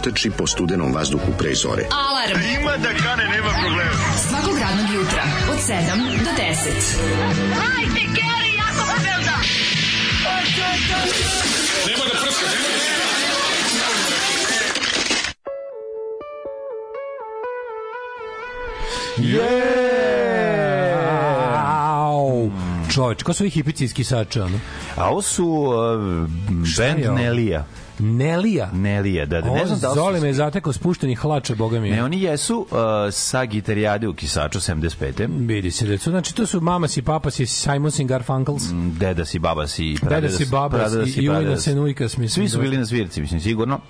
rozvojenih mladića trči po studenom vazduhu pre zore. Alarm. Ima da kane, nema problema. Svakog radnog jutra, od 7 do 10. Hajde, Geri, jako se velda. Au. Čoveč, ko su ovi hipici iz Kisača, ono? A ovo su uh, band? Nelija. Nelija. Nelija, da, da. Ne znam da Zoli me je zatekao spušteni hlače, boga mi. Ne, oni jesu uh, sa gitarijade u Kisaču 75. Vidi se da su, znači to su Mamas i Papas i Simons i Garfunkels. Deda si, baba si, Deda si, babas i, i ujna se nujkas, mislim. Svi su da- bili na svirci, mislim, sigurno.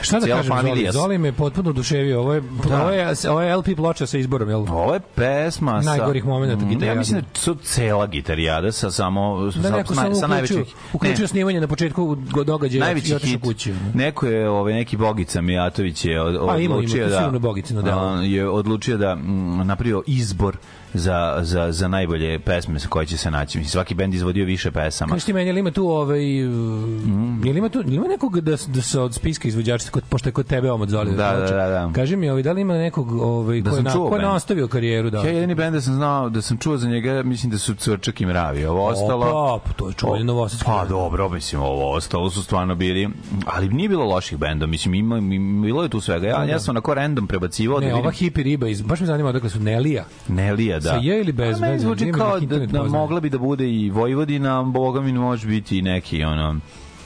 Šta da cijela kažem, Zoli? Zoli me potpuno oduševio. Ovo je, Da. ovo je, ovo je LP ploča sa izborom, jel? Ovo je pesma sa... Najgorih momenata Mm, gitarijade. Ja mislim da su cela gitarijada sa samo... Da sa, neko sa, samo sa najvećih... uključio snimanje na početku događaja najveći i otišao kući. Neko je, ovaj, neki Bogica Mijatović je od, Pa, ima, ima, da... sigurno Bogicino delo. a, je odlučio da mm, napravio izbor za, za, za najbolje pesme sa koje će se naći. Mislim, svaki bend izvodio više pesama. Kaži ti meni, ima tu ovaj, Mm. ima tu, ima nekog da, da se od spiska izvođača, kod, pošto je kod tebe omot Zoli? Da, da, da, da. Kaži mi, ovaj, da li ima nekog ovaj, Da ko, je na, ko je nastavio karijeru? Da. Ja jedini bend da sam znao, da sam čuo za njega, mislim da su Cvrčak i Mravi. Ovo ostalo... Opa, pa to je čuveni novosadski Pa dobro, mislim, ovo ostalo su stvarno bili, ali nije bilo loših benda, mislim, ima, ima- bilo je tu svega. Ja, ja sam onako random prebacivao da Ne, vidim ova hipi riba, iz, baš me zanima odakle su Nelija. Nelija, da. Sa J ili bez? A meni zvuči kao da, da mogla bi da bude i Vojvodina, boga mi može biti i neki, ono,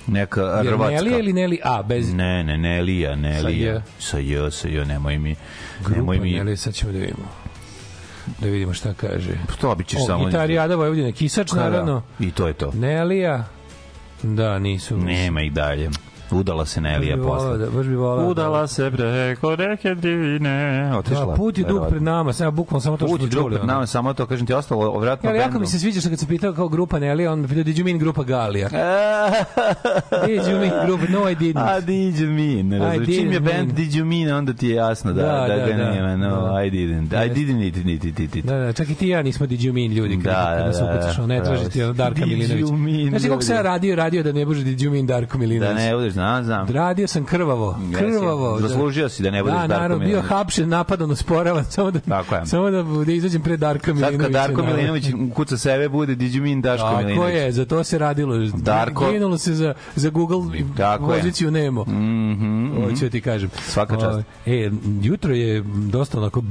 neka Jer Hrvatska. Nelija ili Neli A, bez Ne, ne, Nelija, Nelija. Sa J, sa J, nemoj mi. nemoj grupa mi. Nelija, sad ćemo da vidimo. Da vidimo šta kaže. To bi ćeš O, samo... gitarijada Vojvodine, Kisač, Da, da. naravno. I to je to. Nelija, da, nisu. Nema ih dalje. Udala se Nelija posle. Da, baš bi volao Udala se preko reke divine. Otišla. Da, put je dug verovatno. pred nama, sad bukvalno samo to što Put je smo čuli. pred ono. nama, samo to kažem ti ostalo, vratno Ja, jako mi se sviđa što kad se pitao kao grupa Nelly, on me pitao, did you mean grupa Galija? Did you mean grupa? No, I didn't. A did you mean? Ne I razumem. Čim je band mean. did you mean, onda ti je jasno da, da, Da, da, da. nema. No, Da. I didn't. I didn't need, need, need, need. Da, da, čak i ti i ja nismo did you mean ljudi kad, Da, kad da, da, da. ne Darka Milinović. you mean Znaš kako ljudi? radio, radio da ne bude did you mean Darko Da Milinović. ne budeš, znam, znam. Radio sam krvavo, krvavo. da. Zaslužio si da ne budeš da, Darko naravno, bio Milinović. hapšen, napadan, osporavan, samo da, Tako je. samo da, da izađem pred Darka Sad Milinovića. kad Darko. Milinović kuca sebe, bude mean Daško Tako Milinović. je, za to se radilo. Darko- Ginulo se za, za Google Tako je. poziciju Nemo. Mhm, Hoću da ti kažem. Svaka čast. Ovaj, E, jutro je dosta onako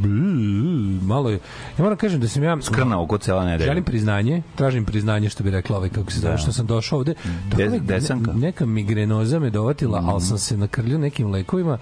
malo je. Ja moram kažem da sam ja Krnao oko cela nedelja. Želim priznanje, tražim priznanje što bi rekla ovaj kako se zove, što sam došao ovde. Des- Tako desanka. ne- neka migrenoza me dovatila, ali sam se nakrljio nekim lekovima.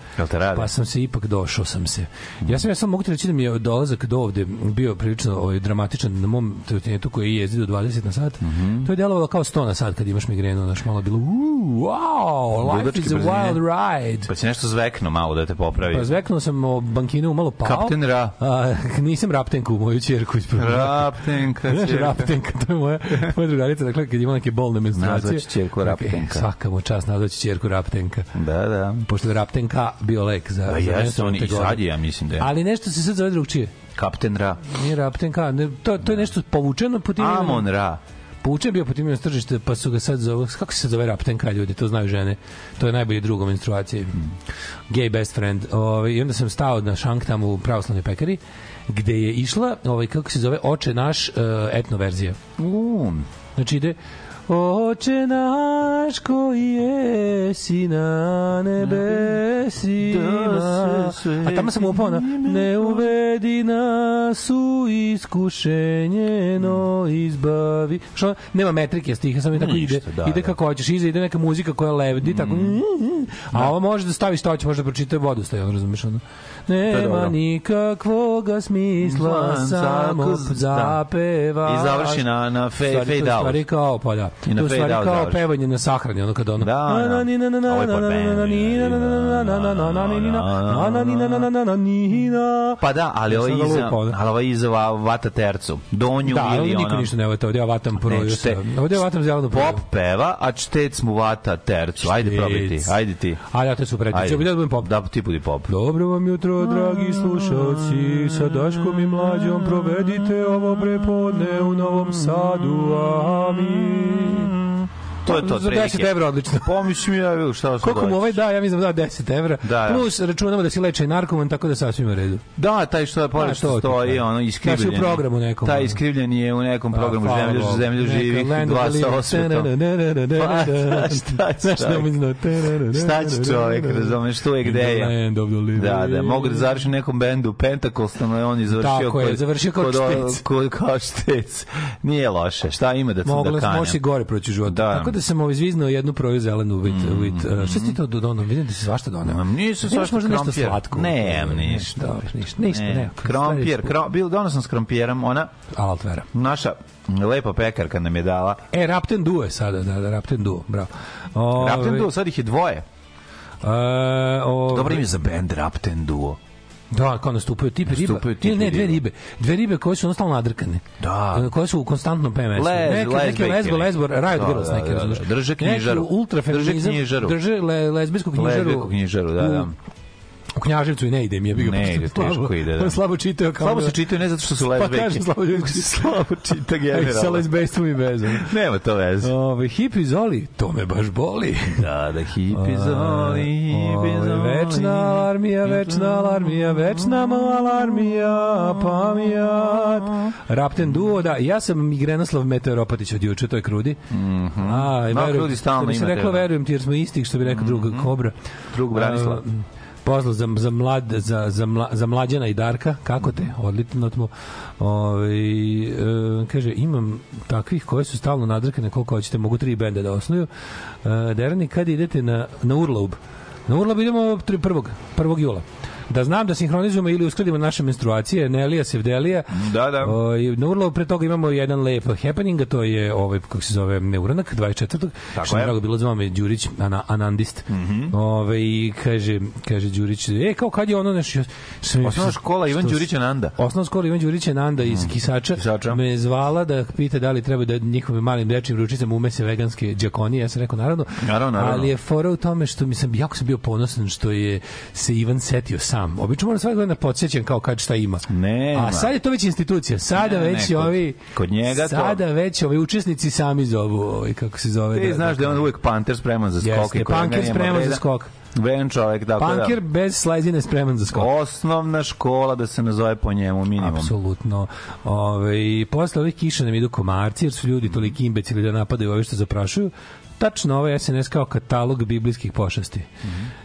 Pa sam se ipak došao sam se. Ja sam ja sam mogu reći da mi je dolazak do ovde bio prilično ovaj dramatičan na mom trotinetu koji jezdi do 20 na sat. Mhm. To je delovalo kao 100 na sat kad imaš migrenu, znaš, malo je bilo "Uuu, wow, life Ludačke is a brzine. wild ride. Pa će nešto zvekno malo da te popravi. Pa zveknuo sam o bankinu malo pao. Kapten Ra. A, nisam raptenku, moju ćerku ispravio. Raptenka, Znaš, ćerka. Raptenka, to je moja, moja drugarica, dakle, kad ima neke bolne menstruacije. Nazvaću ćerku Raptenka. E, svaka mu čast, nazvaću ćerku Raptenka. Da, da. Pošto je Raptenka bio lek za... Pa za jeste, menstrualne on i sad ja mislim da je. Ali nešto se sad zove drugčije. Kapten Ra. Nije Raptenka, ne, to, to je nešto povučeno po tim... Amon Ra. Povučen bio po tim tržište, pa su ga sad zove, kako se zove Raptenka, ljudi, to znaju žene. To je najbolji drug u menstruaciji. Gay best friend. Ovaj, I onda sam stao na šank tamo u pravoslavnoj pekari, gde je išla, ovaj, kako se zove, oče naš uh, etno verzija. Um. Znači ide Oče naš koji jesi na nebesima Da A tamo sam upao na Ne uvedi nas u iskušenje No izbavi Što nema metrike stiha Samo tako ide da, Ide da. kako hoćeš Iza ide neka muzika koja levdi Tako A ovo može da stavi što hoće Može da pročita vodostaj ono, Razumeš ono Nema dobro. nikakvoga smisla Samo da. zapeva I završi na, na fade out. stvari kao, pa da. I na to stvari kao završi. pevanje na sahrani, ono kada ono... Da, da. Na, na, na, na, na, na, na, na, na, na. Pa da, ali ovo iza, da. ali ovo iza va- vata tercu. Donju Da, ili niko ono... ništa ne vata, ovdje ja vatam proju. Ovdje ja vatam zelenu proju. Pop peva, a čtec mu vata tercu. Ajde probaj ti, ajde ti. A ja te su Ajde. ja da budem pop. Da, ti budi pop. Dobro vam jutro, dragi slušalci, sa Daškom i Mlađom provedite ovo prepodne u Novom Sadu, amin. Mm-hmm. To je to, Za 10 otprilike. evra odlično. Pomišljam ja, šta Koliko mu ovaj da, ja mislim da da 10 evra. Da, da. Plus računamo da si leče narkoman, tako da sasvim u redu. Da, taj što je Da, pored što stoji, ono iskrivljen. Znači, u programu nekom, Taj iskrivljen je u nekom Pa, programu Zemlju, zemlju živih, of dva sa osvetom. Pa, šta će da čovjek? Šta će čovjek, razumeš, tu je gde je. Da, da, mogu da završi u nekom bendu Pentacostalno je on i završio Tako je, završio kao štec. Kao štec. Nije loše, šta ima da, Mogla da kanja? moći gore proći u životu. Da. Tako da sam ovaj zviznuo jednu proju zelenu with, with, uh, šta si to dono? Vidim da si svašta doneo. Ma, Nisu svašta možda nešto krompir. slatko? Nemam ništa. Dobro, ništa. Ništa, Ne, ne. krompir, krom, bil, dono sam s krompirom, ona, Altvera. naša lepa pekarka nam je dala. E, Rapten Duo je sada, da, da, Rapten Duo, bravo. Ove, Rapten Duo, sad ih je dvoje. E, ove, Dobro ime za band Rapten Duo. Da, kao nastupaju tipe riba. Nastupaju tipe ne, ne, dve ribe. Dve ribe koje su jednostavno nadrkane. Da. Koje su u konstantnom PMS-u. Lez- neke, neke lezbejke lesbo, neke. lesbo, Riot Da, Girls da, neke, da, da. Drže knjižaru. Neki ultrafeminizam. Drže knjižaru. Drže le, lezbijsku knjižaru. Lezbijsku knjižaru, da, da. U, u Knjaževcu i ne ide mi je bio Ne ide, teško ide, da. Slabo čitao kao Slabo da- se čitaju ne zato što su Pa lezbejke. kažem slabo ljudi slabo čita Aj, sa generalno. lezbejstvom i vezom. Nema to veze. Ove, hipi zoli, to me baš boli. Da, da, hipi zoli, hipi zoli. Večna alarmija, večna alarmija, večna alarmija, pamijat. Rapten duo, da, ja sam Migrenoslav Meteoropatić od juče, to je krudi. Mm A, i Ma, verujem, Krudi stalno što bi se reklo, da. verujem ti jer smo isti, što bi rekao drug Kobra. Drug Branislav. A, Pozdrav za, za, mlad, za, za, mla, za mlađana i Darka, kako te? Odlično smo. Ove, e, kaže, imam takvih koje su stalno nadrkane, koliko hoćete, mogu tri benda da osnuju. E, Derani, kad idete na, na Urlaub? Na Urlaub idemo 1. 1. jula. Da znam da sinhronizujemo ili uskladimo naše menstruacije, Nelija, Sevdelija. Da, da. O, i na Urlaub pre toga imamo jedan lep happening, a to je ovaj, kako se zove, Neuranak, 24. Tako što je. Drago bilo zvao me Đurić, ana, anandist. Ove, I kaže, kaže Đurić, e, kao kad je ono nešto... Osnovna škola Ivan Đurić Ananda. Osnovna škola Ivan Đurić Nanda iz Kisača, Mm. Kisača. me je zvala da pita da li treba da njihovim malim dečim ručicama umese veganske džakonije. Ja sam rekao naravno, Naravno, naravno. ali je fora u tome što mi sam jako sam bio ponosan što je se Ivan setio sam. Obično moram svake godine podsjećam kao kad šta ima. Nema. A sad je to već institucija. Sada Ne, već ne, kod- ovi kod njega to- Sada već ovi učesnici sami zovu, ovaj kako se zove. Ti znaš da je on uvijek panter spreman za skok. I panker nema spreman za skok. Ven čovek, tako Panker da. bez slajzine spreman za skok. Osnovna škola da se nazove po njemu minimum. Apsolutno. Ove, I posle ovih kiša nam idu komarci, jer su ljudi toliki imbecili da napadaju ove što zaprašuju. Tačno ovaj SNS kao katalog biblijskih pošasti.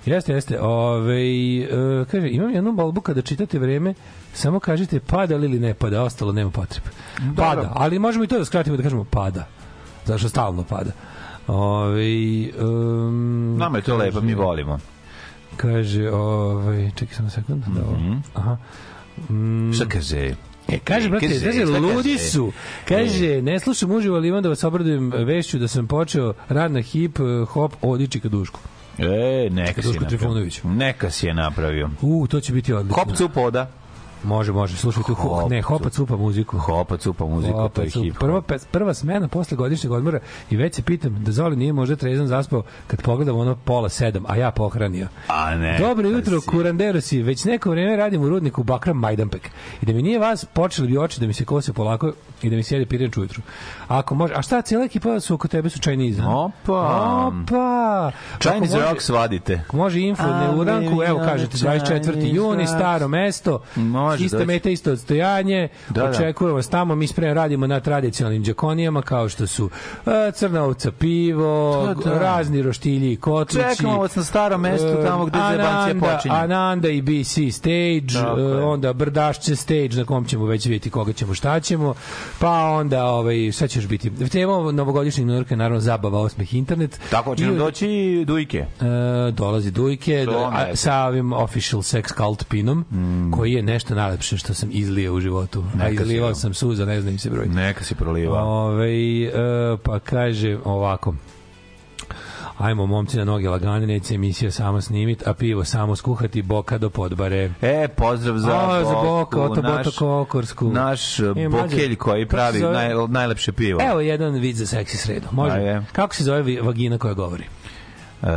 Jeste, jeste. Ove, e, kaže, imam jednu molbu kada čitate vreme, samo kažite pada li ili ne pada, ostalo nema potrebe. Pada, ali možemo i to da skratimo da kažemo pada. Zašto stalno pada. Ove, um, Nama je to lepo, mi volimo. Kaže, ovaj, čekaj samo sekund. Da, ovo. Aha. Mm, Šta kaže? E, kaže, brate, Kaže, kaže, ludi su. Kaže, ne slušam uživo, ali imam da vas obradujem vešću da sam počeo rad na hip eh, hop odiči ka dušku. E, neka si je napravio. Neka si je napravio. U, to će biti odlično. Hop cupoda. Može, može. Slušaj tu, ho, Hop, ne, hopa cupa muziku. Hopa cupa muziku, to Hopa je cupa. hip hop. Prva, prva smena posle godišnjeg odmora i već se pitam da Zoli nije možda trezan zaspao kad pogledam ono pola sedam, a ja pohranio. A ne. Dobro jutro, si. kuranderosi. Već neko vreme radim u rudniku Bakram Majdanpek. I da mi nije vas, počeli bi oči da mi se kose polako i da mi sjede pirenč ujutru. Ako može, a šta, cijela ekipa su oko tebe su Chinese? Opa. Opa! Chinese može- rock svadite. Može info ne u ranku, evo kažete 24. juni, staro mesto, Može ista doći. meta, isto odstojanje, Da, da. očekujemo vas tamo, mi spremno radimo na tradicionalnim džakonijama, kao što su e, crna ovca pivo, Da, da. razni roštilji i kotlići. Čekamo vas na starom mestu, e, tamo gde zebancija Ananda- počinje. Ananda i BC stage, Tako je. onda Brdašće stage, na kom ćemo već vidjeti koga ćemo, šta ćemo, pa onda, ovaj, šta će još biti? Tema novogodišnjeg Njurka je naravno zabava, osmeh, internet. Tako će I- nam doći dujke. E, dolazi Dujke do, a, sa ovim official sex cult pinom koji je nešto najlepše što sam izlio u životu. A Neka si, izlivao sam suza, ne znam im se broj. Neka si proliva. Ove, e, pa kaže ovako. Ajmo, momci na noge lagane, neće emisija samo snimit, a pivo samo skuhati, boka do podbare. E, pozdrav za A, za Boku, Boka, Oto naš, Boto Kokorsku. naš E, bokelj koji pravi zove? naj, najlepše pivo. Evo jedan vid za seksi sredu. Može? Ajde. Kako se zove vagina koja govori? E,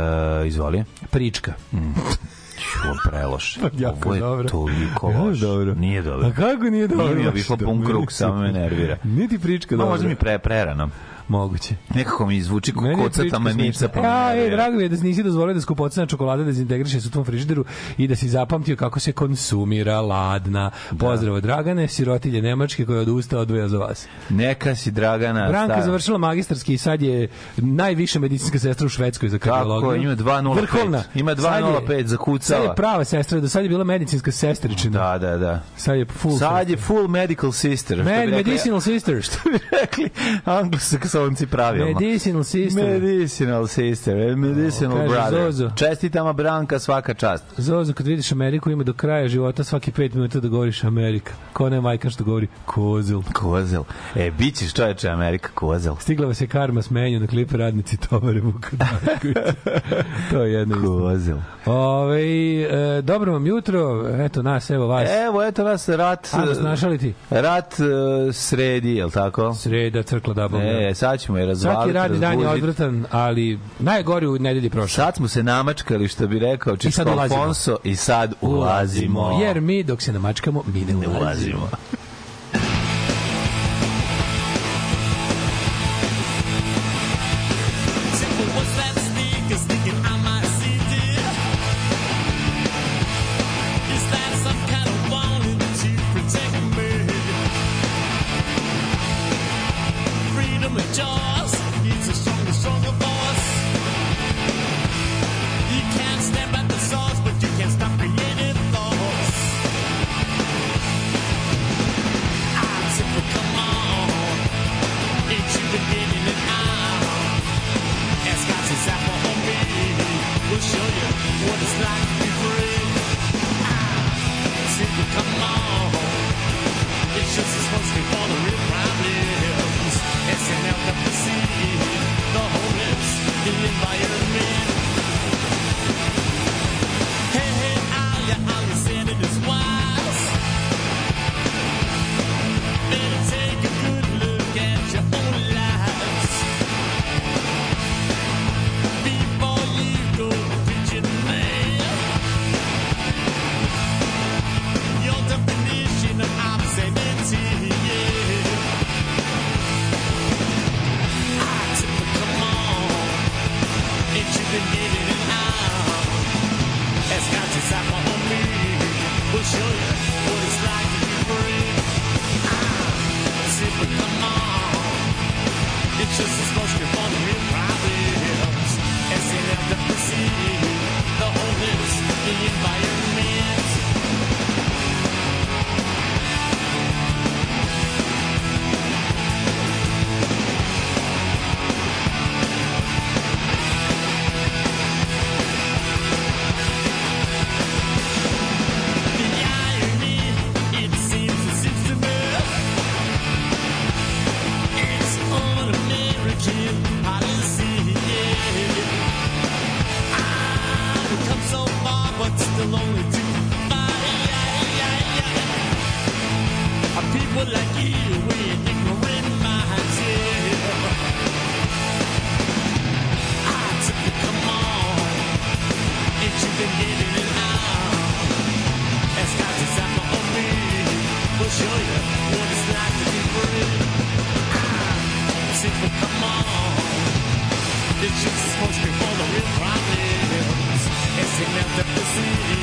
izvoli. Prička. Čuo, preloše. Jako Ovo je dobro. toliko Jako loše. dobro. Nije dobro. A kako nije dobro? Nije mi pun krug, samo me nervira. Niti prička Ma, dobro. možda mi pre, prerano. Moguće. Nekako mi zvuči Meni je kocata prička manica. Pa Ja, ej, drago mi je da si nisi dozvolio da skupocena čokolada dezintegriše se u tvom frižideru i da si zapamtio kako se konsumira ladna. Pozdrav od Dragane, sirotilje Nemačke koja je odustao odvoja za vas. Neka si Dragana. Branka je završila magistarski i sad je najviša medicinska sestra u Švedskoj za kardiologiju. Kako, ima 2.05. Vrhovna. Ima Sad je- 2.05, zakucala. Sad je prava sestra, do sad je bila medicinska sestričina. Da, da, da. Sad je full Sad je full medical sister. Med, medicinal sister. Što bi rekli anglosaksonci pravilno. Medicinal sister. Medicinal sister, eh, medicinal Kaže brother. Zozo. Čestitama Branka, svaka čast. Zozo, kad vidiš Ameriku, ima do kraja života svaki pet minuta da govoriš Amerika. Ko ne majka što govori kozel. Kozel. E, bit ćeš čoveče Amerika Kozel. Stigla vas je karma s menju na klipe radnici tovare Vuka Draškovića. to je jedno. Kozel. Ove, e, dobro vam jutro, eto nas, evo vas. Evo, eto nas rat... A nas našali ti? Rat e, sredi, je li tako? Sreda, crkla da bom. E, sad ćemo je razvaliti, Svaki radni dan je odvratan, ali najgori u nedelji prošao. Sad smo se namačkali, što bi rekao ulazimo. Alfonso, i sad ulazimo. Jer mi dok se namačkamo, mi ne ne ulazimo. ulazimo. It's enough to see.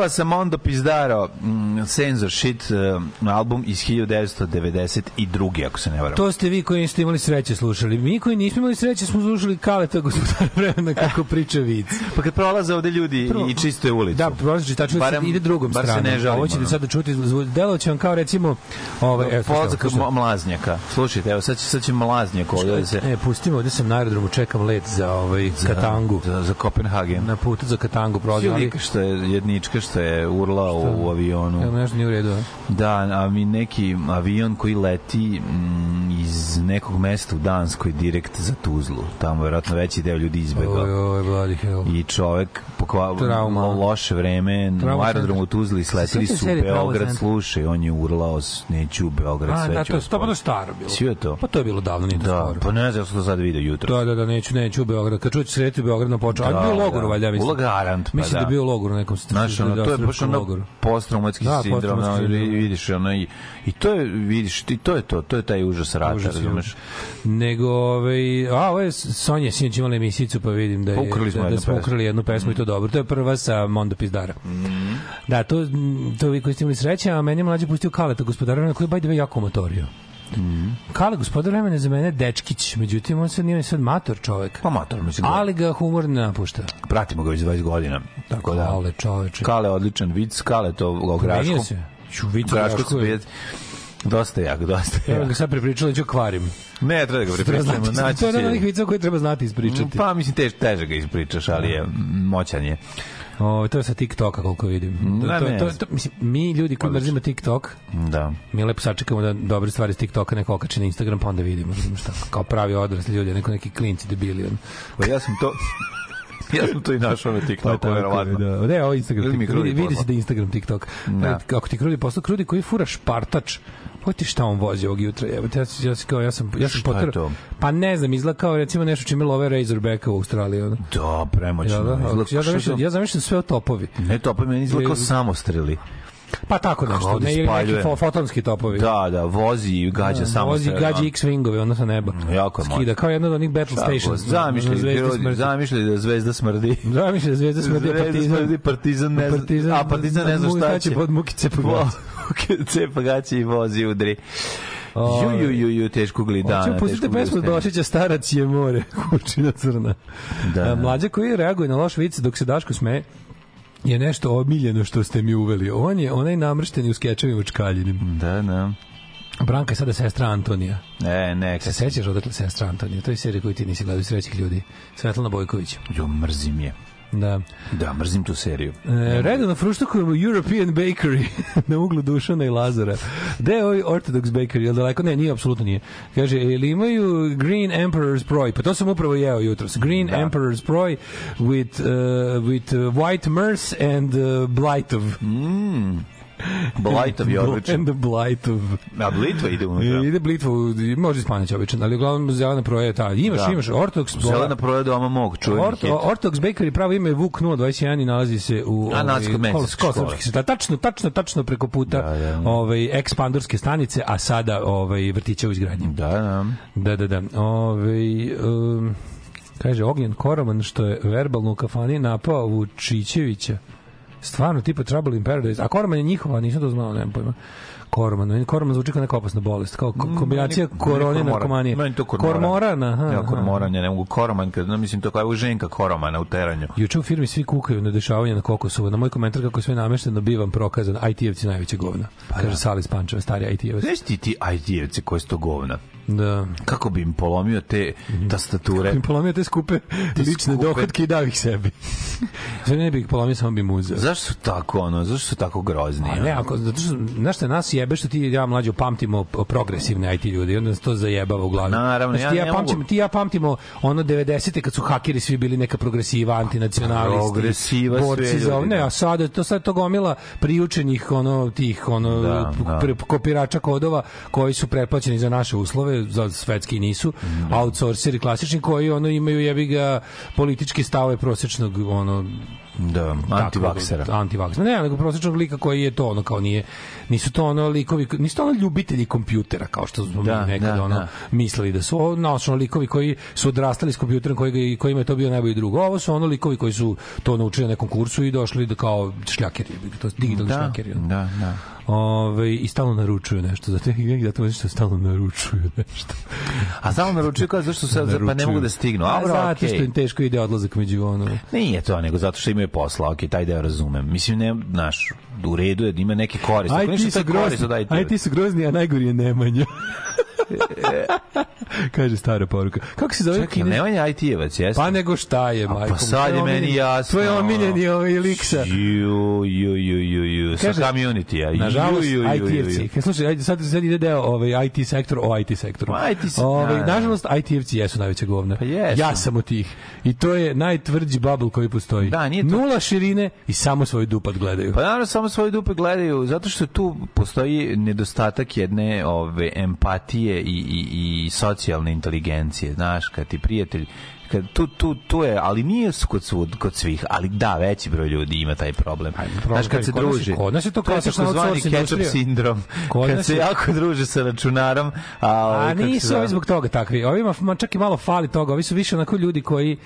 Prva sa Mondo Pizdaro, mm, Sensor Shit, um, album iz 1992. ako se ne varam. To ste vi koji niste imali sreće slušali. Mi koji nismo imali sreće smo slušali Kaleta gospodara vremena kako priča vic. Pa kad prolaze ovde ljudi Prvo- i čiste ulicu. Da, prosto tačno Barem- ide drugom bar se stranom. ne žalimo, Ovo ćete ono. sada čuti, delo će vam kao recimo ovaj evo slušajte. mlaznjaka. Slušajte, evo sad će, sad će mlaznjak ovde da se... E, pustimo, ovde sam na aerodromu, čekam let za ovaj Katangu. Za, za Kopenhagen. Na putu za Katangu prolazim, što je jednička što je urla u, u avionu. Evo, nešto nije u redu. a? Da, a mi neki avion koji leti mm, iz nekog mesta u Danskoj direkt za Tuzlu. Tamo je vjerojatno veći deo ljudi izbegao. Oj, oj, bloody hell. I čovek pokva, Trauma. malo loše vreme Trauma u aerodromu u. Tuzli sletili su u Beograd slušaj, on je urlao neću u Beograd A, sve da, to je to staro bilo. Svi je to? Pa to je bilo davno, nije to Da, skoro. pa ne znam, ja sam to sad vidio jutro. Da, da, da, neću, neću u Beograd. Kad čuću sreti u Beograd na počeo. A Da, bio u logoru, da. valjda, mislim. U Garant, pa Mislim da da. je bio u logoru nekom. Znaš, ono, da, to je baš ono logoru. posttraumatski Da, sindrom, sindrom. vidiš, ono, i, i to je, vidiš, i to je to, to je taj užas rata, Užas, razumeš? Nego, ovaj, a, ovo je Sonja sinoć imala emisiju, pa vidim da, je, ukrali smo da, da smo pesmu. ukrali jednu pesmu i to dobro. To je prva sa Mondo Pizdara. Mhm. Da, to, to vi koji ste imali sreće, a meni je mlađe pustio Kaleta gospodara vremena koji je by the way jako motorio. Mhm. Kale gospodar vremena za mene dečkić, međutim on sad nije sad mator čovek. Pa mator, mislim, da. Ali ga humor ne napušta. pratimo ga već 20 godina. Tako da. Kale čoveče. Kale odličan vic, Kale to o Promenio Grašku. se. Ću vicu Grašku Grašku. Dosta jak, dosta Evo jak. ga sad prepričala, ću kvarim. Ne, treba da ga prepričamo. Naći to je jedan od onih vica koje treba znati ispričati. Pa, mislim, tež, teže ga ispričaš, ali je mm, moćan je. O, to je sa TikToka koliko vidim. To, Da, to, ne to, znam. to, mislim, mi ljudi koji Odlično. mrzimo TikTok, Da. mi lepo sačekamo da dobre stvari iz TikToka neko okače na Instagram, pa onda vidimo. razumeš, tako, kao pravi odrasli ljudi, neko neki klinci debili. Pa ja sam to... ja sam to i našao na TikToku, verovatno. Da, da, ovo Instagram. Ili TikTok. Vidi, vidi se da je Instagram TikTok. Da. Da. Ako ti Krudi poslao, Krudi koji fura špartač, Pojte šta on vozi ovog jutra, evo, ja, ja, kao, ja sam, ja sam potrao, to? pa ne znam, izgleda kao recimo nešto čime love Razorbacka u Australiji. Ono. Da, premoćno. Ja, da, Izgleda ja, zamišljam, ja zamišljam sve o topovi. Ne, to pa meni izgleda kao Je- samostreli. Pa tako nešto, da ne, ili neki fo, fotonski topovi. Da, da, vozi i gađa samo Vozi gađa X-wingove, ono sa neba. Jako je Skida, kao jedna od onih battle stations. Zamišljaj, zamišljaj, da zvezda smrdi. Zamišljaj, zvezda smrti, a Zvezda partizan. smrdi, partizan ne Partizan, a partizan ne zna šta će. pod mukice po. Cepa gaće i vozi udri. Ju, ju, ju, ju, teško glidana. Hoćemo pustiti pesmu. Došića Starac je more, kućina crna. Da. Mlađa koji reaguje na loš vic dok se Daško smeje, je nešto omiljeno što ste mi uveli. On je onaj namršteni u skečevima čkaljinim. Da, da. Branka je sada sestra Antonija. Ne, neka Se sećaš odakle sestra Antonija? To je serija koju ti nisi gledao iz srećih ljudi. Svetlana Bojković. Jo, mrzim je. Da. Da, mrzim tu seriju. E, redovno fruštukujemo European Bakery na uglu Dušana i Lazara. Gde je ovaj Orthodox Bakery? Jel daleko? Ne, nije, apsolutno nije. Kaže, ili imaju Green Emperor's Proj? Pa to sam upravo jeo jutros. Green Da. Emperor's Proj with, uh, with uh, white merce and uh, blightov. Je odličan. And blightov. A Blitva ide unutra. Ide blitva, može ispanjać običan, ali uglavnom zelena proje je ta. Imaš, Da. imaš Orthodox Zelena proje doma mog, čuveni Orto, hit. Ortox Bakery pravo ime je Vuk 021 i nalazi se u A, nalazi se kod sestara. Tačno, tačno, tačno preko puta Da, da, da. ovaj ekspandorske stanice, a sada ovaj vrtića u izgradnji. Da, da. Da, da, da. Ovaj um, kaže Ognjen Koroman što je verbalno u kafani napao Vučićevića. Stvarno tipa Trouble in Paradise. A Koroman je njihova, nisam to znao, nemam pojma. Koroman, meni Koroman zvuči kao neka opasna bolest, kao ko- kombinacija Meni- korone i kormoran. narkomanije. Meni to kormoran. Kormoran, aha. Ja, kormoran, ja ne mogu koroman, kad, no, mislim, to kao evo ženka koromana u teranju. Juče u firmi svi kukaju na dešavanje na Kokosovu. Na moj komentar kako je sve namešteno bivam prokazan. IT-evci najveće govna. Kaže Sali Spančeva, stari IT-evac. Znaš ti ti IT-evci koji su to govna? Da. Kako bi im polomio te tastature? Im polomio te skupe lične skupe. dohodke i dao ih sebi. Sve ne bih ih polomio, samo bi mu uzeo. Zašto su tako, ono, zašto su tako grozni? A ne, ono? ako, zato što, znaš šta, nas jebe što ti i ja mlađo pamtimo progresivne IT ljudi onda nas to zajebava u glavi. Naravno, Znači, ti, ja ja, ne pamtimo, mogu- ti ja pamtimo ono 90. kad su hakeri svi bili neka progresiva, antinacionalisti, Progresiva sve borci za ovo. Ne, da. a sada to sad to gomila priučenih ono tih ono Da, da. kopirača kodova koji su pretplaćeni za naše uslove, za svetski nisu, outsourceri klasični koji ono imaju jebi ga politički stave prosečnog ono Da, antivaksera. Antivaksera. Ne, nego prosječnog lika koji je to ono kao nije nisu to ono likovi nisu to ono ljubitelji kompjutera kao što smo Da, mi nekad da, ono da. mislili da su ovo naučno likovi koji su odrastali s kompjuterom koji kojima je to bio najbolji drugo. Ovo su ono likovi koji su to naučili na nekom kursu i došli da kao šljakeri, to je digitalni Da, šljakeri. ono. da, da. Ove, i stalno naručuju nešto. Zato ja zato što stalno naručuju nešto. A samo naručuju kao zašto sad pa ne mogu da stignu. A, A bro, zato što okej. im teško ide odlazak među ono. Nije to, nego zato što imaju posla, ok, taj deo razumem. Mislim, ne, znaš, u redu je da ima neki korist. Ako Aj ti su grozni, IT. aj ti su grozni, a najgori je Nemanja. Kaže stara poruka. Kako se zove Čekaj, kinez? Nemanja IT-evac, jeste? Pa nego šta je, majko? pa sad je meni jasno. Tvoj omiljeni ovaj liksa. Ju, ju, ju, ju, ju, sa community-a. Nažalost. IT-evci. Kaj, slušaj, ajde, sad, sad ide deo ovaj, IT sektor o IT sektoru. Ma, IT se- Ovaj, da, nažalost, IT-evci jesu najveća govna. Pa jesu. Ja sam od tih. I to je najtvrđi bubble koji postoji. Da, nije to- Nula širine i samo svoj dupat gledaju. Pa naravno samo svoje dupe gledaju zato što tu postoji nedostatak jedne ove empatije i, i, i socijalne inteligencije, znaš, kad ti prijatelj kad tu, tu, tu je, ali nije kod, svud, kod svih, ali da, veći broj ljudi ima taj problem. Znaš, kad se kod druži, kod nas je to takozvani outsourcing ketchup sindrom, Kod kad se jako druže sa računarom, a, A ovaj, nisu ovi zbog toga takvi. Ovima ma, čak i malo fali toga. Ovi su više onako ljudi koji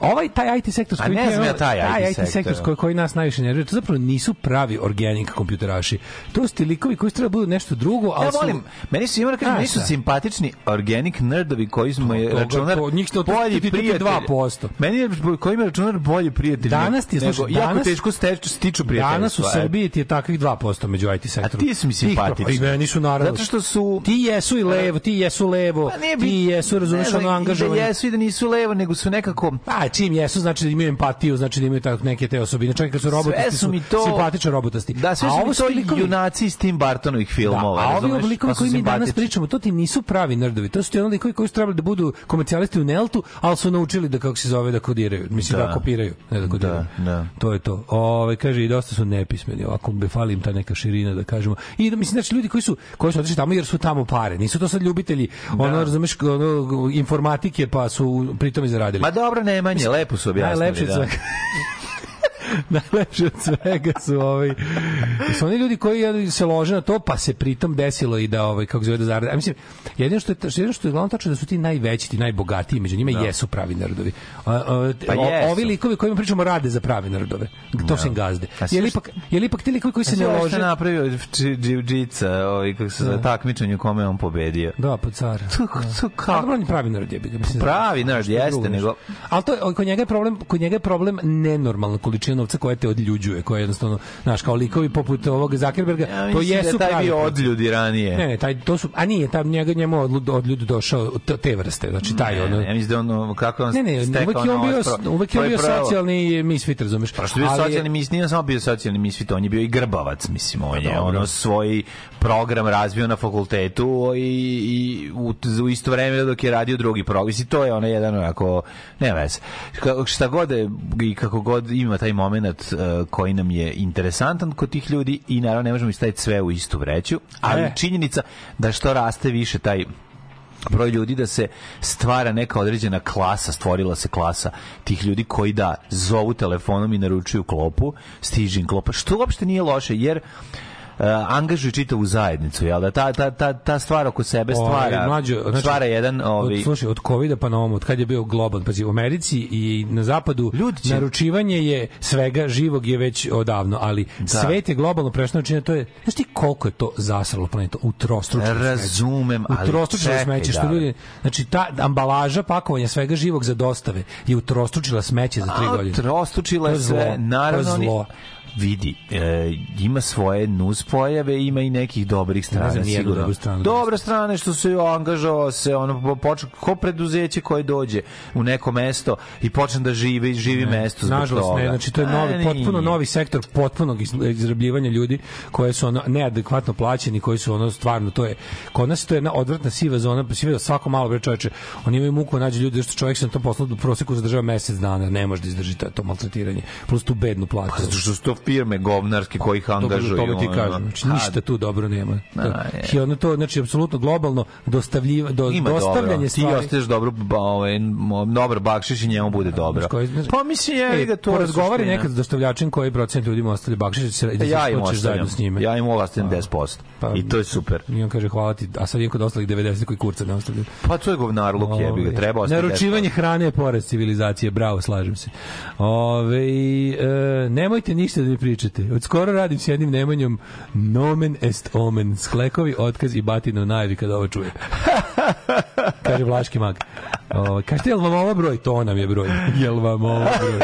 ovaj taj IT sektor s A kojim ne znam ja taj IT IT sektor sektor. koji, koji nas najviše nervira, to zapravo nisu pravi organic kompjuteraši. To su ti likovi koji su treba da budu nešto drugo, ali Ja su... volim, meni su, imam da kažem, su šta? simpatični organic nerdovi koji smo je računar to- njih to- bolji ti- prijatelj. 2%. Meni je koji ima računar bolji prijatelj. Danas ti nego, jako teško steču, stiču prijateljstva. Danas u Srbiji ti je takvih 2% među IT A sektorom. ti su mi simpatični. meni su naravno. Zato što su... Ti jesu i levo, ti jesu levo, Pa ti jesu, razumeš, ono i angažovani. Da jesu i da nisu levo, nego su nekako... A čim jesu, znači da imaju empatiju, znači da imaju tako neke te osobine. Čak i kad su robotasti, Sve su mi to... simpatično robotasti. Da, sve A su ovo mi to likovi- junaci iz Tim Bartonovih Da, filmova. a ovi oblikovi Pa koji mi danas simpatični. pričamo, to ti nisu pravi nerdovi. To su ti ono likovi koji su trebali da budu komercijalisti u Neltu, ali su naučili da kako se zove da kodiraju. Mislim da, Da. kopiraju, ne da kodiraju. Da, da. To je to. Ove, kaže i dosta su nepismeni, ovako bi fali im ta neka širina da kažemo. I da mislim znači ljudi koji su koji su otišli tamo jer su tamo pare. Nisu to sad ljubitelji ono razumeš ono, informatike pa su pritom i zaradili. Ma dobro, Nemanje, lepo su objasnili. Najlepše da. Najlepše od svega su ovaj su oni ljudi koji se lože na to pa se pritom desilo i da ovaj kako zove da zarade. A mislim jedino što je jedino što je glavno tačno da su ti najveći, ti najbogatiji među njima jesu pravi nerdovi. A, a, Pa o- jesu. ovi likovi kojima pričamo rade za pravi nerdove. To su im gazde. Je li ipak je li ipak ti likovi koji se ne lože? je napravio Džiu-Džica, ovaj, kako se za takmičenje u kome je on pobedio. Da, pa car. To, Kako? je pravi jebi ga, mislim. Pravi je jeste, nego- Ali to je, kod njega je problem, kod njega je problem nenormalna količina novca koja te odljuđuje, koja je jednostavno, znaš, kao likovi poput ovog Zuckerberga, Ja to mislim jesu da je taj pravi bio klinci. odljudi ranije. Ne, ne, taj, to su, a nije, tam njega njemu odljud, odljud došao te, te vrste, znači taj ono... Ja mislim da ono, kako on Ne, ne, uvek je on bio, pro- uvek je on bio socijalni misfit, razumeš? Pa što je bio Ali socijalni misfit, nije samo bio socijalni misfit, on je bio i grbavac, mislim, on je Pa ono svoj program razvio na fakultetu i, i u, u isto vreme dok je radio drugi program. Mislim, to je ono jedan onako, ne veze. Ka- Šta god je, i kako god ima taj moment uh, koji nam je interesantan kod tih ljudi i naravno ne možemo i staviti sve u istu vreću, ali E. činjenica da što raste više taj broj ljudi da se stvara neka određena klasa, stvorila se klasa tih ljudi koji da zovu telefonom i naručuju klopu, stiže im klopa, što uopšte nije loše, jer uh, angažuju čitavu zajednicu, jel da ta, ta, ta, ta stvar oko sebe stvara, Ovaj, mlađo, znači, stvara jedan ovi, Od, slušaj, od covida pa na ovom, od kad je bio globalno, pazi, u Americi i na zapadu Ljudi će- naručivanje je svega živog je već odavno, ali svet je globalno prešao na činjenje, to je, znaš ti koliko je to zasralo planetu? U trostručno Razumem, ali Utrostručilo čekaj, smeće, što da. ljudi, znači ta ambalaža pakovanja svega živog za dostave je utrostručila smeće za tri godine. Trostručila To je sve, naravno, zlo. Vidi, e, ima svoje nus pojave, ima i nekih dobrih strana, znam nijednu sigurno. stranu. Dobra strana je što se angažovao se, ono, počne, ko preduzeće koje dođe u neko mesto i počne da živi, živi mesto zbog Nažalost toga. ne, znači to je novi, nije. potpuno novi sektor potpunog iz- izrabljivanja ljudi koje su ono neadekvatno plaćeni, koji su ono stvarno to je kod nas to je jedna odvratna siva zona, pa siva svako malo bre čoveče. Oni imaju muku nađu ljudi što čovjek se na tom poslu u proseku zadržava mesec dana, ne može da izdrži to, to maltretiranje, plus tu bednu platu. Pa zato što su to firme govnarske koji ih angažuju. To, to ti kažem. Znači, ništa tu dobro nema. Da, To, je. I ono to, znači, apsolutno globalno dostavljiva, do, Ima dostavljanje dobro. Ti stvari. ostaješ dobro, ovaj, dobar bakšiš i njemu bude dobro. Pa mislim, je ga to je Porazgovori suština. nekad s dostavljačem koji procent ljudima ostavlja bakšiš da se da Ja im ostavljam. s njime. Ja im ostavljam 10%. Pa- I to je super. I on kaže hvala ti, a sad imam kod ostalih 90 koji kurca ne ostavljaju. Pa to je govnarluk, jebi ga, treba ostaviti. Naručivanje hrane je poraz civilizacije, bravo, slažem se. Ove, e, nemojte ništa da mi pričate. Od skoro radim s jednim Nemanjom nomen est omen, sklekovi, otkaz i batina u najavi kada ovo čuje. Kaže Vlaški mag. O, kažete, jel vam ovo broj? To nam je broj. Jel vam ovo broj?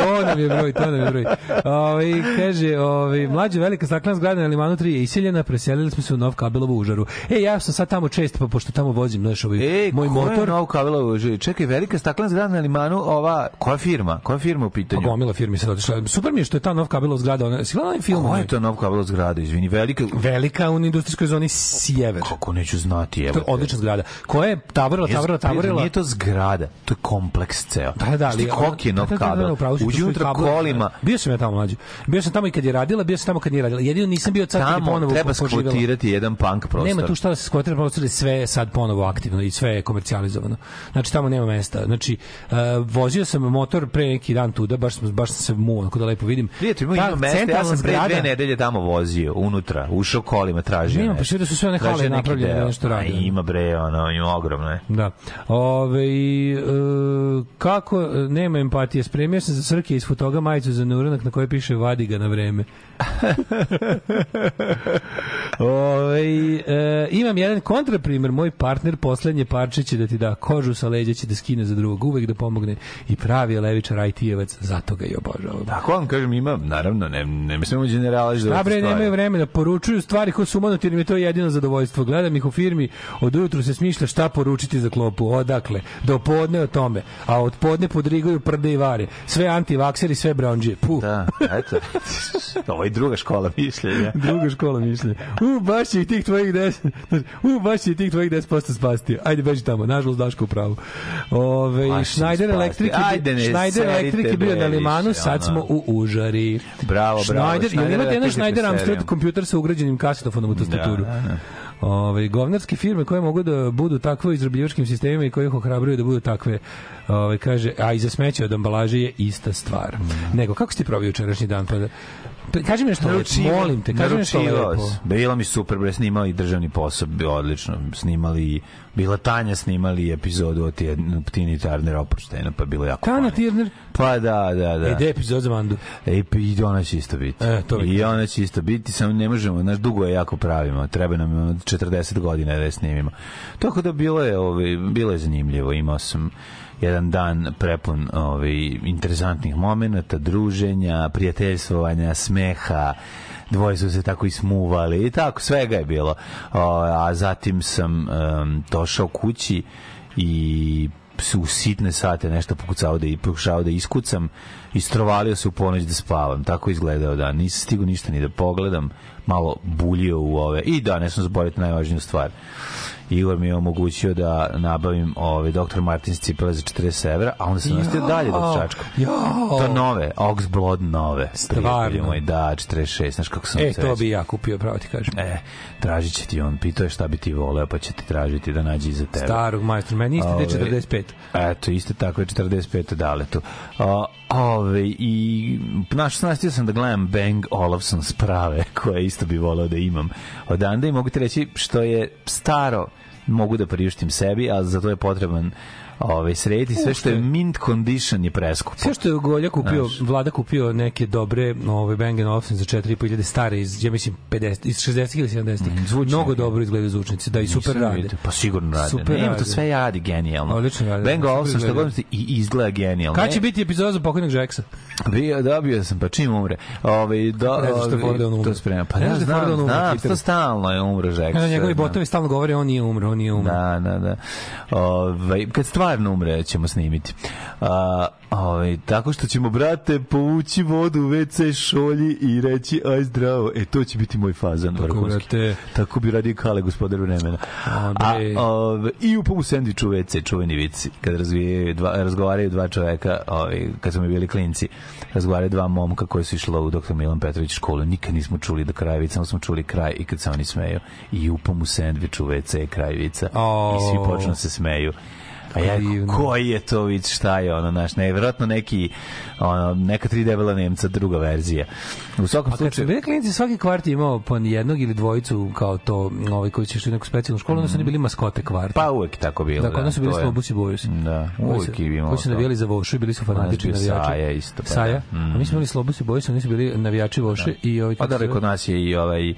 To nam je broj, to nam je broj. Ove, kaže, ove, mlađa velika staklena zgrada na Limanu 3 je iseljena, preselili smo se u Nov Kabelovu užaru. E, ja sam sad tamo često, pa pošto tamo vozim, znaš, ovaj, E, moj motor, Novu Kabelovu živi? Čekaj, velika staklena zgrada na Limanu, ova, koja firma? Koja firma u Pa pitanju? gomila firmi sad otišla. Super mi je što je ta nov kabelov zgrada, ona, si gledala film? Koja je to Nov Kabelov zgrada? Izvini, velika... Velika u industrijskoj zoni Sjever. Kako neću znati, evo. To je odlična zgrada. Koja je tavorila, Nije- tavorila, tavorila. Nije to zgrada, to je kompleks ceo. Da, da, Šti ali koliki je nov da, da, da, kabel? Uđi unutra kolima. Bio sam ja tamo mlađi. Bio sam tamo i kad je radila, bio sam tamo kad nije radila. Jedino nisam bio sad Tamo ponovo treba skvotirati jedan punk prostor. Nema tu šta da se skvotira prostor, jer sve je sad ponovo aktivno i sve je komercijalizovano. Znači tamo nema mesta. Znači uh, vozio sam motor pre neki dan tuda, baš baš sam se muo, onako da lepo vidim. Prijatelj, ima Ta ima mesta, ja sam pre dve nedelje tamo vozio, unutra, ušao kolima, tražio Nema, pa sve da su sve one Tražio hale napravljene, nešto radi. Ima bre, ono, ima ogromno. Da. Ove, e, kako nema empatije? Spremio sam za Srke iz fotoga majicu za neuranak na kojoj piše vadi ga na vreme. Ove, e, imam jedan kontraprimer. Moj partner poslednje parče će da ti da kožu sa leđa će da skine za drugog. Uvek da pomogne i pravi je levičar IT-evac. Zato ga i obožavam. Tako vam kažem, ima, naravno, ne, ne mislimo generalizovati A bre, stvari. nemaju vremena, poručuju stvari koje su umanuti, jer mi je to jedino zadovoljstvo. Gledam ih u firmi, od ujutru se smišlja šta poručiti za klopu, odakle, do podne o tome, a od podne podrigaju prde i vare. Sve antivakseri, sve bronđije. Puh. Da, eto. Ovo je druga škola mišljenja. Druga škola mišljenja. U, baš će i tih tvojih 10, u, baš će i tih tvojih 10% spasti. Ajde, beži tamo. Nažalost, Daško u pravu. Ove, Schneider. Electric, je Ajde, ne Schneider Electric je bio na Limanu, sad smo u Užari. Bravo, bravo. Schneider, Schneider imate jedan je Schneider Amstrad kompjuter sa ugrađenim kasetofonom u tastaturu? Da, da, da. Ove, govnarske firme koje mogu da budu takvo izrabljivačkim sistemima i koje ih ohrabruju da budu takve ove, kaže, a i za smeće od ambalaže je ista stvar. Nego, kako si ti probio jučerašnji dan? Pa da, pa, kaži mi nešto Naručivo- molim te, kaži mi nešto lepo. Bilo mi super, bre, snimali državni posao, bio odlično. Snimali, bila Tanja snimali epizodu o tjednu, Tini Turner oproštena, pa bilo jako Tana funny. Tirner, Pa da, da, da. e, de epizod za Mandu. E, pa i ona će isto biti. E, to I ona će isto biti, samo ne možemo, naš dugo je jako pravimo, treba nam ono 40 godina da je snimimo. Tako da bilo je, ovaj, bilo je zanimljivo, imao sam jedan dan prepun ovaj, interesantnih momenata, druženja, prijateljstvovanja, smeha, dvoje su se tako ismuvali i tako, svega je bilo. O, a zatim sam um, došao kući i su u sitne sate nešto pokucao da i pokušao da iskucam istrovalio se u ponoć da spavam tako izgledao da nisam stigao ništa ni da pogledam malo buljio u ove i da ne sam zaboraviti najvažniju stvar Igor mi je omogućio da nabavim ove Dr. Martins cipele za 40 evra, a onda sam nastavio dalje do čačka. Jao. To nove, Oxblood nove. Stvarno? moji, da, 46, znaš kako sam E, to bi ja kupio, pravo ti kažem. E, tražit će ti on, pitao je šta bi ti voleo, pa će ti tražiti da nađe iza tebe. Starog majstora, meni isti Ove, te 45. Eto, isto tako je 45. daletu. O, ove, i naš nastavio sam da gledam Bang Olufsen sprave, koje isto bi voleo da imam odanda i mogu ti reći što je staro mogu da priuštim sebi, ali za to je potreban ovaj srediti sve što je mint condition je preskupo. Sve što je Golja kupio, Znaš. vlada kupio neke dobre ove Bang Olufsen za 4.500 stare iz, ja mislim, 50, iz 60 ili 70 Mm, zvuči Mnogo dobro izgledaju zvučnici, da i super rade. vidio. Pa sigurno rade. Super Nema, to rade. sve radi genijalno. Odlično rade. Bang Olufsen što izgleda. god i izgleda genijalno. Kad će Ne- biti epizoda za pokojnog Jacksa? Bio, dobio sam, pa čim umre. Ovaj do, Kako ne znaš da je ovaj, Ford on umro? To sprema. Pa Ne ne znaš da Ford on umro, znam, to stalno je umro Jack. Kada njegovi botovi stalno govore on nije umro, on nije umro. Da, da, da. Ovaj kad stvarno stvarno umre ćemo snimiti. A, ovaj, tako što ćemo, brate, povući vodu u WC šolji i reći aj zdravo. E, to će biti moj fazan. Tako, vrhunski. brate. Tako bi radio Kale, gospodar vremena. A, ove, I u pomu sendviču u WC, čuveni vici. Kad razvijaju dva, razgovaraju dva čoveka, ovaj, kad smo bili klinci, razgovaraju dva momka koji su išla u dr. Milan Petrović školu. Nikad nismo čuli do kraja vica, samo smo čuli kraj i kad se oni smeju. I upam u sendvič u WC, kraj vica. O. I svi počnu da se smeju. A ja, Divno. koji je to vic, šta je ono, naš, nevjerojatno neki, ono, neka tri debela Nemca, druga verzija. U svakom Pa kad su slučaju, bili klinici, svaki kvart je imao po jednog ili dvojicu kao to, ovaj koji će išli u neku specijalnu školu, onda su oni bili maskote kvarta. pa uvek tako bilo. Da, kod nas su bili to je- Slobus i Bojus. Da, uvek je imao Koji su navijali za Vošu i bili su fanatični navijači. Saja isto, pa da. Saja? A mi smo imali Slobus i Bojus, oni su bili navijači Voše i ovaj Pa da, kako se kod zove? nas je i ovaj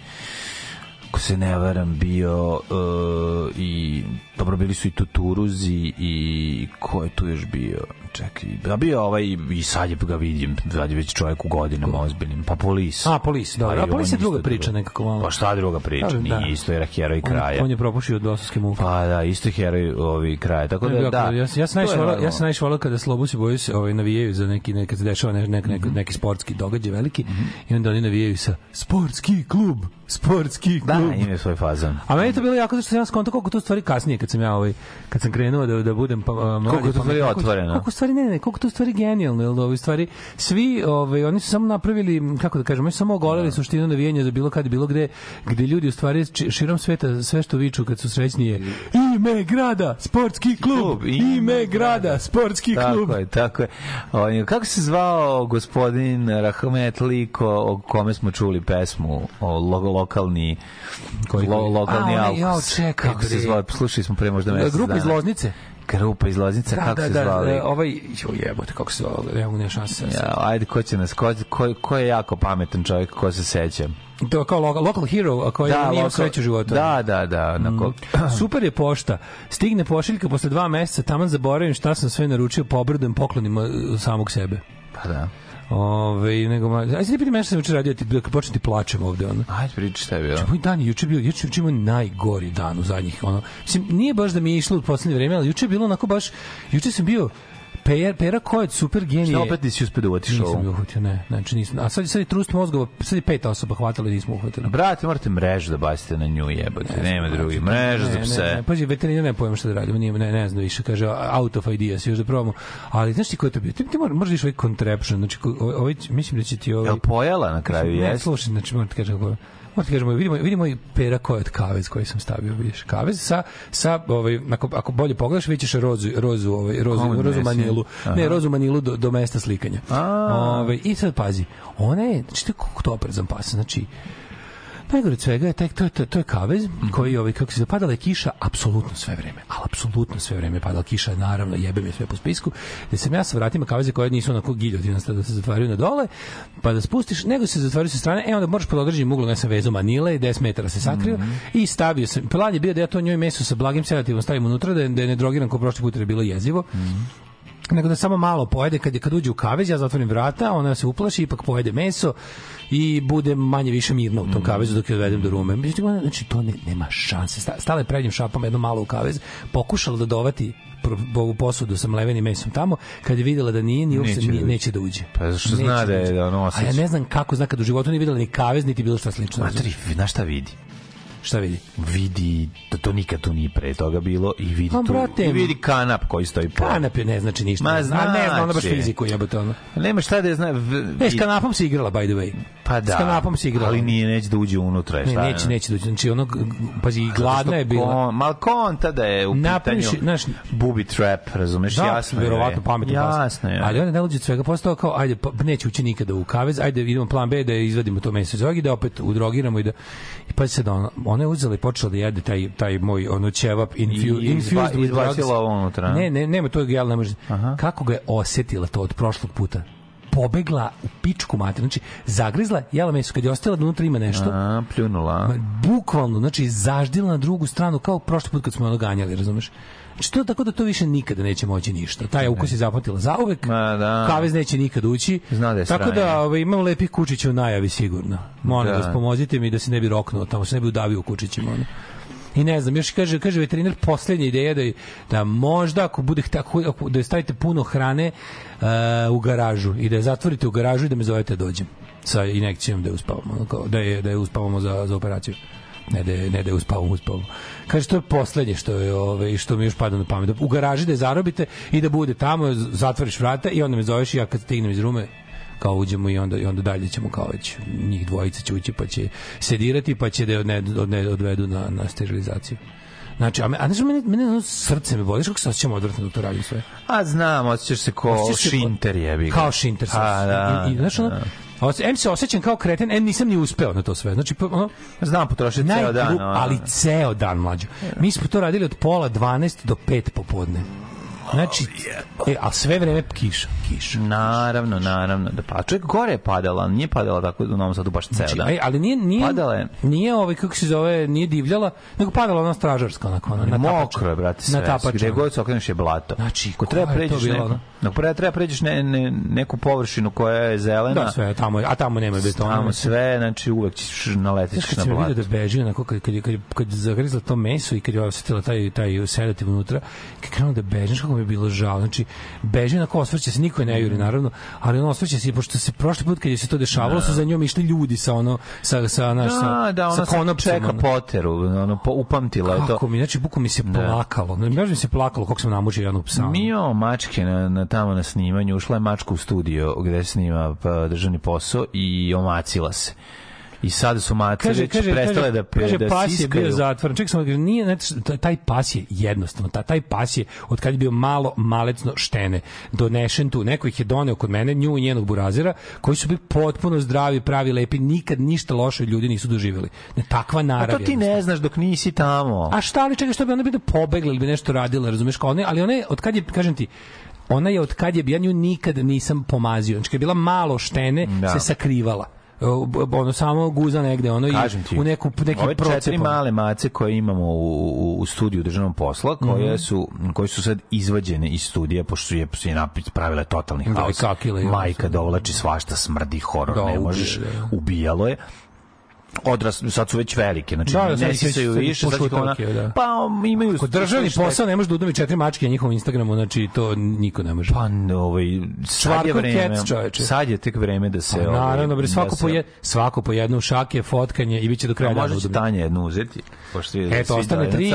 ako se ne varam bio uh, i dobro bili su i Tuturuzi i ko je tu još bio čekaj da bio ovaj i sad je ga vidim sad je već čovjek u godinama ozbiljnim pa polis A, polis, da. Pa A on polis je druga priča drugo. nekako malo. pa šta druga priča Da, da. nije isto je heroj On, kraja on je propušio od dosovske muke. pa da isto je heroj ovi kraja tako da da ja, ja sam najviše volao, ja sam najviše volao kada Slobus i Bojus ovaj navijaju za neki neki se dešava nek, nek, nek, neki sportski događaj veliki Mhm. i onda oni navijaju sa sportski klub, sportski da klub. ima svoj fazan A meni je to bilo jako zato što sam ja skonto koliko tu stvari kasnije kad sam ja ovaj kad sam krenuo da da budem pa Koliko to stvari otvoreno? Koliko stvari ne, ne, koliko to stvari genijalno, jel da ovi stvari svi ovaj oni su samo napravili kako da kažemo, oni su samo ogolili suštinu navijanja za bilo kad bilo gde gde ljudi u stvari širom sveta sve što viču kad su srećni je ime grada, sportski klub, Klub, ime, ime grada, sportski klub. Tako je, tako je. O, kako se zvao gospodin Rahmet Liko o kome smo čuli pesmu o lo, lokalni Koji- lo, lokalni A, Alkus? jao, čekaj, Kako se zvao? Slušali smo pre možda mesec Grupa iz dana. Loznice. Grupa iz Loznice, Da, kako da, se da, zvao? da, ovaj, jo jebote, kako se zvao, ja mu ne šanse. Ja, ajde, ko će nas, ko, ko, ko je jako pametan čovjek, ko se seća? To je kao local, local hero, a koji nije imao lokal- sreću u životu. Da, da, da. Onako, Super je pošta. Stigne pošiljka posle dva meseca, taman zaboravim šta sam sve naručio, pobrdujem poklonima uh, samog sebe. pa da. Ove, nego, ma, ajde ti piti meni šta sam juče radio, ti, dok počnem ti plačem ovde, ono. Ajde, priči šta je bilo. Moj dan je juče bio, juče, juče imao najgori dan u zadnjih, ono, mislim, nije baš da mi je išlo u poslednje vreme, ali juče je bilo onako baš, juče sam bio, Pera, Pera Kojec, super genije. Šta opet nisi uspio da uvatiš Nisam ovo? ga uhvatio, ne, znači nisam. A sad, sad je trust mozgova, sad je peta osoba hvatala i nismo uhvatili. Brate, morate mrežu da bacite na nju, jebote. Nema drugi. Mreža za Ne, pse. Ne, ne, pazi, veterinar ne pojem šta da radimo, nije, ne, ne znam više, kaže out of ideas, još da probamo. Ali znaš ti ko je to bio? Ti, ti mora, možeš više ovaj contraption, znači ko- ovaj, mislim da će ti ovaj... Jel pojela na kraju, Ne, jes? slušaj, znači moram ti kažem kako Moram ti kažem, vidimo, vidimo i pera kojot kavez koji sam stavio, vidiš. Kavez sa, sa ovaj, ako, ako bolje pogledaš, vidiš rozu, rozu, ovaj, rozu, Kome rozu manilu. Ne, Aha. rozu manilu do, do mesta slikanja. A. Ovaj, I sad pazi, ona je, znači to je kako to oprezan pas, znači, Najgore od svega je taj, to to, je- to je kavez koji, ovaj, kako se zapadala je kiša apsolutno sve vreme, ali apsolutno sve vreme padala kiša, naravno jebem je sve po spisku, gde sam ja sa vratima kaveze koje nisu onako giljotina da se zatvaraju na dole, pa da spustiš, nego se zatvaraju sa strane, e onda moraš pod određenim uglom, ja sam vezao manile, 10 metara se sakrio i stavio sam, plan je bio da ja to njoj meso sa blagim sedativom stavim unutra, da je, da je ne drogiram kao prošli put je bilo jezivo, nego da samo malo pojede kad je kad uđe u kavez ja zatvorim vrata ona se uplaši ipak pojede meso i bude manje više mirno u tom kavezu dok je odvedem do rume međutim znači to ne, nema šanse Sta- stala je prednjim šapom jedno malo u kavez pokušala da dovati ovu posudu sa mlevenim mesom tamo kad je videla da nije ni uopšte Neće da nije- uđe. neće da uđe Pa zašto Neće zna da je uđe. da ono a ja osjeća? ne znam kako zna kad u životu nije videla ni kavez niti bilo šta slično Matri, znaš šta vidi? Šta vidi Vidi da to nikad tu nije pre toga bilo i vidi Pa, tu, brate, i vidi kanap koji stoji po. kanap je ne znači ništa Ma, ne zna, a ne zna ona baš znači. fiziku jebote ono Nema šta da je zna... v- E, s kanapom se igrala, by the way. Pa da. S kanapom se igrala. Ali nije, neće da uđe unutra. Ne, šta, neće, neće doći. Znači, ono, pazi, gladna je bila. Kon, mal konta da je u Napraviš, pitanju znaš, booby trap, razumeš? Da, jasno verovatno pametno Jasno je. Ali onda ne uđe svega postao kao ajde pa neće ući nikada u kavez, ajde idemo plan B da izvadimo to meso iz da opet udrogiramo i da i pa se da ona, ona je uzela i počela da jede taj taj moj ono ćevap infu, I izba- infused with izbacila drugs. ovo unutra. Ne, ne, nema to gel, ne može. Kako ga je osetila to od prošlog puta? pobegla u pičku mater, znači zagrizla, jela meso, kad je ostala da unutra ima nešto, A, pljunula. Bukvalno, znači zaždila na drugu stranu kao prošli put kad smo ono ganjali, razumeš? Znači to tako da to više nikada neće moći ništa. Taj ukus je zapamtila zauvek. Ma, da. Kavez neće nikad ući. Zna da je tako da ovaj, imam lepih kučića u najavi sigurno. Molim Da. vas, pomozite mi da se ne bi roknuo, tamo se ne bi udavio u kučićima. Ono. I ne znam, još kaže, kaže veterinar, poslednja ideja da, da možda ako bude tako, ako, da stavite puno hrane uh, u garažu i da je zatvorite u garažu i da me zovete da dođem sa injekcijom da je uspavamo, da je, da je uspavamo za, za operaciju. Ne da je, ne da je uspavamo, uspavamo. Kaže, to je poslednje što, je, ove, što mi još pada na pamet. U garaži da je zarobite i da bude tamo, zatvoriš vrata i onda me zoveš i ja kad stignem iz rume, kao uđemo i onda i onda dalje ćemo kao već njih dvojica će ući pa će sedirati pa će da je odne, odne, odvedu na, na sterilizaciju. Znači, a, me, a znaš, mene, mene ono srce me boli, što se osjećam odvrtno dok to radim sve. A znam, osjećaš se ko Osjećaš se šinter jebi. Kao šinter. sam. A, da, I, i, znaš, ono, da. Em se osjećam kao kreten, em nisam ni uspeo na to sve. Znači, pa, ono, Znam, potrošiti ceo dan. ali ceo dan mlađo. Mi smo to radili od pola 12 do 5 popodne. Znači, e, a sve vreme kiša, kiša. Naravno, naravno. Da pa čovjek gore je padala, nije padala tako u Novom Sadu baš ceo Znači, dan. aj, ali nije nije Padala je. nije ovaj kako se zove, nije divljala, nego padala ona stražarska onako ona na Mokro je, brate, sve. Na tapača. Gde god se okreneš je blato. Znači, Ako treba pređeš neku, ono? ako treba, pređeš ne, ne, neku površinu koja je zelena, Da, sve tamo, je- a tamo nema betona. tamo sve, znači uvek ćeš naletiš kad na sam blato. vidio da beži onako kad kad kad kad zagrizla to meso i kad je osetila taj taj sedativ unutra, kad krenuo da beži, kako je bilo žao. Znači beži onako osvrće se, niko je ne juri naravno, ali on osvrće se pošto se prošli put kad je se to dešavalo su za njom išli ljudi sa ono sa sa naš sa, Da, da, sa ona sad konopcem, čeka ono. poteru, ono, po, upamtila je to. Kako mi, znači, buko mi se plakalo. Ne, baš mi se plakalo kako sam namučio jednog psa. Mi imamo mačke na, na, tamo na snimanju, ušla je mačka u studio gde snima pa, državni posao i omacila se. I sada su mace kaže, već kaže, prestale kaže, da, kaže, da pas je bio zatvoren. Ček sam, kaže, nije, znači, taj- pas je jednostavno, taj, taj pas je, od kad je bio malo malecno štene, donešen tu, neko ih je doneo kod mene, nju i njenog burazira, koji su bili potpuno zdravi, pravi, lepi, nikad ništa loše ljudi nisu doživjeli. Ne, takva A narav. to ti ne znaš dok nisi tamo. A šta ali čekaj, što bi ona bi da pobegla ili bi nešto radila, razumeš kao ali ona je, od kad je, kažem ti, ona je od kad je, ja nju nikad nisam pomazio. Znači, kad je bila malo štene, Da. se sakrivala. Ono samo guza negde ono Kažem i u neku neki ove četiri male mace koje imamo u, u, u studiju državnog posla, koje, Mhm. su, koje su sad izvađene iz studija, pošto je, su je napis pravile totalni Da, haos. Majka dovlači svašta, smrdi, horor, Da, ne ubije, možeš, da. ubijalo je odras, sad su već velike, znači Da, da, ne sisaju više, sad ona, da. pa imaju... Kod državni posao ne može da udumi četiri mačke na njihovom Instagramu, znači to niko ne može. Pa, ovaj, sad je vreme, sad je tek vreme da se... Pa, ovaj, naravno, bre, da svako, se- po je, svako po jednu šake, fotkanje i bit će do kraja A može će. Tanja jednu uzeti. Pošto je Eto, ostane tri.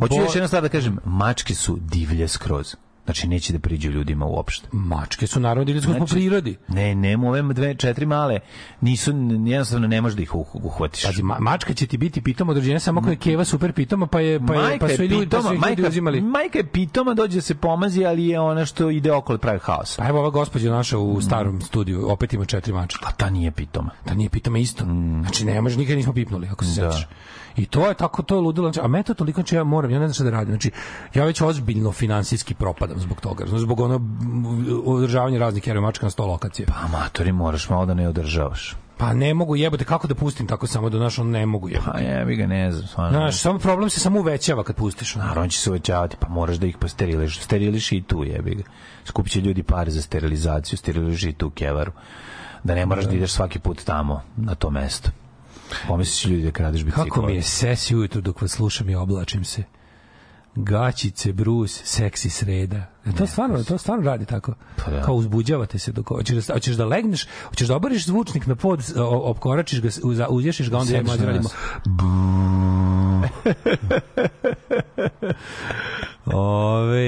Hoću još jednu stvar da kažem, mačke su divlje skroz. Znači, neće da priđu ljudima uopšte. Mačke su naravno divlje znači, po prirodi. Ne, nema ove dve, četiri male, nisu, jednostavno ne možeš da ih uh- uhvatiš. Pazi, ma, mačka će ti biti pitoma od rođenja samo ako je keva super pitoma, pa je pa je majka pa su ljudi, pa su ih ljudi majka, uzimali. majka je pitoma, dođe da se pomazi, ali je ona što ide okolo pravi haos. Pa evo ova gospođa naša u starom studiju, opet ima četiri mačke. A ta nije pitoma. Da nije pitoma isto. Znači ne može nikad nismo pipnuli, ako se Da. sećaš. I to je tako, to je ludilo. Znači, A me to toliko, znači ja moram, ja ne znam šta da radim. Znači, ja već ozbiljno finansijski propadam zbog toga. Znači, Zbog ono održavanja raznih heroj mačka na sto lokacije. Pa, amatori, moraš malo da ne održavaš. Pa ne mogu jebote, kako da pustim tako samo da naš on ne mogu jebote. Pa jebi ga, ne znam. Stvarno. Znaš, samo problem se samo uvećava kad pustiš. Naravno on će se uvećavati, pa moraš da ih posteriliš. Steriliš i tu, jebi ga. Skupit će ljudi pare za sterilizaciju, steriliš i tu kevaru. Da ne moraš da, ideš svaki put tamo, na to mesto. Pomisliš ljudi da kradeš biciklove. Kako mi je sesi ujutru dok vas slušam i oblačim se. Gaćice, brus, seksi sreda. E, To stvarno, to stvarno radi tako. Pa da. Kao uzbuđavate se dok hoćeš da hoćeš da legneš, hoćeš da obariš zvučnik na pod, opkoračiš ga, uz, uzješiš ga, onda ja i Seksi mlađe radimo. Ove,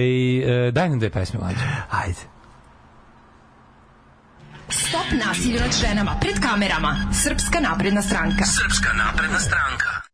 e, daj nam dve pesme mlađe. Ajde. Stop nasilju nad ženama pred kamerama. Srpska napredna stranka. Srpska napredna stranka.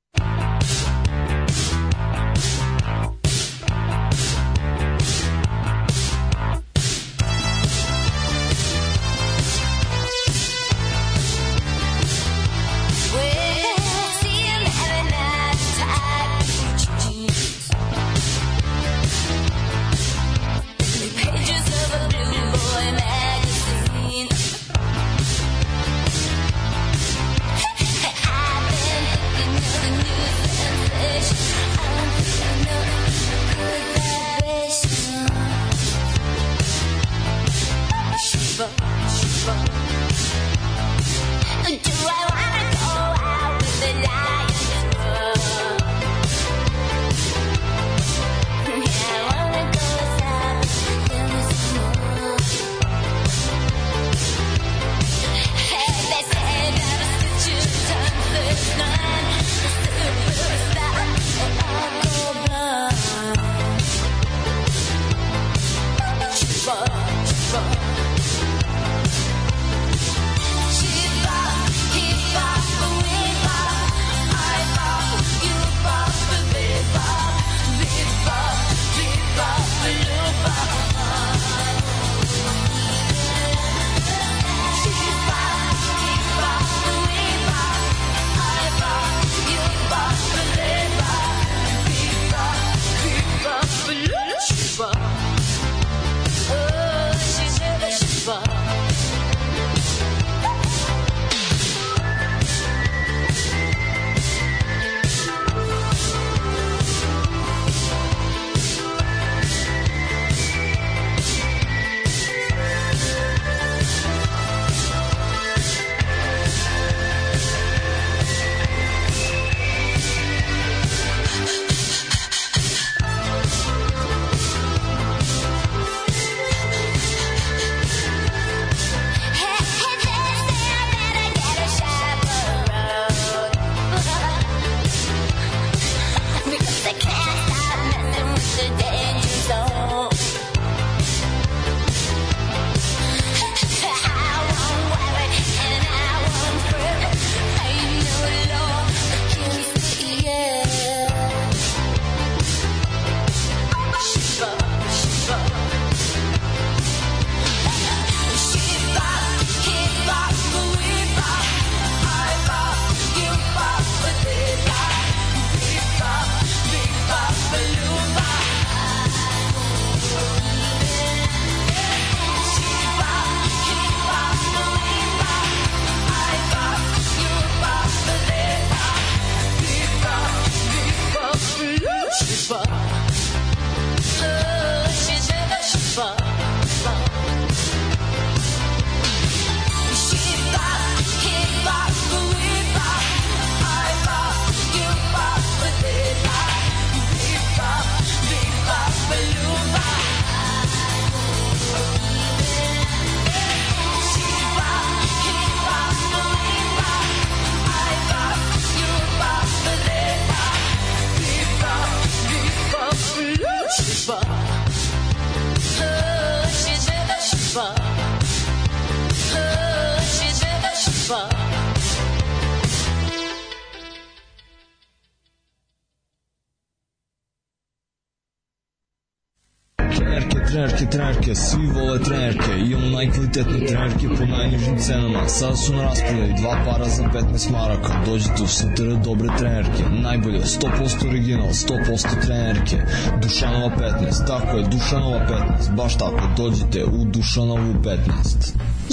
Vole trenerke, imamo najkvalitetne trenerke po najnižim cenama. Sada su na raspodaju dva para za 15 maraka. Dođite u STR dobre trenerke, najbolje, 100% original, 100% trenerke. Dušanova 15, tako je, Dušanova 15, baš tako, dođite u Dušanovu 15.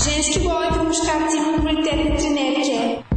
Ženski boli po muškarci kvalitetne trenerke.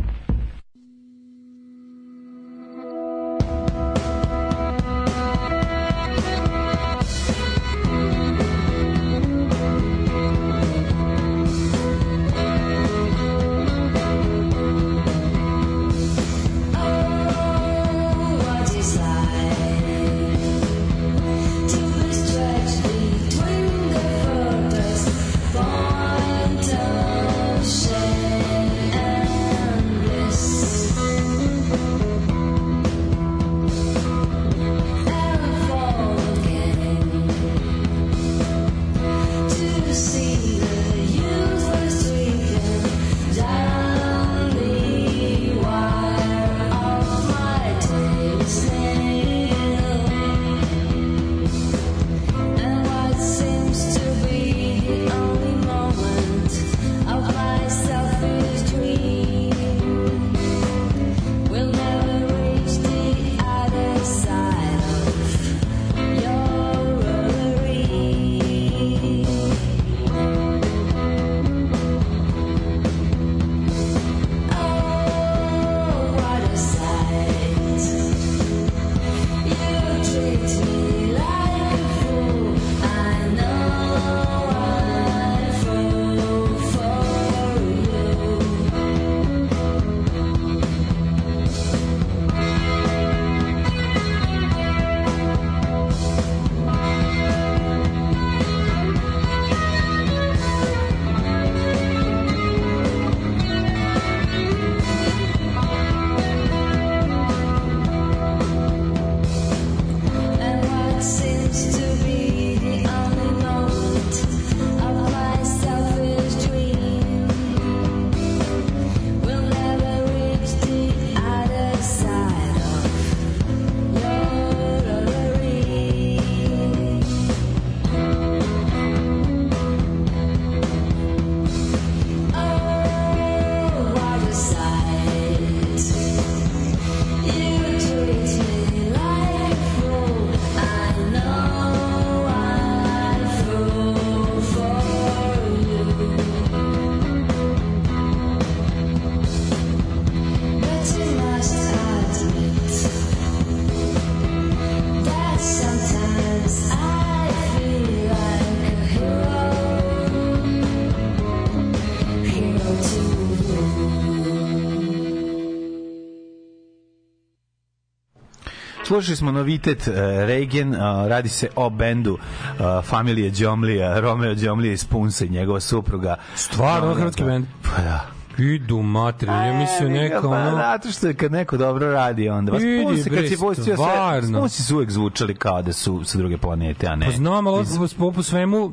Slušali smo novitet uh, Regen, uh, radi se o bendu uh, familije Đomlija, Romeo Đomlija iz Punsa i njegova supruga. Stvarno, hrvatski bend? Pa da. Idu mater, ja mislim neka Pa, ono... zato što je kad neko dobro radi, onda vas Punsi, kad si pustio sve. Punsi su uvek zvučali kao da su sa druge planete, a ne. Pa znam, ali iz- po, po svemu...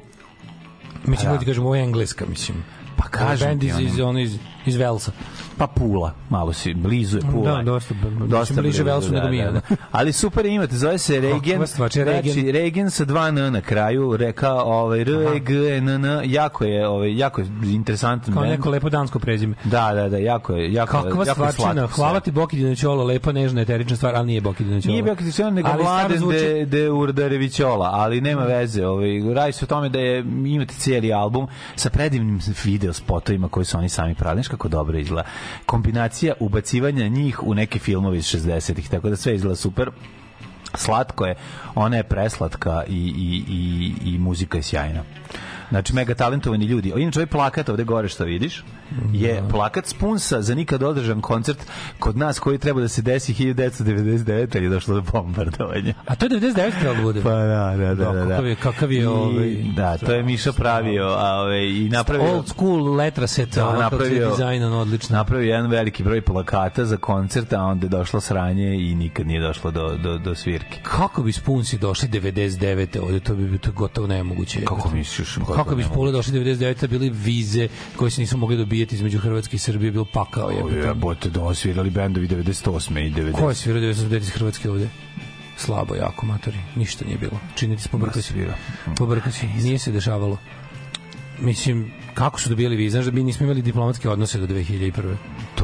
Mislim, Pa da ti kažem, ovo je engleska, mislim. Pa kažem ti, iz, ono. iz, ono, iz, iz Velsa. Pa Pula, malo si, blizu je Pula. Da, dosta, dosta bliže Velsu nego mi, da. Ali super imate, zove se Regen. Če Regen? Znači, Regen sa dva N na kraju, reka ovaj, R, E, G, N, N, jako je, ovaj, jako je interesantan Kao neko lepo dansko prezime. Da, da, da, jako je, jako, Kakva jako je stvarčina, slatko hvala ti Boki Dinoćolo, lepa, nežna, eterična stvar, ali nije Boki Dinoćolo. Nije bio Kristijan, nego zvuči- de, de Urdarevićola, ali nema veze. Ovaj, radi se o tome da je, imate cijeli album sa predivnim video spotovima koji su oni sami pravili. Kako dobro izgleda. Kombinacija ubacivanja njih u neke filmove iz 60-ih, tako da sve izgleda super slatko je, ona je preslatka i, i, i, i muzika je sjajna. Znači, mega talentovani ljudi. Inače, ovaj plakat ovde gore što vidiš, je plakat Spunsa za nikad održan koncert kod nas koji treba da se desi 1999. ali je došlo do bombardovanja. A to je 99 trebalo da bude. Pa da, da, da. da, da. Kakav je, kakav je I, ovaj... Da, to je Miša pravio, a ovaj, i napravio... Old school letra set, Da, da, napravio, dizajnan odlično. napravio jedan veliki broj plakata za koncert, a onda je došlo sranje i nikad nije došlo do, do, do svirke. Kako bi Spunsi došli 99. ovde, to bi bilo gotovo nemoguće. Kako misliš? Kako bi Spule došli 99. bili vize koje se nisu mogli dobijati između Hrvatske i Srbije, bil pakao je. Jebote, da osvirali bendovi 98. i 90. Ko je svirao 99 iz Hrvatske ovde? Slabo, jako, matori. Ništa nije bilo. Činiti se pobrkao se. svira. Pobrkao se. Nije se dešavalo. Mislim, kako su dobijali vize? Znaš da mi nismo imali diplomatske odnose do 2001.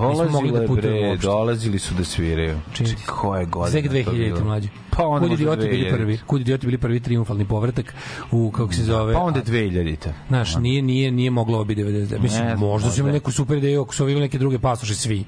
Nismo mogli da putujemo bre, dolazili su da sviraju. Čini Či se. koje godine Zek to 2000 bilo? mlađe. Pa onda Kud idioti bili 2000. prvi? Kud idioti bili prvi triumfalni povratak u kako se zove? Pa onda 2000-te. Znaš, nije, nije, nije moglo biti 99. Mislim, Ne možda su imali neku super ideju ako su imali neke druge pasoše svi.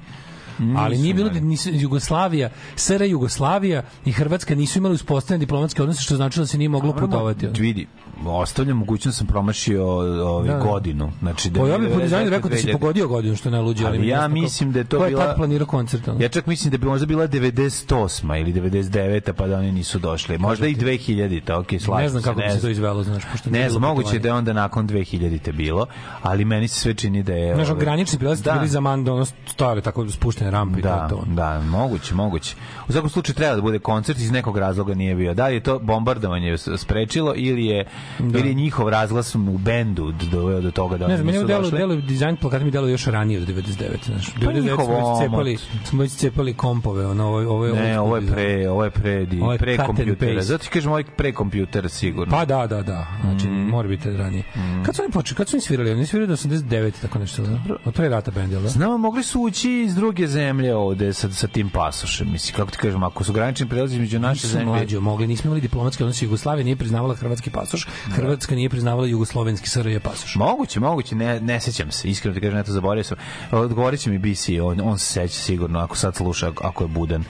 Ali nije bilo da nisu, Jugoslavija, SR Jugoslavija i Hrvatska nisu imali uspostavljene diplomatske odnose, što znači da se nije moglo putovati. Vidi, ostavljam mogućnost sam promašio ovaj Da, da. godinu. Znači da Pa ja bih po dizajnu 99, rekao da si 2000. pogodio godinu, što najluđe. Ali mi ja mislim da je to Ko je bila- tad planirao koncert? Ja čak mislim da bi možda bila 98. ili 99. pa da oni nisu došli. Možda i 2000. Ok, slažem ne znam kako bi se to izvelo, znaš, pošto Ne znam, moguće da je onda nakon 2000. bilo, ali meni se sve čini da je... Znaš, ovaj, granični prelazi da. bili za manda, ono stare, tako spuštene rampe i to Da, to. da, moguće, moguće. U svakom slučaju treba da bude koncert, iz nekog razloga nije bio. Da li je to bombardovanje sprečilo ili je, ili je njihov razglas u bendu doveo do toga da Ne znam, meni došli? delu dizajn plakata mi delo još ranije od 99, znaš. Pa 99 njihov smo cepali, smo cepali kompove, ono, ovo, ovo je... Ne, ovo je pre, ovo je pre, di, Ovo je pre kompjutera. Zato ti kažem, ovo je pre kompjutera sigurno. Pa da, da, da. Znači, Mhm. mora biti ranije. Kad su oni počeli, kad su oni svirali? Oni svirali do 89, tako nešto, da? Od pre rata bend, jel da? Znamo, mogli su ući iz druge zemlje ovde sa, sa tim pasošem. Mislim, kako ti kažem, ako su granični prelazi između naše Nisu zemlje... mlađi mogli, nismo imali diplomatske odnose. Jugoslavija nije priznavala hrvatski pasoš, Hrvatska nije priznavala jugoslovenski SRJ pasoš. Moguće, moguće, ne, ne sećam se, iskreno ti kažem, eto, zaboravio sam. Odgovorit će mi BC, on, on se seća sigurno, ako sad sluša, ako je budan.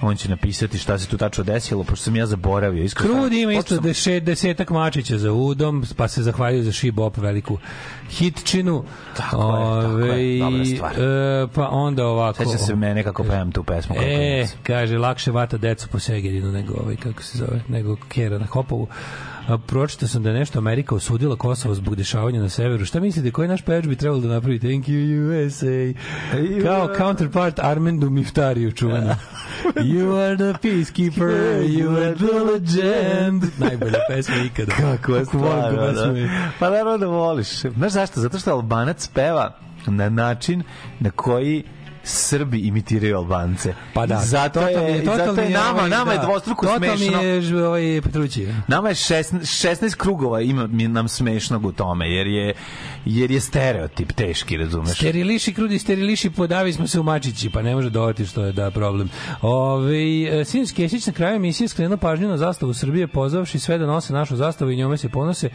On će napisati šta se tu tačno desilo, pošto sam ja zaboravio. Iskreno, Krudi ima isto sam- deset, desetak mačića za udom, pa se zahvaljuju za šibop veliku hitčinu. Tako je, tako je, dobra stvar. e, pa onda ovako... Seća se mene kako pevam tu pesmu. kao E, kaže, lakše vata decu po Segedinu nego ovaj, kako se zove, nego Kera na Hopovu. Pročitao sam da je nešto Amerika osudila Kosovo zbog dešavanja na severu. Šta mislite, koji naš pevač bi trebalo da napravi? Thank you USA. Kao counterpart Armendu Miftariju čuvenu. you are the peacekeeper, you are the legend. Najbolja pesma ikada. Kako je pesmu. da. Pa naravno da voliš. Znaš zašto? Zato što Albanac peva na način na koji Srbi imitiraju Albance. Pa da, I zato totalni je, zato totalni je nama, ovaj, nama je da, dvostruko totalni smešno. je ž- ovaj Petrući. Nama je 16, 16 krugova ima nam smešnog u tome, jer je, jer je stereotip teški, razumeš? Steriliši krudi, steriliši podavi smo se u mačići, pa ne može dovati što je da problem. Ove, Sinić Kesić na kraju emisije skrenuo pažnju na zastavu Srbije, pozvavši sve da nose našu zastavu i njome se ponose,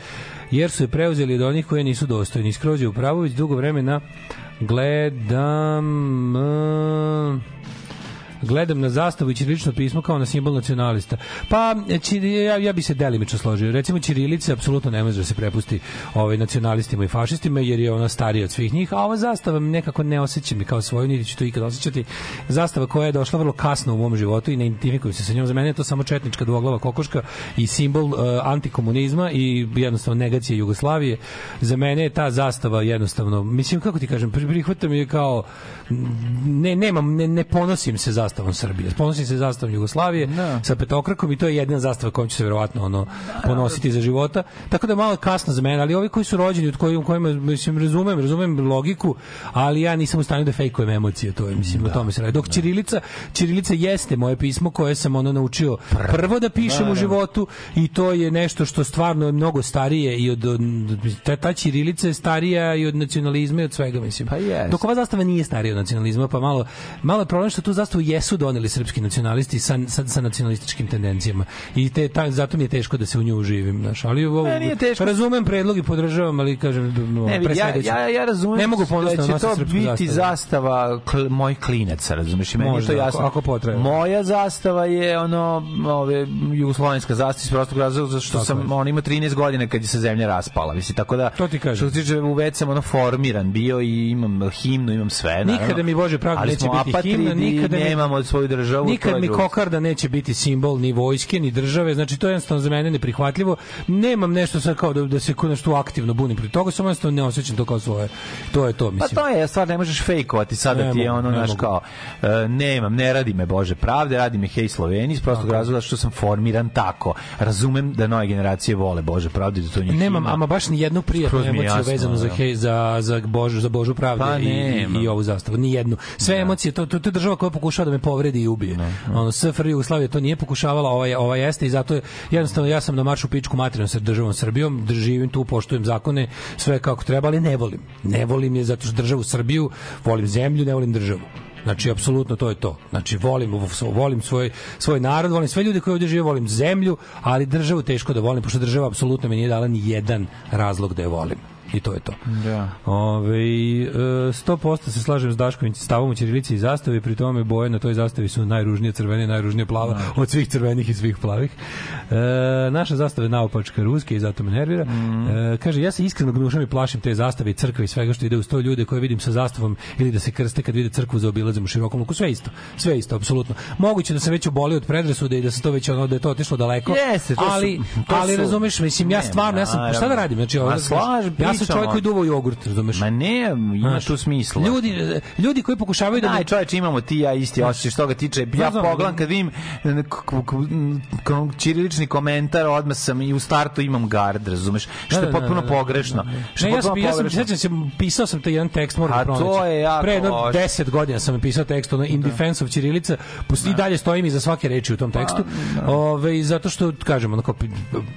jer su je preuzeli od onih koje nisu dostojni. Skrođe Upravović dugo vremena gledam... Uh, gledam na zastavu i ćirilično pismo kao na simbol nacionalista. Pa, ćiri- ja, ja bi se delimično složio. Recimo, ćirilica apsolutno ne može da se prepusti ovaj, nacionalistima i fašistima, jer je ona starija od svih njih, a ova zastava mi nekako ne osjećam ni kao svoju, niti ću to ikad osjećati. Zastava koja je došla vrlo kasno u mom životu i ne identifikujem se sa njom. Za mene je to samo četnička dvoglava kokoška i simbol uh, antikomunizma i jednostavno negacije Jugoslavije. Za mene je ta zastava jednostavno, mislim, kako ti kažem, pri- prihvatam je kao ne, nemam, ne, ne ponosim se zastavom Srbije. Ponosim se zastavom Jugoslavije sa petokrakom i to je jedina zastava kojom ću se verovatno ono, ponositi za života. Tako da je malo kasno za mene, ali ovi koji su rođeni, od kojim, kojima, mislim, razumem, razumem logiku, ali ja nisam u stanju da fejkujem emocije, to je, mislim, o tome se radi. Dok Ćirilica, Ćirilica jeste moje pismo koje sam ono naučio prvo da pišem u životu i to je nešto što stvarno je mnogo starije i od, od ta, ta Ćirilica je starija i od nacionalizma i od svega, mislim. Pa jest. Dok ova zastava nije starija od nacionalizma, pa malo, malo je problem što tu zastavu jesu doneli srpski nacionalisti sa, sa, sa nacionalističkim tendencijama. I te, ta, zato mi je teško da se u nju uživim. Znaš. Ali ovo, Ne, nije teško. razumem predlog i podržavam, ali kažem, no, Ne, ja, ja, ja razumem ne mogu ponosno da će to biti zastavu. zastava kl, mojih klinaca, razumeš? I meni Možda, to jasno. ako- ako. Moja zastava je ono, ove, jugoslovenska zastava iz prostog razloga, zato što Tako sam, on ima 13 godina kad je se zemlja raspala. Mislim, tako da, To ti kažem. što se tiče, već sam ono formiran bio i imam himnu, imam sve. naravno. Nikada mi, Bože pravda, neće biti himna, nikada mi- nemamo svoju državu. Nikad mi kokarda neće biti simbol ni vojske, ni države, znači to je jednostavno za mene neprihvatljivo. Nemam nešto sad kao da, da se kod nešto aktivno bunim protiv toga, samo jednostavno ne osjećam to kao svoje. To je to, Pa mislim. to je stvar, ne možeš fejkovati sada Ne ti je ono, ne naš mogu. kao, e, nemam, ne radi me Bože pravde, radi me hej Sloveniji, iz prostog razloga što sam formiran tako. Razumem da nove generacije vole Bože pravde, da to njih Nemam ima. ama baš ni jednu prijatnu emociju jasno, vezanu za da. hej, za za Božu za Božu pravdu Pa i, i, i ovu zastavu. Ni jednu. Sve emocije to to, to je država koja pokušava da me povredi i ubije. Ono SFRJ Jugoslavija to nije pokušavala, ova ova jeste i zato je jednostavno ja sam na maršu pičku materinu sa državom Srbijom, dr- živim tu, poštujem zakone, sve kako treba, ali ne volim. Ne volim je zato što državu Srbiju, volim zemlju, ne volim državu. Znači, apsolutno to je to. Znači, volim, volim svoj, svoj narod, volim sve ljude koji ovdje žive, volim zemlju, ali državu teško da volim, pošto država apsolutno mi nije dala ni jedan razlog da je volim. I to je to. Da. Ove, e, 100% se slažem s Daškovim stavom u Ćirilici i zastavi, pri tome boje na toj zastavi su najružnije crvene, najružnije plava od svih crvenih i svih plavih. E, naša zastava je naopačka ruske i zato me nervira. E, kaže, ja se iskreno gnušam i plašim te zastave i crkve i svega što ide uz to ljude koje vidim sa zastavom ili da se krste kad vide crkvu za obilazom u širokom luku. Sve isto. Sve isto, apsolutno. Moguće da sam već obolio od predrasude i da se to već ono, da je to otišlo daleko. Jeste, to su- ali, to ali su- razumeš, mislim, ja Ne, stvarno, ja sam, šta da radim? Znači, ovo, slažem, ja sam pričamo. čovjek koji duva jogurt, razumeš? Ma ne, ima tu smisla. Ljudi, ljudi koji pokušavaju da... Daj, čoveče, imamo ti ja isti osjećaj što ga tiče. Ja pogledam ali- kad vidim ćirilični komentar, odmah sam i u startu imam gard, razumeš? Što je potpuno pogrešno. Što Ne, je ja sam, potpuno ja sam, pogrešno. sećam se, pisao sam taj jedan tekst, moram A da pronaći. to je jako Pre jedno. 10 godina sam pisao tekst, ono, in defense of Ćirilica, i dalje stojim iza svake reči u tom tekstu. Ove, zato što, kažem, ono,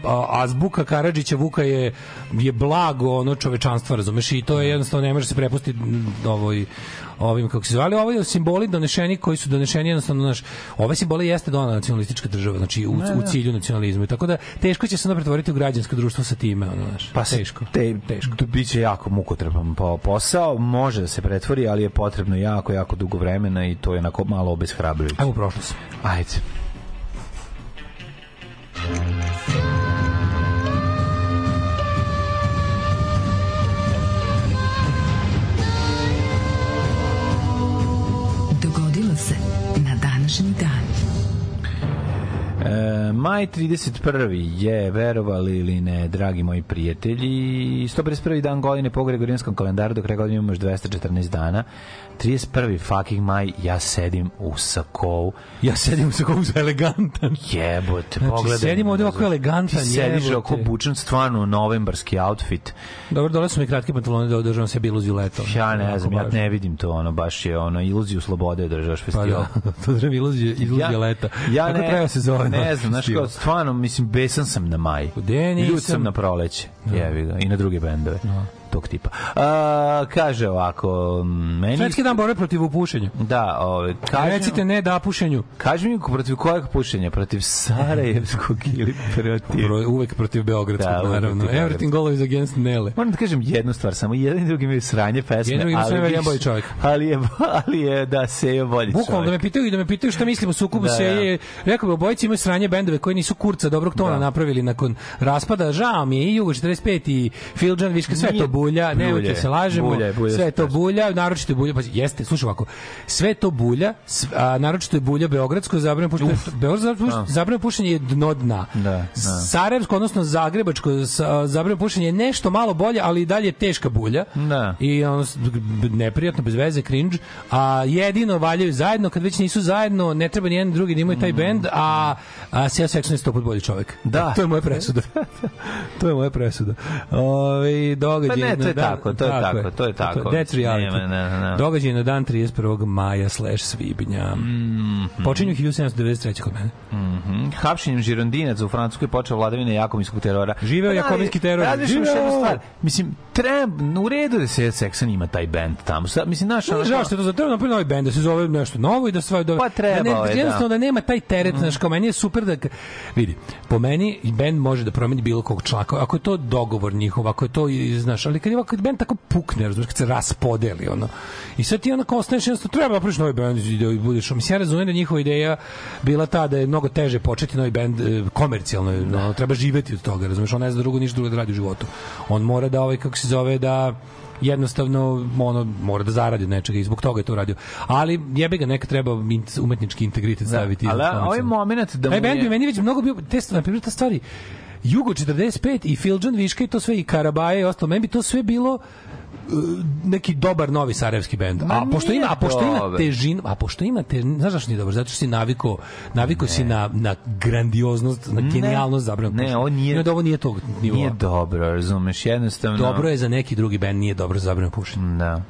a- azbuka Karadžića Vuka je, je blago ono čovečanstva, razumeš, i to je jednostavno ne može se prepustiti ovoj ovim kako se zvali, ovo je simboli donešeni koji su donešeni jednostavno naš ove simbole jeste donela nacionalistička država, znači u, u cilju nacionalizma. Tako da teško će se onda pretvoriti u građansko društvo sa time, ono, znaš. Pa se- teško. Te, teško. biće jako mukotreban po- posao, može da se pretvori, ali je potrebno jako, jako dugo vremena i to je onako malo obeshrabrujuće. Ajmo u prošlost. Ajde. E, maj 31. je, verovali ili ne, dragi moji prijatelji, 151. dan godine po Gregorijanskom kalendaru, do kraja godine imamo još 214 dana. 31. fucking maj, ja sedim u Sakovu. Ja sedim sa kom za elegantan. Jebote, Znači, pogledaj. sedim ovde ovako elegantan, Ti sediš oko bučan stvarno novembarski outfit. Dobro, dole su mi kratki pantaloni da održavam sebi iluziju leta. Ja ne znam, ja ne vidim to, ono, baš je ono, iluziju slobode držaš Pa festival. da, to držam iluziju, iluzija leta. Ja Kako ne, treba se zove? Ne znam, znaš kao, stvarno, mislim, besan sam na maj. Ljud sam na proleće. Jevi ga. I na druge bendove. Tog tipa. A, kaže ovako, meni... Svetski dan borbe protiv upušenja. Da, ove, kaži, Recite ne da pušenju. kaži mi protiv kojeg pušenja? Protiv Sarajevskog ili protiv... Pro, uvek protiv Beogradskog, Da, naravno. protiv Everything always against Nele. Moram da kažem jednu stvar, samo jedan i drugi imaju sranje pesme, Jedan i drugi ali, imaju jedan bolji čovjek. ali je, ali je da se je bolji Bukvalno da me pitaju i da me pitaju šta mislim o sukobu Da, se da. je rekao bi obojice imaju sranje bendove koji nisu kurca dobrog tona Da. napravili nakon raspada. Žao mi je i Jugo 45 i Filđan Viška sve to bulja, bulja nemojte je, se lažemo. bulja je, bulja sve se to bulja, naročito je bulja, pa jeste, slušaj ovako. Sve to bulja, a naročito je bulja beogradsko zabranjeno pušenje. Beogradsko zabranjeno pušenje je dno dna. Da, da. Sarajevsko odnosno zagrebačko zabranjeno pušenje je nešto malo bolje, ali i dalje je teška bulja. Da. I ono neprijatno bez veze cringe, a jedino valjaju zajedno kad već nisu zajedno, ne treba ni jedan drugi da imaju taj bend, a a Seo Saxon je sto put bolji čovjek. Da. To je moja presuda. to je moja presuda. Događaj Pa ne, to je dan- tako, to je tako, to je tako. That's reality. Nema, ne, ne. Događaj na dan 31. maja slash svibnja. Počinju 1793. kod mene. Mhm. Hapšenjem žirondinaca u Francuskoj počeo vladavina jakovinskog terora. Živeo Pa da, jakovinski teror. Živeo! jednu stvar. Mislim, treba, u redu da se Seksan ima taj bend tamo. Mislim, znaš, Ne, žao što je to za treba napraviti novi bend, da se zove nešto novo i da sve da Pa trebao da je, ne, jednostavno da. da. nema taj teret, znaš, kao meni je super da vidi, po meni i bend može da promeni bilo kog člana, ako je to dogovor njihov, ako je to znaš, ali kad je ovako bend tako pukne, razumeš, kad se raspodeli ono. I sad ti onako ostaneš jednostavno treba da napraviš novi bend i da budeš, mislim ja razumem da je njihova ideja bila ta da je mnogo teže početi novi bend e, komercijalno, ono, treba živeti od toga, razumeš, on ne zna drugo ništa drugo da radi u životu. On mora da ovaj kako se zove da jednostavno ono mora da zaradi nečega i zbog toga je to radio. Ali jebe ga neka treba umetnički integritet staviti. ali iza ovaj komercijalno. moment da mu Taj bend bi je- meni već mnogo bio te na primjer ta stvari Jugo 45 i Filđan Viška i to sve i Karabaje i ostalo, meni bi to sve bilo uh, neki dobar novi sarajevski bend. A pošto ima, a pošto ima težinu, a pošto ima te, znaš zašto nije dobar? Zato što si naviko, naviko si na, na grandioznost, na genijalnost zabranjenog Ne, ovo nije- onda ovo nije tog nivoa. Nije dobro, razumeš, jednostavno... Dobro je za neki drugi bend, nije dobro za zabranjeno pušenje. Da.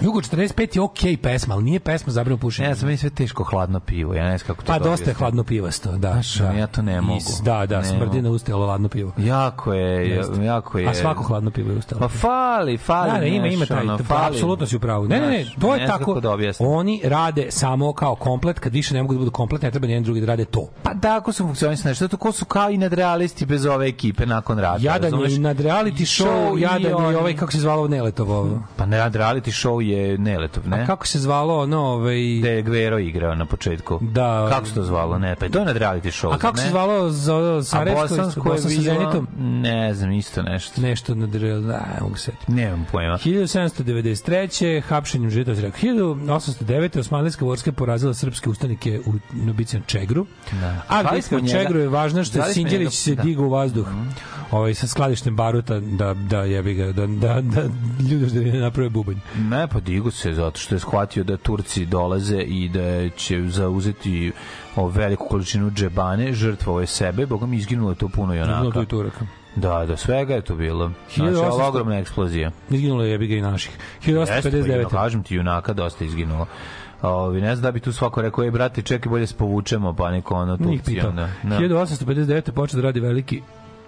Jugo 45 je okej pesma, ali nije pesma zabrano pušenje. Ne, sam meni sve teško hladno pivo. Ja ne znam kako to Pa da dosta je hladno pivasto, da. Znaš, da. ja to ne mogu. Is- Da, da, Ne smrdi na mogu. usta, ali ladno pivo. Jako je, Jeste. jako je. A svako hladno pivo je ustalo. Pa fali, fali. Da, da, ima, ima taj, ono, fali. apsolutno si u pravu. Ne, ne, ne, to je ne tako. da. Oni rade samo kao komplet, kad više ne mogu da budu komplet, ne treba nijedan drugi da rade to. Pa tako su funkcionisane. Što to ko su kao i nadrealisti bez ove ekipe nakon rata. Jadan je i nad reality show, jadan je ovaj, kako se zvalo, Neletovo. Pa ne, reality show je Neletov, ne? A kako se zvalo, ono, ovaj... Gde je Gvero igrao na početku. Da. Kako se to zvalo? Ne, pa to je nad reality show. A kako ne? se zvalo za A Sarajevsko, bosansko je bilo... Zenitom? Ne znam, isto nešto. Nešto nad real, da, ne mogu se. Nemam pojma. 1793. hapšenjem žida, to se rekao. 1809. Osmanlijska vojska porazila srpske ustanike u Nobicijan Čegru. Da. A njega- Čegru je važna što je Sinđelić se da. digao u vazduh. Ovaj sa skladištem baruta da da jebi ga da da da ljudi da ne naprave bubanj. Ne, pa digu se zato što je shvatio da Turci dolaze i da će zauzeti o veliku količinu džebane, žrtvovao sebe, bogom izginulo je to puno i Ono to onaka. je Turaka. Da, da, svega je to bilo. Znači, 1800 ova ogromna eksplozija. Izginulo je jebi ga i naših. Jeste, pa, 1859. kažem ti, junaka dosta izginulo. Ovi, ne znam da bi tu svako rekao, ej, brate, čekaj, bolje se povučemo, pa neko ono Njih pitao. onda. Da. 1859. počeo da radi veliki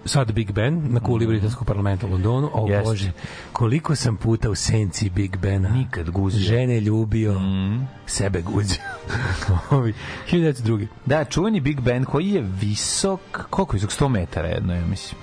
sad Big Ben na kuli britanskog parlamenta u Londonu. O Jeste. Bože, koliko sam puta u senci Big Bena. Nikad guzio. Žene ljubio, sebe guzio. Ovi, 1902. Da, čuveni Big Ben koji je visok, koliko je visok? 100 metara jedno, ja mislim.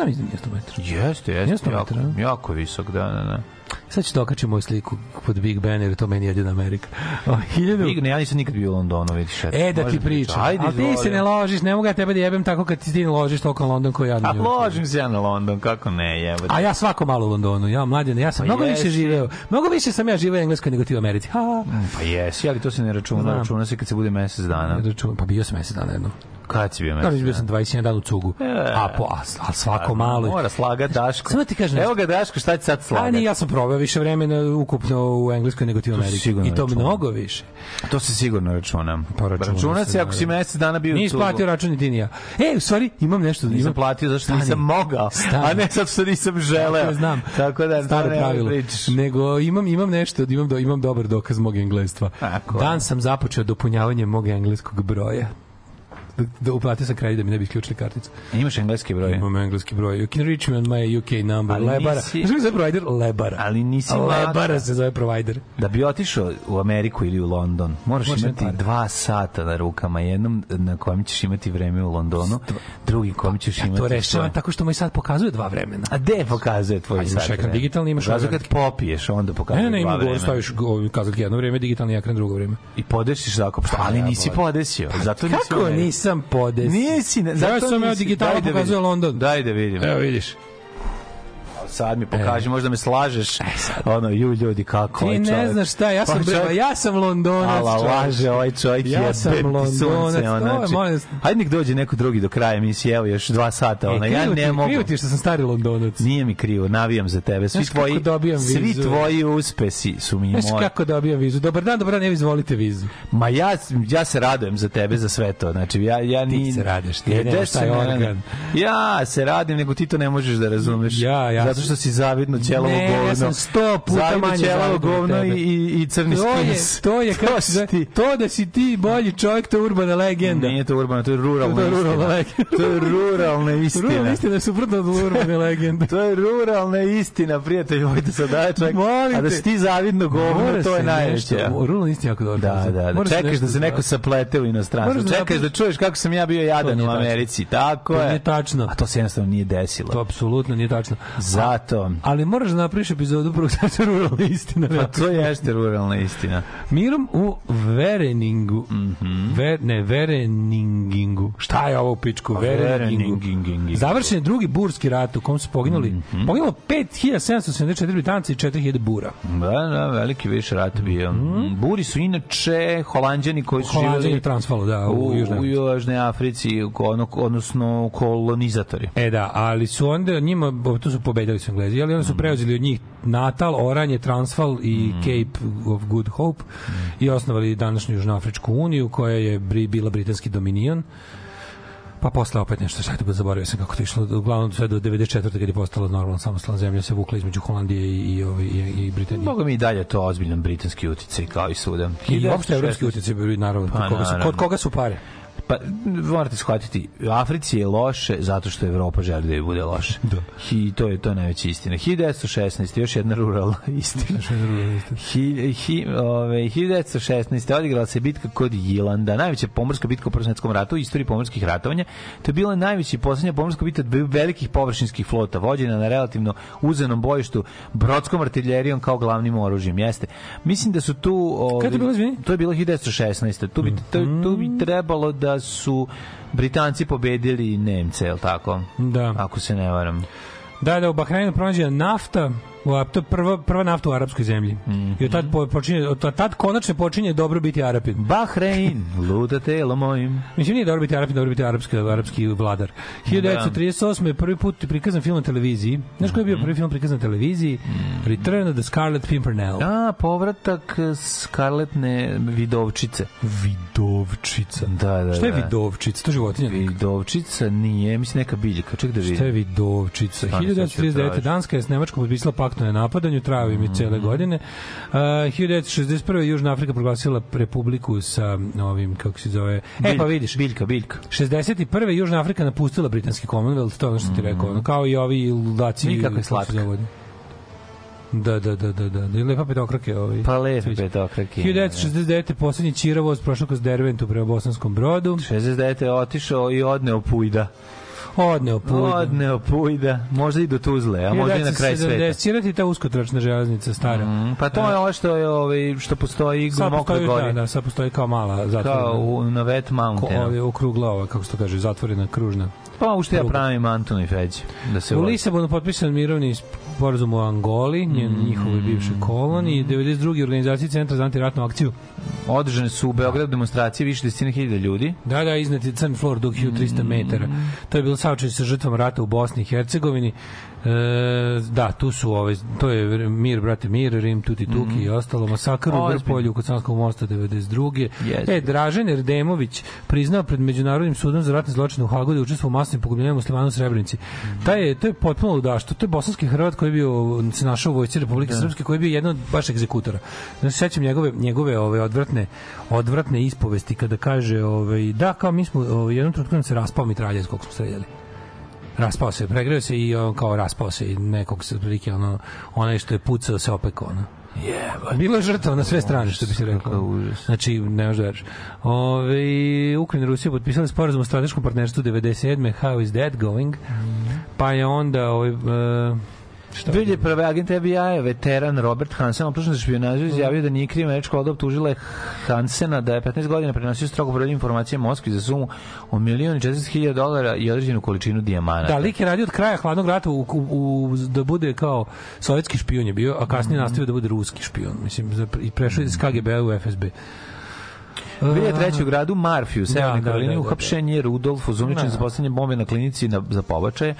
No, mislim da nije 100 metara. Jeste, jeste, 100 jako, metara, a? jako visok, da, da, da. Sad ću da okačim moju sliku pod Big Ben, jer je to meni jedina Amerika. O, 1000... Big, ne, ja nisam nikad bio u Londonu, vidiš. E, da ti pričam. Ajde, A ti se ne ložiš, ne mogu ja tebe da jebem tako kad ti ne ložiš toliko na London koji ja na A ložim se ja na London, kako ne, jebote. A ja svako malo u Londonu, ja mlađan, ja sam Pa mnogo više jesi. živeo. Mnogo više sam ja živeo u Engleskoj nego ti u Americi. Ha. Pa jesi, ali to se ne računa, Znam. računa se kad se bude mesec dana. Račun, pa bio sam mesec dana jedno. Kad si bio Da, mesec bio sam 21 dan u cugu. A, po, a, a svako malo. Mora slagat Daško. Samo ti kažem Evo ga Daško, šta će sad A slagati? nije, ja sam probao više vremena ukupno u Engleskoj nego ti u Americi. I to računao. mnogo više. To se sigurno računam. Pa računa računa se, ako si mesec dana bio u Nisi cugu. platio račun i ti ni ja. E, u stvari, imam nešto. Nisam imam, platio zašto Stani. nisam mogao, Stani. a ne zato što nisam želeo. Tako znam. Tako da, Staro pravilo. Nego imam imam nešto, imam do, imam dobar dokaz mog englestva. Tako je. Dan sam započeo dopunjavanje mog engleskog broja. Da, uplatio sam kredit da mi ne bi isključili karticu. Imaš engleski broj? Imam engleski broj. You can reach me on my UK number. Ali Lebara. nisi- Znaš zove provider? Lebara. Ali nisi Lebara se zove provider. Da bi otišao u Ameriku ili u London, moraš Moraš imati pare. dva sata na rukama. Jednom na kojem ćeš imati vreme u Londonu, drugim kojem ćeš imati... To rešavam svoje- tako što moj sad pokazuje dva vremena. A gde pokazuje tvoj A imaš sat? ekran digitalni, imaš Pokazuje ovaj kad popiješ, onda pokazuje Ne, ne, ne, dva vremena. go, staviš go, kazaljke jedno vreme, digitalni ekran drugo vreme. I podesiš tako, što, ali ja, nisi podesio. Zato nisi Kako Americi. Nisam podesio? Nisi, ne, zato Ja sam ja digitalno Daj da pokazuje vidim. London. Daj da vidim. Evo vidiš. Sad mi pokaži, možda me slažeš. Ono, ju ljudi, kako Ti ovaj ne čovjek. znaš šta, ja sam, Pa čovjek- ja sam Londonac. Ala, laže ovaj čovjek Ja jebe sam ti Londonac, sunce, ono, je, znači, molim. Hajde nek dođe neko drugi do kraja emisije, evo još dva sata, E, ja krivo ti- ne mogu. Krivo ti je što sam stari Londonac. Nije mi krivo, navijam za tebe. Svi Znaš tvoji, svi vizu? tvoji uspesi su mi Znaš moji. kako dobijam vizu? Dobar dan, dobar dan, evo izvolite vizu. Ma ja, ja se radujem za tebe, za sve to. Znači, ja, ja Ti ni... se radiš, ti Ja, nemaš taj ne- organ. Ja se radim, nego ti to ne možeš da razumeš. Ja, ja Zato sam- što si zavidno ćelovo Ne, govno. ja sam sto puta Zavidno manje ćelavo govno i, i, i crni To je, skins. to je, to se si zove- ti. to da si ti bolji čovjek, to je urbana legenda. Nije to urbano, to je ruralna To je ruralna istina. legenda. To je ruralna istina. Ruralna istina je suprotno od urbane legende. To je ruralna istina, prijatelj, ovaj da sad daje čovjek. Molim A da si ti zavidno govno, Mora to je se najveće. Ruralna istina je jako dobro. Da, da, da. Mora se Čekaš da se neko saplete u inostranstvu. Moraš da Čekaš da čuješ kako sam ja bio To jadan u. Americi. Tako To je. nije tačno. A to se jednostavno nije desilo. To apsolutno nije tačno. Zato. Ali moraš da napraviš epizodu prvog sata ruralna istina. Pa to jeste ruralna istina. Mirom u Vereningu. Mhm. Ver, ne, Vereningingu. Šta je ovo u pičku? Vereningingu. Vereningingu. Završen je drugi burski rat u kom su poginuli. Mhm. Poginulo 5774 Britanci i 4000 bura. Da, da, veliki više rat bio. Buri su inače holanđani koji su Holanđani živjeli Transvalu, da, u, u, Južnoj u Južnoj Africi, odnosno kolonizatori. E da, ali su onda njima, to su pobedili su Englezi, ali onda su preuzeli od njih Natal, Oranje, Transvaal i Cape of Good Hope i osnovali današnju Južnoafričku uniju koja je bila britanski dominion. Pa posle opet nešto, sad ga zaboravio sam kako to išlo. Uglavnom sve do 94. kad je postala normalna samostalna zemlja se vukla između Holandije i, i, i, i, Britanije. Boga mi i dalje to ozbiljan britanski uticaj kao i svuda. I uopšte evropski utjecaj bi naravno, Pa, kod koga su, naravno. kod koga su pare? Pa morate shvatiti, u Africi je loše zato što Evropa želi da je bude loše. Da. I to je to je najveća istina. 1916 još jedna ruralna istina. Hi, hi, ove, 1916. odigrala se bitka kod Jilanda, najveća pomorska bitka u Prvom ratu u istoriji pomorskih ratovanja. To je bila najveća i poslednja pomorska bitka dve velikih površinskih flota, vođena na relativno uzenom bojištu brodskom artiljerijom kao glavnim oružjem. Jeste. Mislim da su tu... Ove, je bilo, izvini? To je bilo 1916. Tu bi, to, tu bi trebalo da su Britanci pobedili Nemce, je li tako? Da. Ako se ne varam. Da, da, u Bahreinu pronađena nafta, u, to prva, prva nafta u arapskoj zemlji. I od tad, po, počinje, od tad konačno počinje dobro biti Arapin. Bahrein, luda telo mojim. Mislim, nije dobro biti Arapin, dobro biti arapski, arapski vladar. 1938. je prvi put prikazan film na televiziji. Znaš koji je bio prvi film prikazan na televiziji? Return of the Scarlet Pimpernel. A, povratak Skarletne vidovčice. Vidovčica. Da, da, Šta je da. vidovčica? To je životinja? Vidovčica nije, mislim neka biljka. Ček da vidim. Šta je vidovčica? Stvarno, sad ću 1939. tražiti. Danska je s Nemačkom potpisala pakt o nenapadanju, trajao im je cele godine. Uh, 1961. Južna Afrika proglasila republiku sa ovim, kako se zove... E, pa vidiš, Biljka, biljka. 61. Južna Afrika napustila britanski Commonwealth, to je ono što ti rekao, ono, kao i ovi ludaci. Vidi kako je slatka. Da, da, da, da, da. I lepa petokrake. Ovaj. Pa lepe petokrake. 1969. poslednji Čiravoz prošao kroz Derventu prema Bosanskom brodu. 69. je otišao i odneo Pujda. Odneo put. Odneo Pujda. Možda i do Tuzle, a možda i na kraj sveta. Čirati ta uskotračna železnica stara. Mm, pa to je ovo što je ovaj što postoji u Mokroj postoji, da, gori. da, sad postoji kao mala zatvorena. Kao u, na Wet ko, Mountainu. ovdje okrugla ova, kako se to kaže, zatvorena, kružna. Pa u što ja pravim Antonu i Feđi. Da se U. Lisabonu potpisan mirovni sporazum u Angoli, Mm. njihove bivše kolonije, 92. organizaciji Centra za antiratnu akciju. Održane su u Beogradu demonstracije više desetina hiljada ljudi. Da, da, iznad je crn flor dug 1300 metara. To je bilo saučešće sa žrtvama rata u Bosni i Hercegovini. E, da, tu su ove, to je Mir, brate, Mir, Rim, Tuti Tuki i ostalo. Masakar u. Vrpolju kod Sanskog mosta 92. Jeste. E, Dražen Erdemović priznao pred Međunarodnim sudom za ratne zločine u Hagu da je učestvovao u masnim pogubljenjima muslimana u Srebrenici. Taj je, to je potpuno ludaštvo. To je bosanski Hrvat koji je bio, se našao u vojsci Republike Srpske, koji je bio jedan od baš egzekutora. Se sećam njegove, njegove ove odvratne, odvratne ispovesti kada kaže ovaj, da, kao mi smo ovaj, jednom trenutku nam se raspao mitraljac kog smo streljali raspao se, pregreo se i on kao raspao se i nekog se prilike ono, onaj što je pucao se opekao ono. Jeba. Bilo je žrtava na sve strane, što bi se rekao. Znači, ne možeš da veriš. Ove, Ukrajina i Rusija potpisali sporazum o strateškom partnerstvu 97. How is that going? Pa je onda... Ovaj, uh, šta? 2001. agent FBI-a, veteran Robert Hansen, optužen za špionažu, izjavio da nije kriv američka vlada optužila je Hansena da je 15 godina prenosio strogo poredne informacije Moskvi za sumu od milion i 400 hiljada dolara i određenu količinu dijamanata. Da, lik je radio od kraja hladnog rata u, u, u, da bude kao sovjetski špion je bio, a kasnije nastavio da bude ruski špion. Mislim, i prešao iz KGB-a u FSB. 2003. u gradu Marfi u Severnoj Da, da, Karolini da, da, da. uhapšen je Rudolf Uzuničan Da. za postavljanje bombe na klinici na, za pobačaje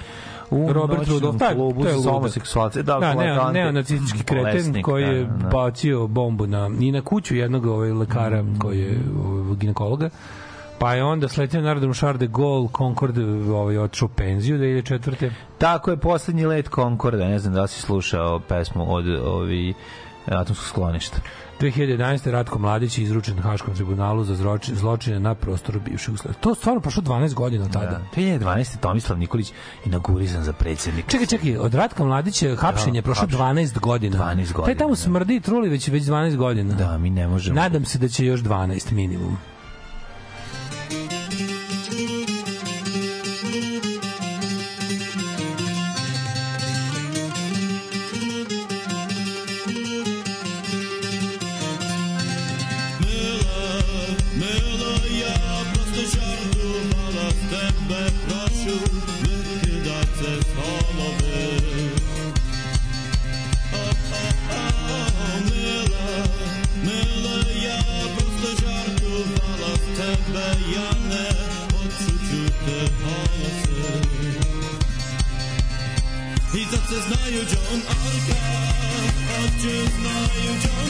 u Robert Rudolf, taj- klubu to je za homoseksualce. Da, Da, flagrante- neonacistički kreten bolesnik, koji je da, da. bacio bombu na, i na kuću jednog ovaj, lekara Mm. koji je ovaj, ginekologa. Pa je onda sletio na aerodrom Charles de Gaulle, Concorde ovaj, otišao penziju 2004. Tako je poslednji let Concorda, ne znam da si slušao pesmu od ovi atomskog skloništa. 2011. Ratko Mladić je izručen Haškom tribunalu za zločine, zločine na prostoru bivše Jugoslavije. To stvarno prošlo 12 godina od tada. Da. 2012. Tomislav Nikolić inaugurisan za predsjednika. Čekaj, čekaj, od Ratka Mladića hapšenje je prošlo hapšen. 12 godina. 12 godina, Taj tamo da. smrdi i truli već, već 12 godina. Da, mi ne možemo. Nadam se da će još 12 minimum. Tacy znają John Arka, oczy znają John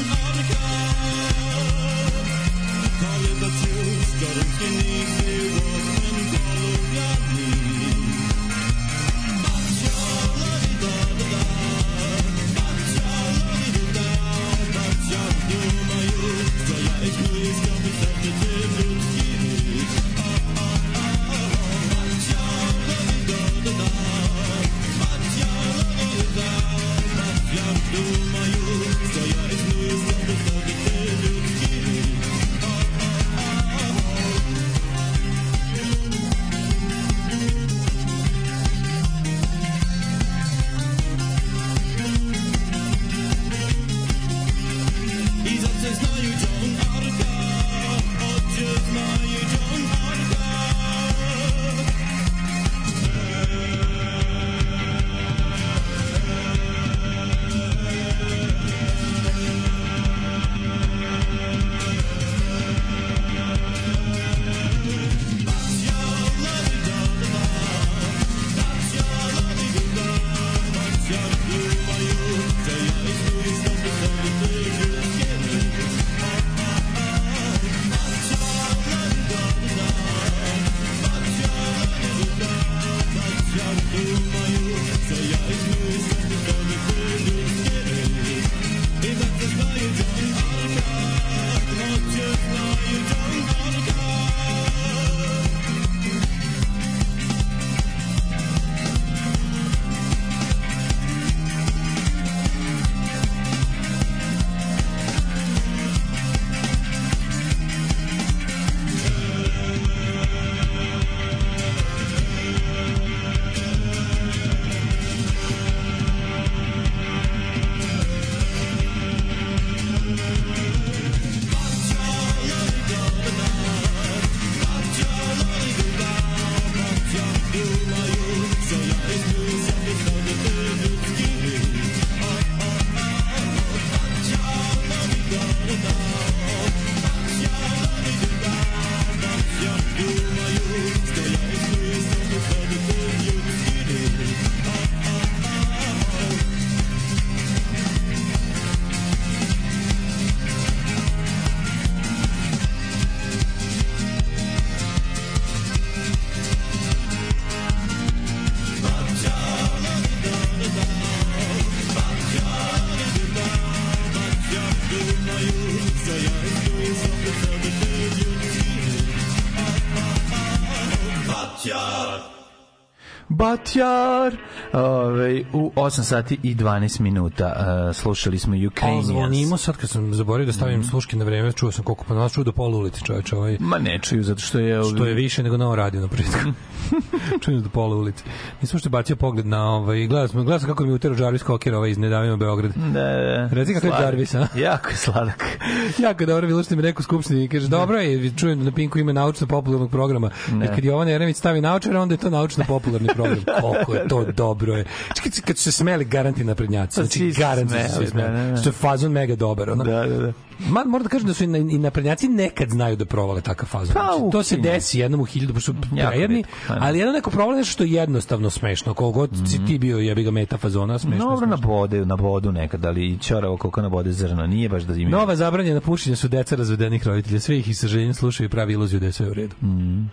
Batjar! Ove, u 8 sati i 12 minuta uh, slušali smo Ukrainians. zvonimo sad kad sam zaboravio da stavim sluške na vreme, čuo sam koliko pa nas čuo do pola ulice, čoveče, ovaj Ma ne čuju, zato što je... što je više nego na radio na početku. Čujem do pola ulice. Nisam što bacio pogled na ovaj, gledao sam, gledao sam kako mi utero Jarvis Cocker ovaj iz Nedavimo Beograd. Da, da. Reci kako je. Jarvis, a? Jako je sladak. jako dobro bilo što mi rekao skupštini i kaže dobro je, čujem da na Pinku ima naučno popularnog programa. I kad Jovan Jeremić stavi naučar, onda je to naučno popularni program. Koliko je to dobro je. Čekaj, kad, kad su se smeli garanti naprednjaci, Pa znači garanti su se smeli, smeli. da, da, da. Što je fazon mega dobar. Ono. Da, da, da. Ma, moram da kažem da su i, na- i naprednjaci nekad znaju da provale takav fazon. Pa, Znači, to se desi jednom u hiljadu, pošto su prejedni, pa da. ali jedno neko je nešto što je jednostavno smešno. Koliko god si ti bio, jebi ga meta fazona, smešno. Dobro na bode, na bodu nekad, ali i čoravo koliko na bode zrno. Nije baš da imaju. Nova zabranjena pušenja su deca razvedenih roditelja. Sve ih i sa željenjem slušaju i pravi iluziju da je sve u redu. Mm.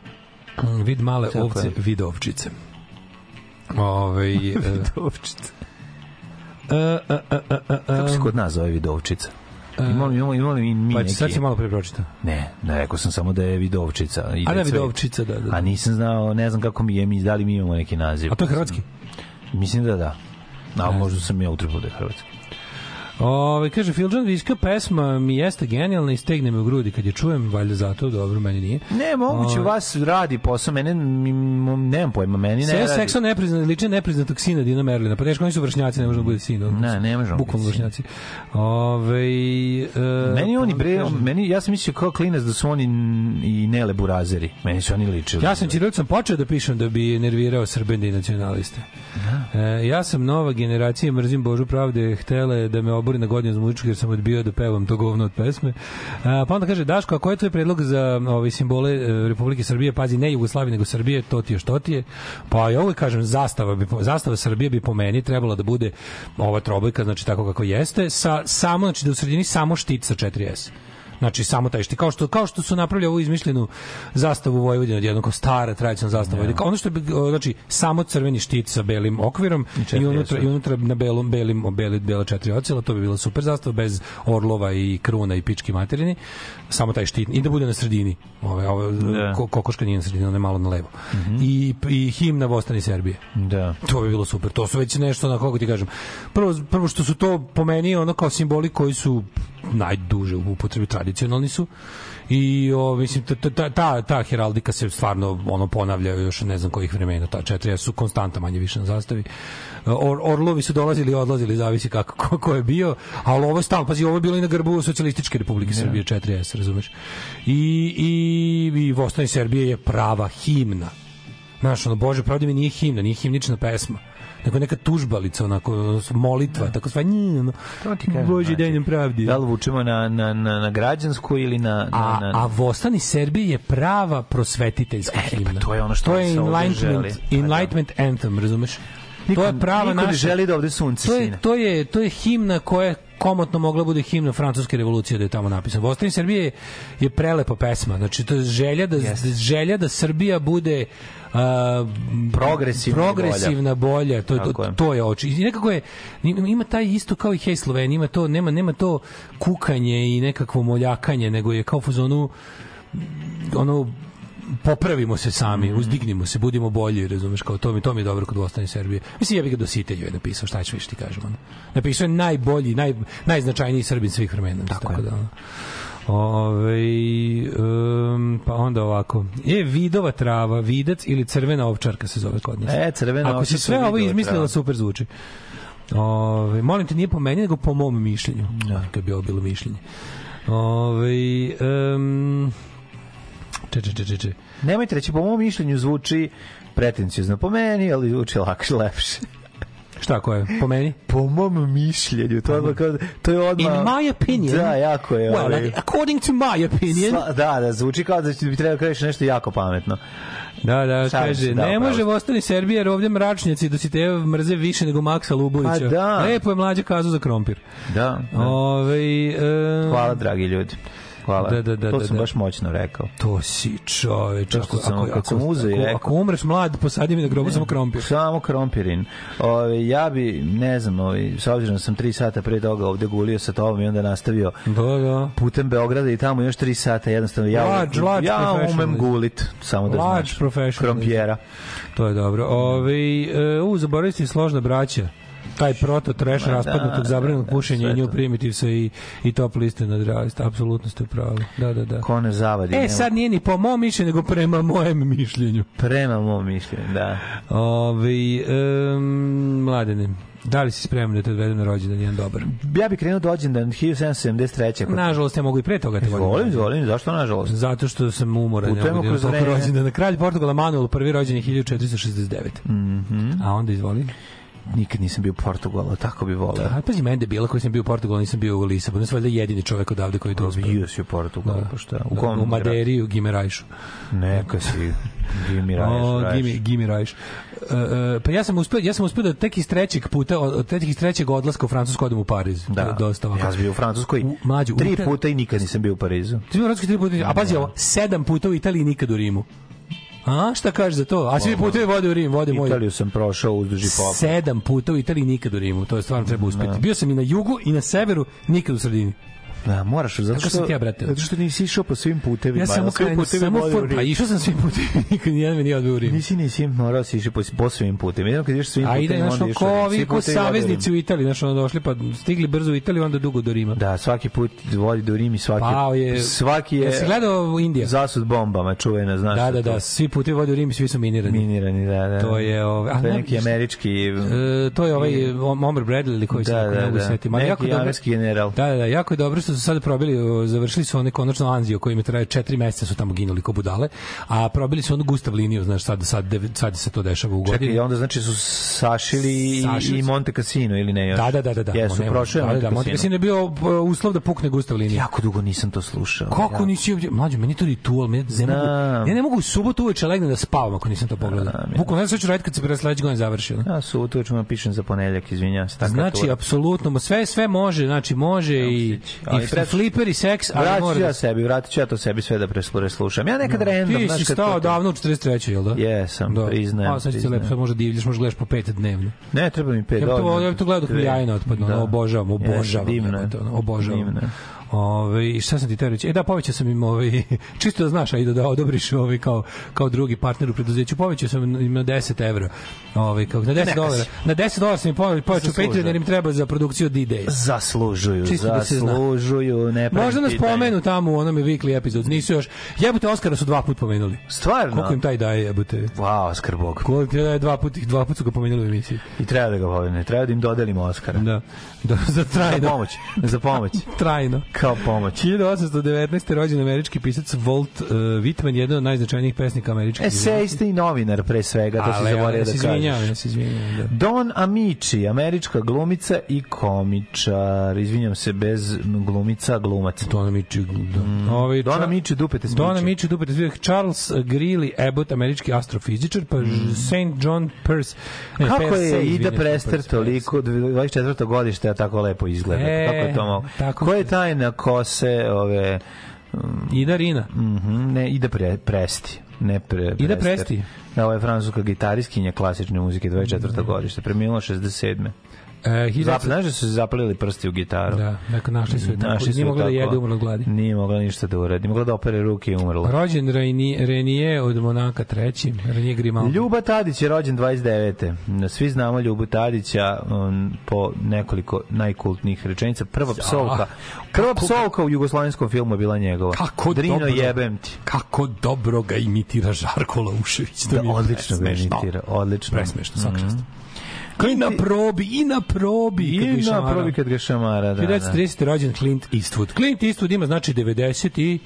Vid male Tako ovce, je. vid ovčice. Ove, e, Vidovčica. e, e, e, e, e, Kako se kod nas zove Vidovčica? Imamo, imamo, imamo li mi Pa neki... sad si malo pre pročitao. Ne, ne, rekao sam samo da je Vidovčica. I A da vidovčica, da, da. A nisam znao, ne znam kako mi je, mi, da li mi imamo neki naziv. A to je hrvatski? Mislim da da. A možda sam ja utrpao da je hrvatski. Ove, kaže, Filđan Viška pesma mi jeste genijalna i stegne me u grudi kad je čujem, valjda zato, dobro, meni nije. Ne, moguće vas radi posao, mene, nemam pojma, meni ne radi. sekso nepriznat, liče nepriznatog sina Dina Merlina. Pa teško, oni su vršnjaci, ne može da bude sin. Ne, ne može on Bukvalno biti sin. vršnjaci. Ove, e, Meni oni pa bre, meni ja sam mislio kao klinac da su oni i Nele Burazeri. Meni su oni ličili. Ja sam ćirilicom počeo da pišem da bi nervirao srbende i nacionaliste. E, ja sam nova generacija, mrzim Božu pravde, htele da me obori na godinu za muzičku jer sam odbio da pevam to govno od pesme. A, pa onda kaže, Daško, a koji je tvoj predlog za ove simbole e, Republike Srbije? Pazi, ne Jugoslavije, nego Srbije, to ti je što ti je. Pa ja uvijek kažem, zastava, bi, zastava Srbije bi po meni trebala da bude ova trobojka, znači tako kako jeste, sa, samo, znači da u sredini samo štit sa 4S. Znači samo taj štit kao što kao što su napravili ovu izmišljenu zastavu Vojvodine odjednom kao stara tradicionalna zastava. Kao Ono što o, znači samo crveni štit sa belim okvirom i, četiri unutra i unutra na belom belim beli bela četiri ocela, to bi bila super zastava bez orlova i kruna i pički materini. Samo taj štit i da bude na sredini. Ove ove Da. ko, kokoška nije na sredini, ona je malo na levo. I i himna Vostani Serbije. Da. To bi bilo super. To su već nešto na kako ti kažem. Prvo prvo što su to po meni ono kao simboli koji su najduže u upotrebi tradicionalni su. I o, mislim ta, ta, ta, ta heraldika se stvarno ono ponavlja još ne znam kojih vremena ta četiri su konstanta manje više na zastavi. Or, orlovi su dolazili i odlazili zavisi kako ko, ko je bio ali ovo je stalno pazi ovo je bilo i na grbu socijalističke republike Srbije 4S razumeš? I i i Vostani Serbije je prava himna. Znaš, ono, Bože, pravda mi nije himna, nije himnična pesma nego neka tužbalica, onako, molitva, tako sva, njih, ono, To ti kažem, Bože, znači, pravdi. Da li vučemo na, na, na, na građansku ili na... na, A, na, a Vostani Serbije je prava prosvetiteljska himna. pa to je ono što to je se želi. Pa da. enlightenment anthem, razumeš? Niko, to je prava niko ne naša. želi da ovde sunce to je, sine. to je, to je himna koja komotno mogla bude himna francuske revolucije da je tamo napisano. Vostani Srbije je, je prelepa pesma. Znači to je želja da želja da Srbija bude a, Progresivna i bolja. progresivna bolja. To, Tako to, je. to je oči. I nekako je ima taj isto kao i Hej Slovenija, ima to nema nema to kukanje i nekakvo moljakanje, nego je kao u fazonu ono popravimo se sami, Mhm. uzdignimo se, budimo bolji, razumeš, kao to mi to mi je dobro kod Vostane Srbije. Mislim ja bih ga dositelju je napisao, šta ću više ti kažem, ono. Napisao je najbolji, naj, najznačajniji Srbin svih vremena, tako, tako da. Ono. Ove, um, pa onda ovako. Je vidova trava, vidac ili crvena ovčarka se zove kod nas. E, crvena Ako si ovčarka, sve ovo izmislila, trava. super zvuči. Ove, molim te, nije po meni, nego po mom mišljenju. Da. Kad bi ovo bilo mišljenje. Ove, um, če, če, če, če. Nemojte reći, po mom mišljenju zvuči pretencijozno po meni, ali zvuči lakše, lepše. Šta ko je? Po meni? Po mom mišljenju, to je, kao- to je odmah... In my opinion. Da, jako je. Well, ovaj, according to my opinion. sla- da, da, zvuči kao da bi trebao kažeš nešto jako pametno. Da, da, Šalim kaže, da, ne može ostani Serbija jer ovdje mračnjaci do si te mrze više nego Maksa Lubovića. Pa da. Lepo je mlađa kazu za krompir. Da, da. Ove, e, Hvala, dragi ljudi. Hvala. Da, da, da, to da, sam da. baš moćno rekao. To si čoveč. To što sam- kad sam uzeo ako, rekao. ako umreš mlad, posadi mi na grobu samo krompir. Samo krompirin. Ove, ja bi, ne znam, ove, s obzirom da sam tri sata pre toga ovde gulio sa tobom i onda nastavio Da, da. putem Beograda i tamo još tri sata, jednostavno ja, Large, large ja umem gulit, samo da Large znaš. Krompijera. To je dobro. Ove, e, u, zaboravili ste složna braća. Taj proto trash Ma da, raspadnutog zabranjenog da, pušenja sve i New to. Primitivesa i, i top liste nad realista. Apsolutno ste u pravu. Da, da, da. Ko ne zavadi. E, nema- sad nije ni po mom mišljenju, nego prema mojem mišljenju. Prema mom mišljenju, da. Ove, um, mladene, da li si spreman da te odvedem na rođendan jedan dobar? Ja bih krenuo dođen da 1773. Kod... Nažalost, ja mogu i pre toga te volim. Volim, volim, zašto nažalost? Zato što sam umoran. Putujemo da kroz vreme. rođendana. Kralj Portugala Manuel, prvi rođen je 1469. Mhm. A onda izvoli. Nikad nisam bio u Portugalu, tako bi voleo. A pazi, mene debila koji sam bio u Portugalu, nisam bio u Lisabonu. Sam valjda jedini čovjek odavde koji je to uspeo. Bio si u Portugalu, pa šta? U kom u Maderi u Gimerajšu. Neka si Gimi Raješ, O. Gimi. E, e, pa ja sam uspeo, ja sam uspeo da tek iz trećeg puta, od, tek iz trećeg odlaska u Francusku odem u Pariz. Je Da, Dosta ovako. ja sam bio u Francuskoj U- mlađu, tri puta i nikad nisam bio u Parizu. Ti bio u Francuskoj tri puta, a pazi ovo, sedam puta u Italiji, nikad u Rimu. A, šta kažeš za to? A svi putevi vode u Rim, vode moj. Italiju sam prošao uzduž i pop. Sedam puta u Italiji, nikad u Rimu. To je stvarno treba uspeti. Bio sam i na jugu i na severu, nikad u sredini. Da, moraš, zato što, sam ti ja, brate? zato što nisi išao po svim putevima. Ja samo putevi samo u for, Rim. pa išao sam svim putem, nikad nijedan me nije odveo u Rim. Nisi, nisi, morao si iši po, po svim putevima. Jednom kad ideš svim A putevima, ide, znaš, onda ono, ideš ko u Rim. ovi, ko saveznici u Italiji, znaš, ono, došli, pa stigli brzo u Italiju, onda dugo do Rima. Da, svaki put vodi do Rim i svaki, Pao je, svaki je Jesi gledao Indija? zasud bombama, čuvena, znaš. Da, da, da, svi putevi vode u Rim i svi su minirani. Minirani, da, da. To je, ovaj, a To je ne, neki američki... E, to je ovaj Omer Bradley koji se Da, da, da, ne mogu da. Ali jako Neki dobro. amerski general. Da, da, da, jako je dobro što su sada probili, završili su one konačno Anzio koji im je traje četiri meseca su tamo ginuli ko budale, a probili su onu Gustav liniju, znaš, sad, sad, sad se to dešava u godini. Čekaj, i onda znači su sašili i, Sašili i. Monte Cassino ili ne još? Da, da, da, da, da. Jesu, Nema- prošli da, Monte da, da, Monte Cassino je bio uslov da pukne Gustav linija. Jako dugo nisam to slušao. Kako Ja. nisi ovdje? Mlađo, meni to tu, ali meni Znam. mogu, ja ne mogu u subotu uveče legnem da spavam ako nisam to pogledao. Znam, ja. Bukvalno, ne znam šta ću raditi kad se pre sledeće godine završi. ono. Ja su utoč vam pišem za ponedjeljak, izvinjam se. Znači, apsolutno, sve sve može, znači može i, Ali pred- fliper i seks, ali Vratit ću da ja sebi, vratit ću ja to sebi sve da preslu- preslušam. Ja nekad random, Ti si stao to- davno u 43. jel da? Jesam, priznajem, A sad priznajem. lepo, sad možda divljaš, možda gledaš po pet dnevno. Ne, treba mi pet Ja bi to, ja bi to gledao dok mi jajna otpadno, Da. ono, obožavam, obožavam. Divno je. obožavam. Divno. Ove, i šta sam ti teo reći? E da, povećao sam im ovaj, čisto da znaš, a i da, da odobriš ovaj, kao, kao drugi partner u preduzeću, povećao sam im na 10 evra. Ovaj, kao, na 10 Neka dolara. si. Na 10 dolara sam im povećao. Patreon jer im treba za produkciju D-Days. Zaslužuju, Čisto da zaslužuju, ne pravim Možda nas pomenu tamo u onome weekly episodes, nisu još. Jebote, Oskara su dva put pomenuli. Stvarno? Koliko im taj daje, jebote? Wow, Oskar Bog. Koliko ti daje dva puta, dva puta su ga pomenuli u emisiji. I treba da ga povene, treba da im dodelimo Oskara. Da. da za Za trajno. pomoć, za pomoć. Trajno. Kao pomoć. 1819. rođen američki pisac Walt uh, Whitman, jedan od najznačajnijih pesnika američkih. Esejista i novinar pre svega, to si zaboravio ja da kažeš. ja se izvinjavam, da. Don Amici, američka glumica i komičar. Izvinjam se, bez glumica, glumac. Dona Miči, da. Ovaj, Don Amici, dupete smiče. Dona Miči, dupete smiče. Charles Greeley Abbott, američki astrofizičar, pa St. John Peirce. ne, Kako Peirce, je Ida Prester toliko 24. godište, a tako lepo izgleda? E, Kako je to tako Ko je se- tajna kose ove... Ida Rina. Mhm, ne, Ida pre, Presti. Ne pre, Ida. Presti. Da, ovo je francuska gitariskinja klasične muzike, 24. godište. Preminula 67. Zap, 1900 znaš da su se zapalili prsti u gitaru? Da, dakle, našli su je tako. Našli su Nije je mogla da jede, umrla od gladi. Nije mogla ništa da uradi. Nije mogla da opere ruke i umrla. Rođen Reni, Renije od Monaka treći, Renije Grimaldi. Ljuba Tadić je rođen 29. Svi znamo Ljubu Tadića um, po nekoliko najkultnijih rečenica. Prva psovka. Prva psovka u jugoslovenskom filmu je bila njegova. Kako Drino dobro. jebem ti. Kako dobro ga imitira Žarko Laušević. Da, odlično ga imitira. Odlično. Presmešno, svaka čast. I Clint- na probi, i na probi. I na probi kad ga šamara, da, da. 1930. rođen Clint Eastwood. Clint Eastwood ima znači 90 i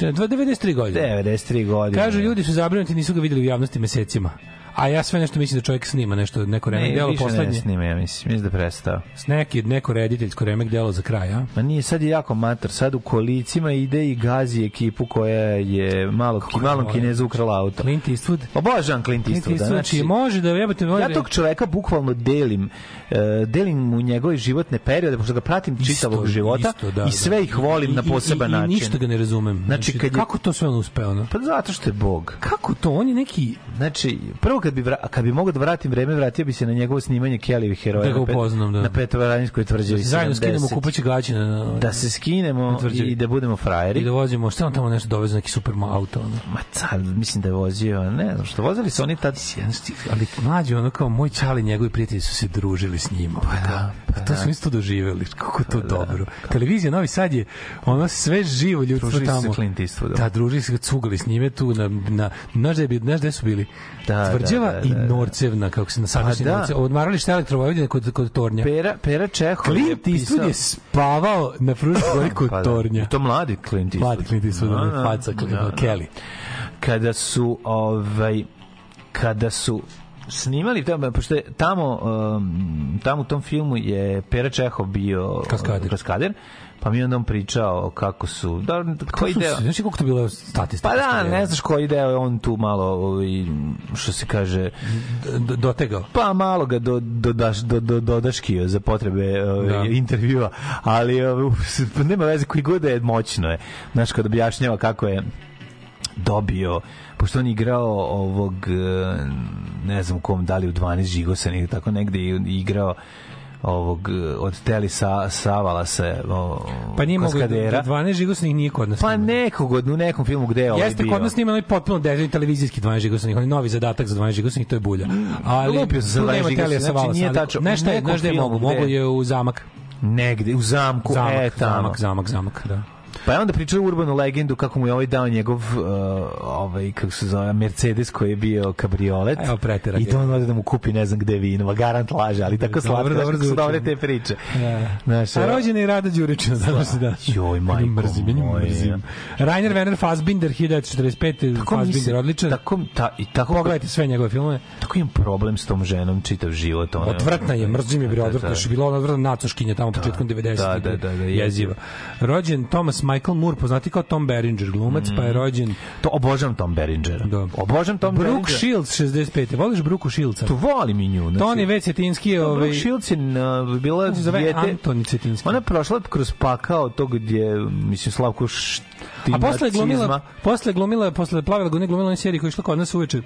93 godine. 93 godine. Kažu ljudi su zabrinuti, nisu ga videli u javnosti mesecima. A ja sve nešto mislim da čovjek snima nešto, neko remek Ne, delo više ne poslednje. snima, ja mislim. Mislim da prestao. S neki, neko rediteljsko remek delo za kraj, a? Ma nije, sad je jako mator. Sad u kolicima ide i gazi ekipu koja je malo, ki, malom kinezu ukrala auto. Clint Eastwood. Obožavam Clint Clint Eastwooda. Eastwood, znači, može da jebate... Ja tog čoveka bukvalno delim, uh, delim mu njegove životne periode, pošto ga pratim čitavog života isto, da, i sve da. ih volim I- na i- poseban i, način. I ništa ga ne razumem. Znači, kad je- Kako to sve on uspeo? No? Pa zato što je Bog. Kako to? On je neki... Znači, prvo kad bi, vra, kad bi mogao da vratim vreme, vratio bi se na njegovo snimanje Kellyvih heroja Da ga na, upoznam, da. na Petovaradinskoj tvrđavi Zajedno skinemo 70. kupaće gaćine. Na, Da se skinemo i da budemo frajeri. I da vozimo, šta on tamo nešto doveze, neki super auto, ono. Ma car, mislim da je vozio, ne znam što, vozili su oni tad... ali mlađi ono kao moj čali njegovi prijatelji su se družili s njima. Pa da, pa to da. su isto doživjeli. Kako to dobro. Televizija Novi Sad je ono sve živo ljudstvo Družili tamo. se Clint Eastwoodom. Da, družili se, cugali s njime tu na, na znaš, da je, znaš gde su bili? Da, Tvrđava da, da, i da, da. Norcevna, kako se na sadašnji da. Norcev. Odmaralište elektrovojvodine kod, kod Tornja. Pera, Pera Čehov je Clint Eastwood pisao... je spavao na Fruškoj gori kod Pa da. Tornja. I to mladi Clint Eastwood. Mladi Clint Eastwood, Da, ono, da. faca, Da, da. Kelly. Kada su, ovaj, kada su snimali tamo, pošto je tamo, um, tamo u tom filmu je Pera Čehov bio Kaskader. kaskader pa mi je onda on pričao kako su, da, koji deo, Znaš koliko to bilo statistika? Pa da, ne znaš koji deo je on tu malo, ovaj, što se kaže, dotegao. pa malo ga do, do, do, do, dodaškio za potrebe ovaj, Da. intervjua, ali ovaj, nema veze koji god je moćno je. Znaš, kad objašnjava kako je dobio pošto on igrao ovog eh, ne znam kom, da li u 12 žigosan ili tako negde i igrao ovog od Teli sa, Savala se o, Pa nije mogu, kaskadera. 12 žigosnih nije kod nas. Pa nekog od- u nekom filmu gde je ovaj Jeste bio. kod nas snima onaj potpuno dezajn televizijski 12 žigosnih, onaj novi zadatak za 12 žigosnih, to je bulja. Ali lupio sam za tu 12 nema Telija žigosnih, znači Savala, nije tačno. Ne šta je, gde je mogu, mogu je u zamak. negde u zamku Zamak, e, tamo. zamak, zamak, zamak, da. Pa je onda pričao urbanu legendu kako mu je ovaj dao njegov uh, ovaj kako se zove Mercedes koji je bio kabriolet. Evo, pretera I ga. da on ode da mu kupi ne znam gde vino, garant laže, ali tako slatko, dobro dobro, dobre te priče. Da. Znaš, A evo, rođen je Rada Đurić na današnji dan. Joj, majko mrzim, moja. mrzim. Rainer Werner Fassbinder, 1945. tako Fassbinder, se- odličan. Tako, ta, i tako, Pogledajte sve njegove filmove. tako imam problem s tom ženom čitav život. Ona, Odvrtna je, mrzim je, bre, Da, da. Što je bila ona odvrtna nacoškinja tamo početkom 90. da, da, da, da, jeziva. Rođen Thomas Michael Moore, poznati kao Tom Berenger, glumac, pa je rođen To obožavam Tom Beringera. Da. Obožavam Tom Brooke. Shields, 65. Voliš Brooke Shieldsa? To volim i nju. Znači, Toni V. Cetinski ovaj... Brooke Shields je uh, bila se zove dijete... Antoni Cetinski. Ona je prošla kroz pakao tog gdje, mislim, Slavko A posle je glumila, štinacizma. posle je glumila, posle plavila godine glumila na seriji koja je išla kod nas uveče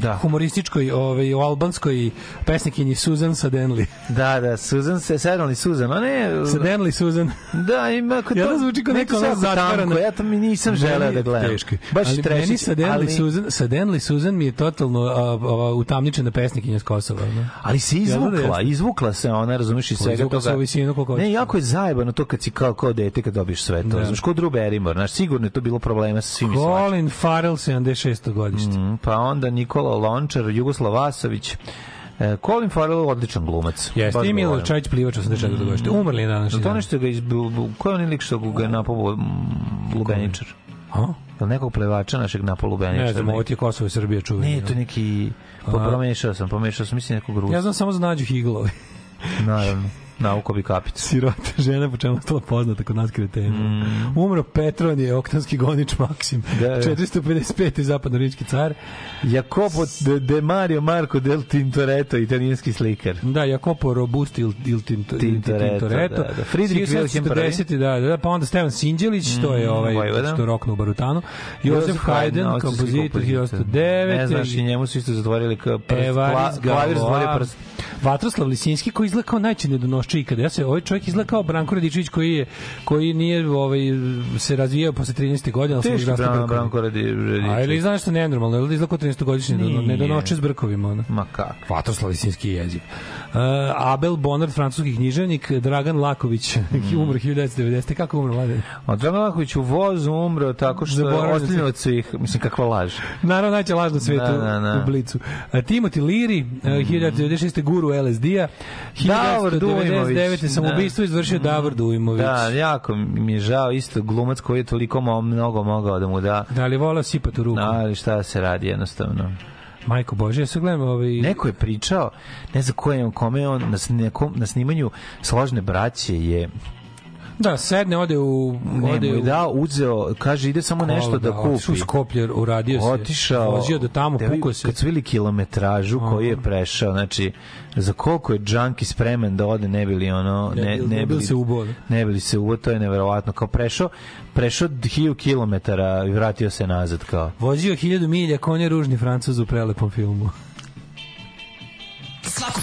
Da. humorističkoj, ovaj, u albanskoj pesnikinji Susan Sadenli. Da, da, Susan se sedali Susan, a ne... Sadenli Susan. Da, ima kod Ja da zvuči kao neka ona zatvorena. Ja to mi nisam želeo da gledam. Teško. je. Baš ali trešić, meni Sadenli ali, Susan, Sadenli Susan mi je totalno a, a, utamničena pesnikinja s Kosova. Ne? ali se Ja da izvukla, jeste. izvukla se ona, razumiješ, iz svega Izvukla se toga. u visinu koliko Ne, jako je zajebano to kad si kao, kao dete kad dobiješ sve to. Da. Znaš, kod Drew Barrymore, znaš, sigurno je to bilo problema sa svim. Colin Farrell, 76. godište. Mm, Pa onda Nikola Lončar, Jugoslav Vasović, E, Colin Farrell odličan glumac. Jeste, i Milo. Čajić plivač 84. godište. Umrli je danas. To nešto ga iz... Ko je onaj lik što ga je napao mm, Lubeničar? A? Jel nekog plevača našeg napao Lubeničar? Ne znam, ovo ti je Kosovo i Srbija čuveni. Ne, to neki... Pomešao sam, pomešao sam, mislim nekog Rusa. Ja znam samo za Nađu Higlovi. Naravno, nauko bi kapicu. Sirota žena, po čemu je to poznata kod nas kretena. Mm. Umro Petronije, oktanski gonič Maksim. Da, da. 455. zapadno-rimski car. Jacopo de, de Mario Marco del Tintoretto, italijanski slikar. Da, Jacopo Robusti il, il Tinto, Tintoretto, Tintoretto. da, da. Friedrich Wilhelm I. 1740, da, da, pa onda Stevan Sinđelić, to je ovaj, Vojvoda. što je roknu u Barutanu. Josef Haydn, kompozitor 1909. Ne znaš, i njemu su isto zatvorili prst. Evaris kla- klavir zatvorio Galois, prst. Vatroslav Lisinski koji izgleda kao najče prošao ikada. Ja se ovaj čovjek izgleda kao Branko Radičević koji je koji nije ovaj se razvijao posle 13. godine, ali se razvijao Branko Radičević. A ili znaš nešto nenormalno, ili da izgleda kao 13. godišnji, ne do noći s brkovima ona. Ma kako? Vatroslav Isinski jezik. Uh, Abel Bonard, francuski književnik, Dragan Laković, mm. umro 1990. Kako umro, Mladen? Dragan Laković u vozu umro tako što je ostavljeno od svih, mislim kakva laž. Naravno, najće laž na svetu, da, da, da. u Blicu. Uh, Timothy Leary, e, mhm. uh, 1996. guru LSD-a, 1990. 99. sam da. ubistvo izvršio Davor Dujmović. Da, jako mi je žao, isto glumac koji je toliko mnogo mogao da mu da... Da li vola sipati u ruku? Da, ali šta da se radi jednostavno. Majko Bože, ja se gledam ovaj... Neko je pričao, ne znam kojem, kome on, na, nekom, na snimanju Složne braće je Da, sedne, ode u... Ode ne, u... da, uzeo, kaže, ide samo Kola, nešto da, da kupi. Su Skoplje uradio se. Otišao. Vozio do tamo, da, pukao se. Kad su bili kilometražu koji je prešao, znači, za koliko je džanki spremen da ode, ne bili ono... Ne, ne, ne, ne bili, se ubo. Da. Ne bili se ubo, to je neverovatno. Kao prešao, prešao 1000 kilometara i vratio se nazad, kao. Vozio 1000 milja, konje ružni francuz u prelepom filmu. Svakog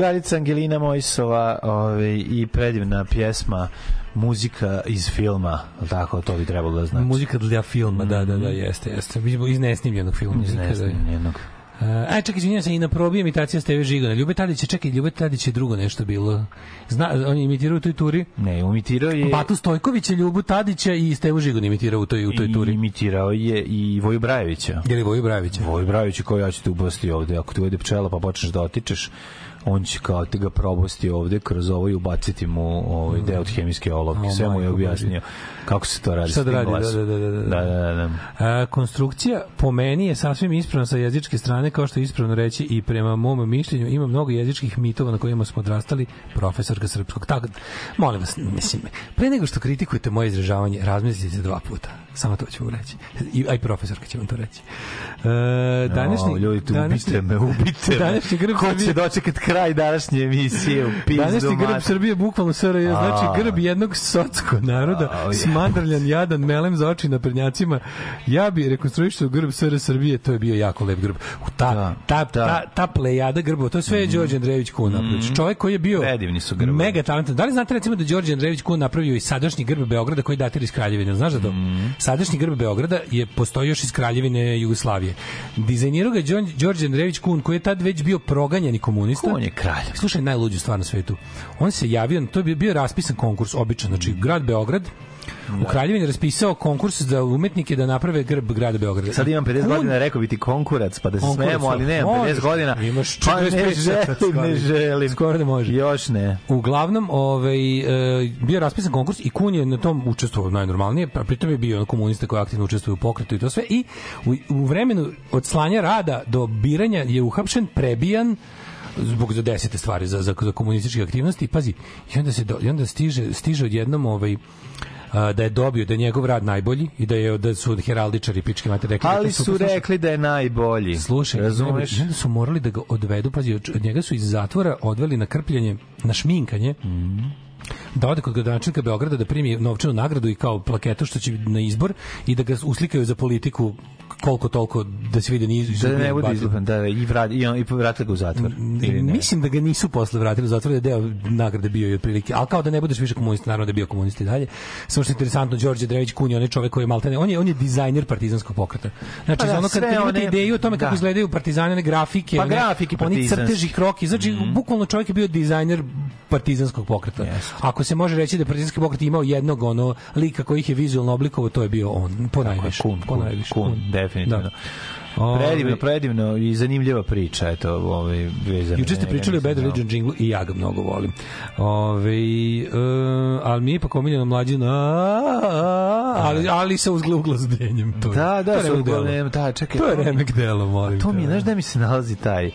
Drugarica Angelina Mojsova ovaj, i predivna pjesma muzika iz filma, tako, to bi trebalo da znači. Muzika dla filma, da, da, da, jeste, jeste. Smo iz nesnimljenog filma. Iz da. nesnimljenog. Uh, aj, čekaj, izvinjam se, i na probi imitacija Steve Žigona. Ljube Tadić je, čekaj, Ljube Tadić je drugo nešto bilo. Zna, on je imitirao u toj turi. Ne, imitirao je... Batu Stojković je Ljubu Tadića i Stevu Žigon imitirao u toj, u toj i turi. imitirao je i Voju Brajevića. Je li Voju Brajevića? Voju Brajevića koji ja ću te ubasti ovde. Ako ti uvede pčela pa počneš da otičeš, on će kao te ga probosti ovde kroz ovo i ubaciti mu ovaj deo od hemijske olovke. Sve mu je objasnio kako se to radi. Šta da radi, glasom. da, da, da, da. da, da, da. A, konstrukcija po meni je sasvim ispravna sa jezičke strane, kao što je ispravno reći i prema mom mišljenju ima mnogo jezičkih mitova na kojima smo odrastali, profesorka srpskog. Tako, molim vas, mislim, pre nego što kritikujete moje izražavanje, razmislite dva puta. Samo to ću vam reći. I, aj profesorka će vam to reći. E, današnji, o, ljudi, tu današnji- ubite me, ubite me. Današnji grb Ko će dočekat kraj današnje emisije u pizdu Današnji grb. Srbije bukvalno SRJ, znači grb jednog socko naroda, A. smandrljan, jadan, melem za oči na prednjacima. Ja bi rekonstruisao grb SR Srbije, to je bio jako lep grb. U Ta, Da, ta, da. ta, ta plejada grbo, to je sve mm. Đorđe Andrejević Kun napravio. Čovjek koji je bio Predivni su grbovi. mega talentan. Da li znate recimo da Đorđe Andrejević Kun napravio i sadašnji grb Beograda koji datira iz Kraljevine? Znaš da to? Sadašnji grb Beograda je postoji još iz Kraljevine Jugoslavije. Dizajnirao ga Đorđe Andrejević Kun koji je tad već bio proganjani komunista. On je kralj. Slušaj, najluđu stvar na svetu. On se javio, to je bio- bio raspisan konkurs, običan, znači grad Beograd, u Kraljevini je raspisao konkurs za umetnike da naprave grb grada Beograda. Sad imam 50 Kun- godina, rekao bi ti konkurac, pa da se Konkurac, smijemo, ali nemam možeš, 50 godina. imaš pa ne 45 želim, ne želim. Skoro da može. Još ne. Uglavnom, ovaj, e, bio raspisan konkurs i Kun je na tom učestvovao najnormalnije, pa pritom je bio komunista koji aktivno učestvuje u pokretu i to sve. I u, u vremenu od slanja rada do biranja je uhapšen, prebijan, zbog za desete stvari za, za, za komunističke aktivnosti pazi i onda se do, i onda stiže stiže odjednom ovaj da je dobio da je njegov rad najbolji i da je da su heraldičari pičke mate rekli da Ali su rekli da je najbolji. Slušaj, razumeš? su morali da ga odvedu, pazi, od njega su iz zatvora odveli na krpljanje, na šminkanje, da ode kod gradonačelnika Beograda da primi novčanu nagradu i kao plaketu što će na izbor i da ga uslikaju za politiku koliko toliko da se vidi da nije Da ne bude izlupan, da, i, vrat, i, on, i vratili ga u zatvor. Ili ne? Mislim da ga nisu posle vratili u zatvor, da je deo nagrade bio i otprilike. Ali kao da ne budeš više komunista, naravno da je bio komunista i dalje. Samo što je interesantno, Đorđe Drević Kun je onaj čovek koji je maltene, on je, on je dizajner partizanskog pokreta. Znači, Pa da, za ono kad imate one- ideju o tome kako da. izgledaju partizani, one grafike, Pa one, grafike oni crteži, kroki, znači, bukvalno čovjek je bio dizajner partizanskog pokreta. Jeste. Ako se može reći da partizanski pokret imao jednog ono lika koji ih je vizualno oblikovao, to je bio on, po najviše. Kun, po kun, najviše. kun, definitivno. Da. Predivno, Ovi- predivno i zanimljiva priča, eto, ovaj, vezana. Juče ste pričali o Bad znao. Religion jinglu i ja ga mnogo volim. Ove, uh, ali mi je ipak omiljeno mlađina, ali, ali sa uzgla uglazdenjem. To, je- Da, to da, je delo. uglavnom, da, čekaj. To je remek delo, molim To mi, znaš da mi se nalazi taj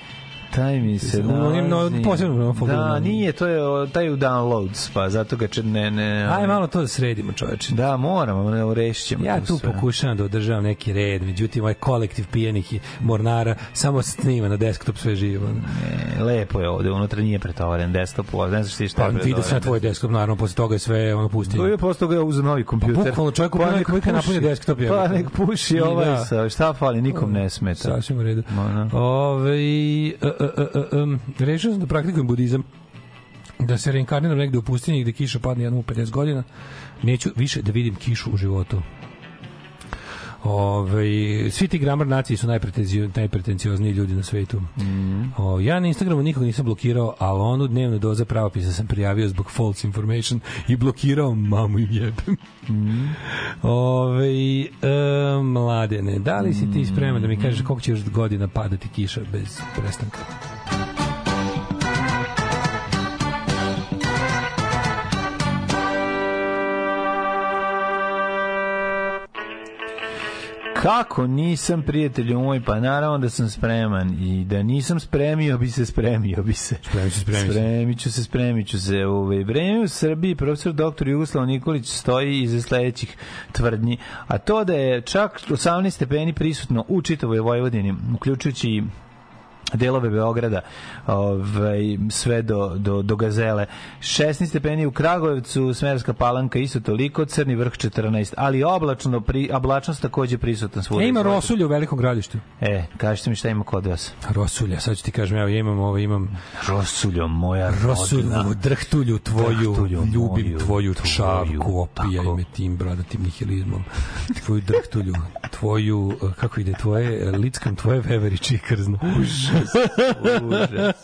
taj mi se onim, no, posebno Da, folderu. nije, to je taj u downloads, pa zato ga ne, ne... Aj malo to da sredimo, čoveče. Da, moramo, ne, rešit ćemo Ja tu sve. pokušavam da održavam neki red, međutim ovaj kolektiv pijenih i mornara samo snima na desktop sve živo. Ne, lepo je ovde, unutra nije pretovaran desktop, ne znaš ti šta Pa je vidio sam pretovaran. tvoj desktop, naravno, posle toga je sve ono pustinje. To je posle toga uzeo novi kompjuter. Pa bukvalno čovjek kupio novi nek kompjuter, puši. napunio desktop, Pa jebote. nek puši ovaj da. sa, šta fali, nikom ne smeta. Sasvim u redu. Da. Ove, e, em, rešio sam da praktikujem budizam da se reinkarniram negde u pustinji gde kiša padne jednom u 50 godina neću više da vidim kišu u životu Ove, svi ti gramar naciji su najpretenciozniji ljudi na svetu. Mm. O, ja na Instagramu nikog nisam blokirao, ali onu dnevnu doza pravopisa sam prijavio zbog false information i blokirao mamu im jebem. Mm. Ove, e, mladene, da li si ti spreman da mi kažeš koliko će još godina padati kiša bez prestanka? Kako nisam prijatelju moj, pa naravno da sam spreman i da nisam spremio bi se spremio bi se. Spremit ću, spremit ću. Spremit ću se, spremit ću se. Ove, vreme u Srbiji profesor dr. Jugoslav Nikolić stoji iza sledećih tvrdnji, a to da je čak 18 stepeni prisutno u čitavoj Vojvodini, uključujući delove Beograda ovaj, sve do, do, do Gazele. 16 stepeni u Kragujevcu, Smerska palanka isto toliko, Crni vrh 14, ali oblačno, pri, oblačnost takođe prisutan svuda. E, ima rosulje u velikom gradištu. E, kažite mi šta ima kod vas. Rosulja, sad ću ti kažem, evo ja imam ovo, imam Rosuljo moja Rosulju, drhtulju tvoju, Drhtulju ljubim moju, tvoju tvoju, čavku, opijaj me tim bradatim nihilizmom, tvoju drhtulju, tvoju, eh, kako ide, tvoje, eh, lickam tvoje veveriče i krzno. Užas, užas.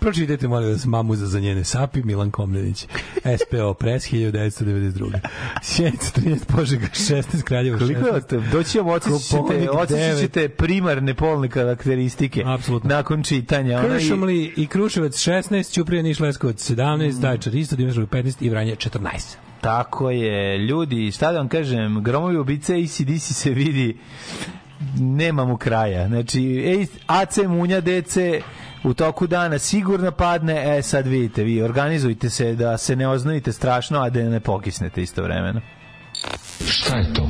Pročitajte, molim vas, mamuza za njene sapi, Milan Komnenić. SPO Press 1992. Sjenica 13 Požega 16 Kraljeva 16. Koliko je to? Doći vam odsjećate primarne polne karakteristike. Apsolutno. Nakon čitanja. Ona i- i Kruševac 16, Ćuprija Niš Leskovac 17, Zaječar isto, Dimitrovgrad 15 i Vranje 14. Tako je, ljudi, šta da vam kažem, gromovi ubice i CDC se vidi, nema mu kraja. Znači, ej, AC Munja DC u toku dana sigurno padne, e sad vidite, vi organizujte se da se ne oznojite strašno, a da ne pokisnete istovremeno. Šta je to?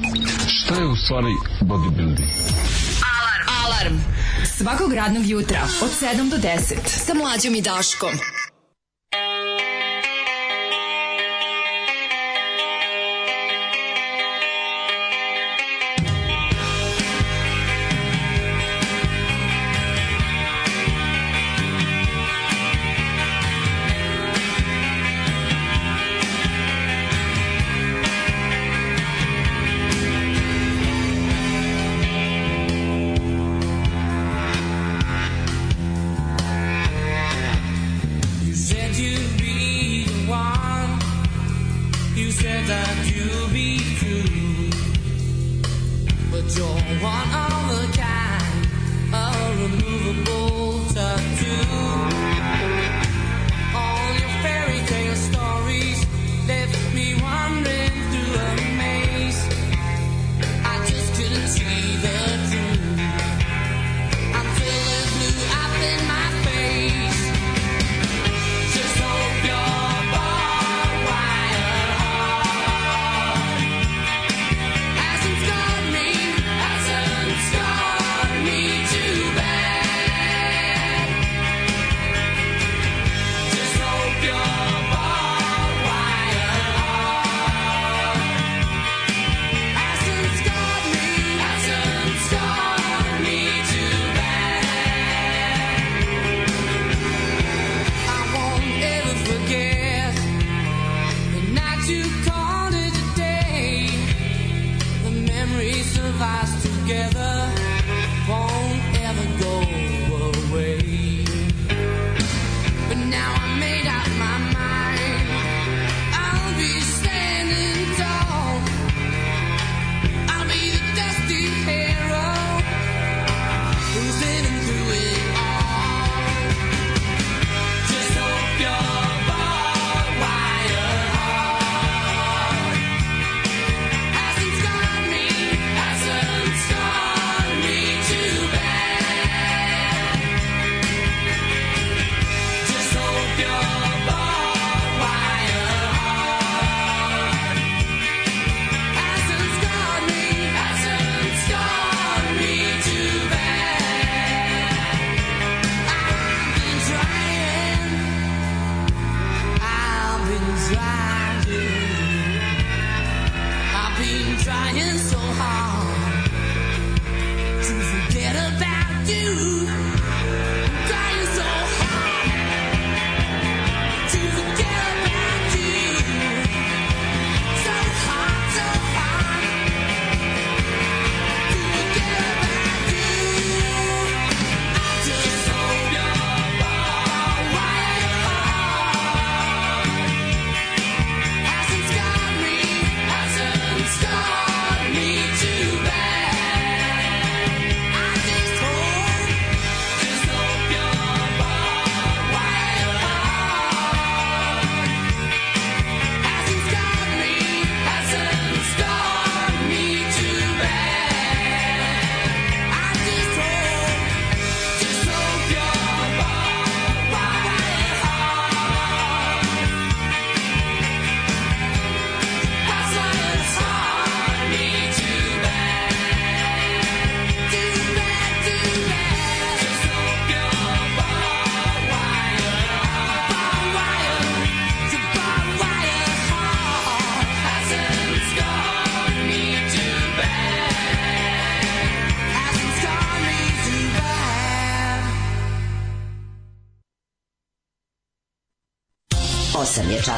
Šta je u stvari bodybuilding? Alarm. Svakog radnog jutra od 7 do 10 sa mlađom i Daškom.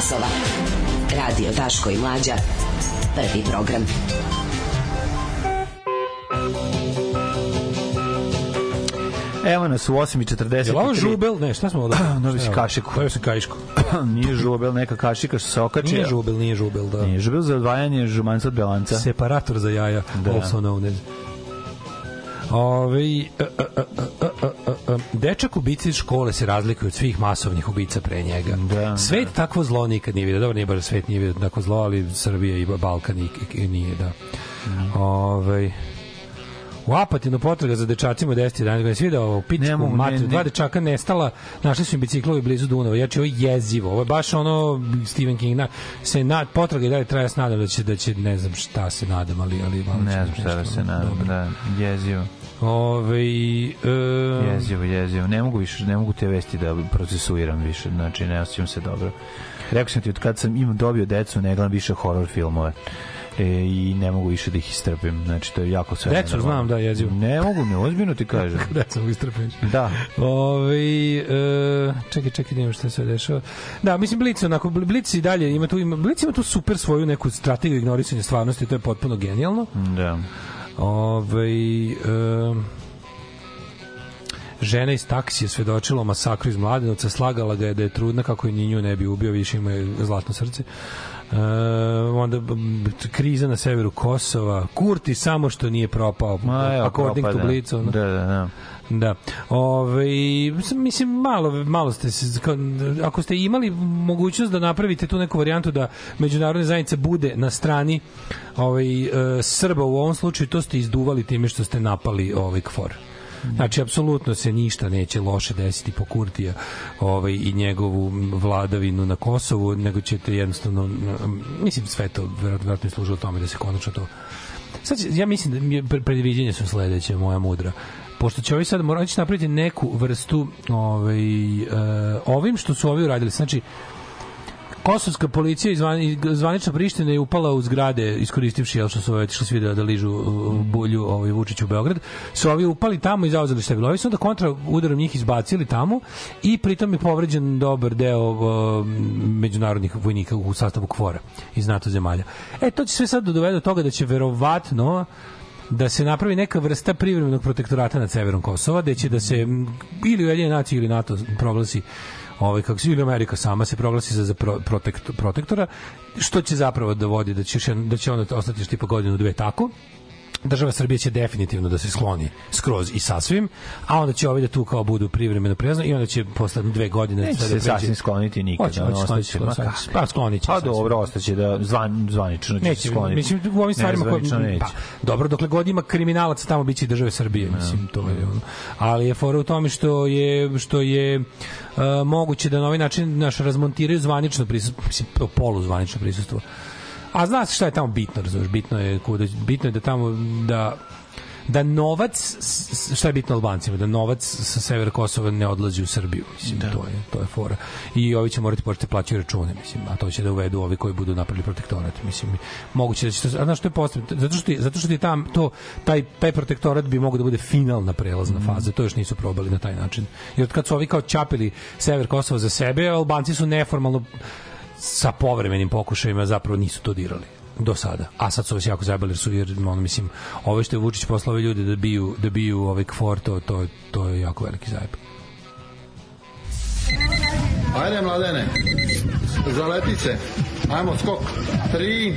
Časova. Radio Daško i Mlađa. Prvi program. Evo nas u 8.43. Je ovo žubel? Ne, šta smo ovdje? Novi si kašiku. Pojeo sam kašiku. nije žubel, neka kašika što se okači. Nije žubel, nije žubel, da. Nije žubel za odvajanje žumanca od belanca. Separator za jaja, Da. also known as. Ove, e, e, e, e, dečak ubica iz škole se razlikuje od svih masovnih ubica pre njega. Da, svet takvo zlo nikad nije vidio. Dobro, nije baš svet nije vidio takvo zlo, ali Srbija i Balkan i, i nije, da. Ove, u Apatinu potraga za dečacima od 10 11 godina. Svi da ovo pičku materiju. Dva dečaka nestala, našli su im biciklovi blizu Dunava. Znači, ovo je jezivo. Ovo je baš ono Stephen King. Na, se na, potraga i dalje traje, ja se nadam da će, da će, ne znam šta se nadam, ali, ali Ne znam šta da se nadam, dobro. da, jezivo. Ove, e, Jezivo, jezivo. Ne mogu više, ne mogu te vesti da procesuiram više, znači ne osjećam se dobro. Rekao sam ti, od kad sam imam dobio decu, ne gledam više horror filmove. E, i ne mogu više da ih istrpim. Znači, to je jako sve. Decu znam, da, jezivo. Ne mogu, ne, ozbiljno ti kažem. da sam istrpeć. Da. Ove, e, čekaj, čekaj, nema šta se dešava. Da, mislim Blic onako Blic i dalje ima tu ima Blic ima tu super svoju neku strategiju ignorisanja stvarnosti, to je potpuno genijalno. Da. Ove, e, žena iz taksija svedočila o masakru iz Mladenovca, slagala ga je da je trudna kako je ni nju ne bi ubio, više ima zlatno srce. E, onda kriza na severu Kosova, Kurti samo što nije propao, Ma, evo, according to propada. Blic. ono. Da, da, da. Da. Ove, mislim, malo, malo ste se, ako ste imali mogućnost da napravite tu neku varijantu da međunarodna zajednica bude na strani ovaj, e, Srba u ovom slučaju, to ste izduvali time što ste napali ovaj KFOR. Znači, apsolutno se ništa neće loše desiti po Kurtija ovaj, i njegovu vladavinu na Kosovu, nego ćete jednostavno, mislim, sve to verovatno je služilo tome da se konačno to Sad, ja mislim da mi je pre- predviđenja su sledeće, moja mudra. Pošto će ovi sad morati napraviti neku vrstu ovaj, e, ovim što su ovi uradili. Znači, Kosovska policija i zvan, i zvanična Priština je upala u zgrade iskoristivši jel što su otišli svi da, da ližu uh, bulju ovaj Vučiću u Beograd su ovi upali tamo i zauzeli sebi ovi su onda kontra udarom njih izbacili tamo i pritom je povređen dobar deo uh, međunarodnih vojnika u sastavu KFOR-a iz NATO zemalja. E to će sve sad dovede do toga da će verovatno da se napravi neka vrsta privremenog protektorata nad severom Kosova, da će da se ili Ujedinjene nacije ili NATO proglasi ovaj kako se Amerika sama se proglasi za, za pro, protekt, protektora, što će zapravo dovodi da će još jedno- da će onda ostati još tipa godinu dve tako država Srbije će definitivno da se skloni skroz i sasvim, a onda će ovi da tu kao budu privremeno prelazno i onda će posle dve godine Neće sve se da pređe- sasvim skloniti nikada. Hoće, hoće, ono, sklonit će? Pa, sklonit će Pa dobro, ostaće da zvan, zvanično će se Neće, skloniti. mislim u ovim stvarima koje neće. pa, dobro dokle god ima kriminalaca tamo biće i države Srbije mislim to je ono. ali je fora u tome što je što je uh, moguće da na ovaj način naš razmontiraju zvanično prisustvo mislim polu zvanično prisustvo a zna se šta je tamo bitno razumeš? Bitno je kuda bitno je da tamo da da novac šta je bitno Albancima? Da novac sa severa Kosova ne odlazi u Srbiju. Mislim to je to je fora. I ovi će morati početi plaćati račune mislim a to će da uvedu ovi koji budu napravili protektorat mislim. Moguće da će to a znaš što je postavljeno zato što ti, zato što ti tam to taj taj protektorat bi mogao da bude finalna prelazna faza. To još nisu probali na taj način. Jer kad su ovi kao čapili sever Kosova za sebe Albanci su neformalno sa povremenim pokušajima zapravo nisu to dirali do sada. A sad su vas jako zajebali jer su jer ono mislim ovo što je Vučić poslao ove ljude da biju da biju ovaj KFOR to to to je jako veliki zajeb. Ajde, mladene, zaleti se. Ajmo, skok. Tri,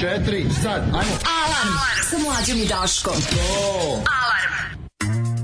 četiri, sad, ajmo. Alarm sa mlađom i Daškom. To. Alarm.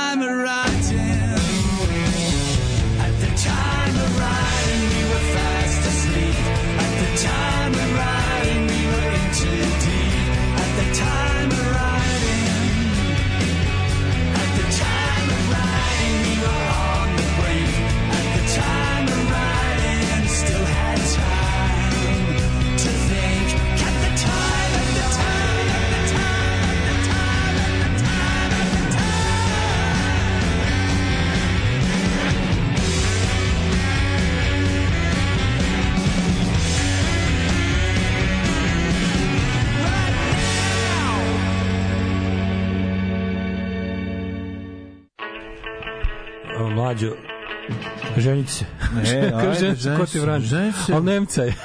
Ko ti se. Ali Nemca je.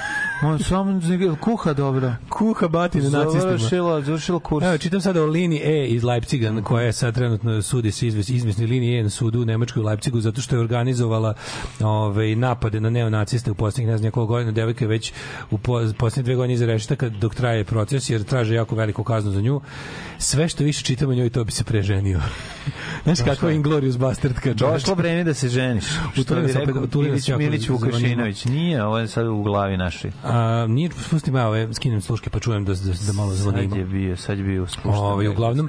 On samo kuha dobro. Kuha batine nacistima. Završila, završila kurs. Evo, čitam sada o liniji E iz Leipciga, koja je sad trenutno sudi se izves, izvesni liniji E na sudu u Nemačkoj u Leipcigu, zato što je organizovala ovaj, napade na neonaciste u posljednjih ne znam nekoliko godina. Devojka je već u po, posljednje dve godine iza reštaka dok traje proces, jer traže jako veliku kaznu za nju. Sve što više čitam o njoj, to bi se preženio. Znaš kakva je Inglorious Bastardka. Došlo vreme da se ženiš. Što Utulio bi rekao Milić, Milić Vukašinović. Nije, ovo je sad u glavi našoj. A, nije, spustim ja ove, skinem sluške pa čujem da, da, da malo zvonimo. Sad je bio, sad je bio spušten. Ovaj uglavnom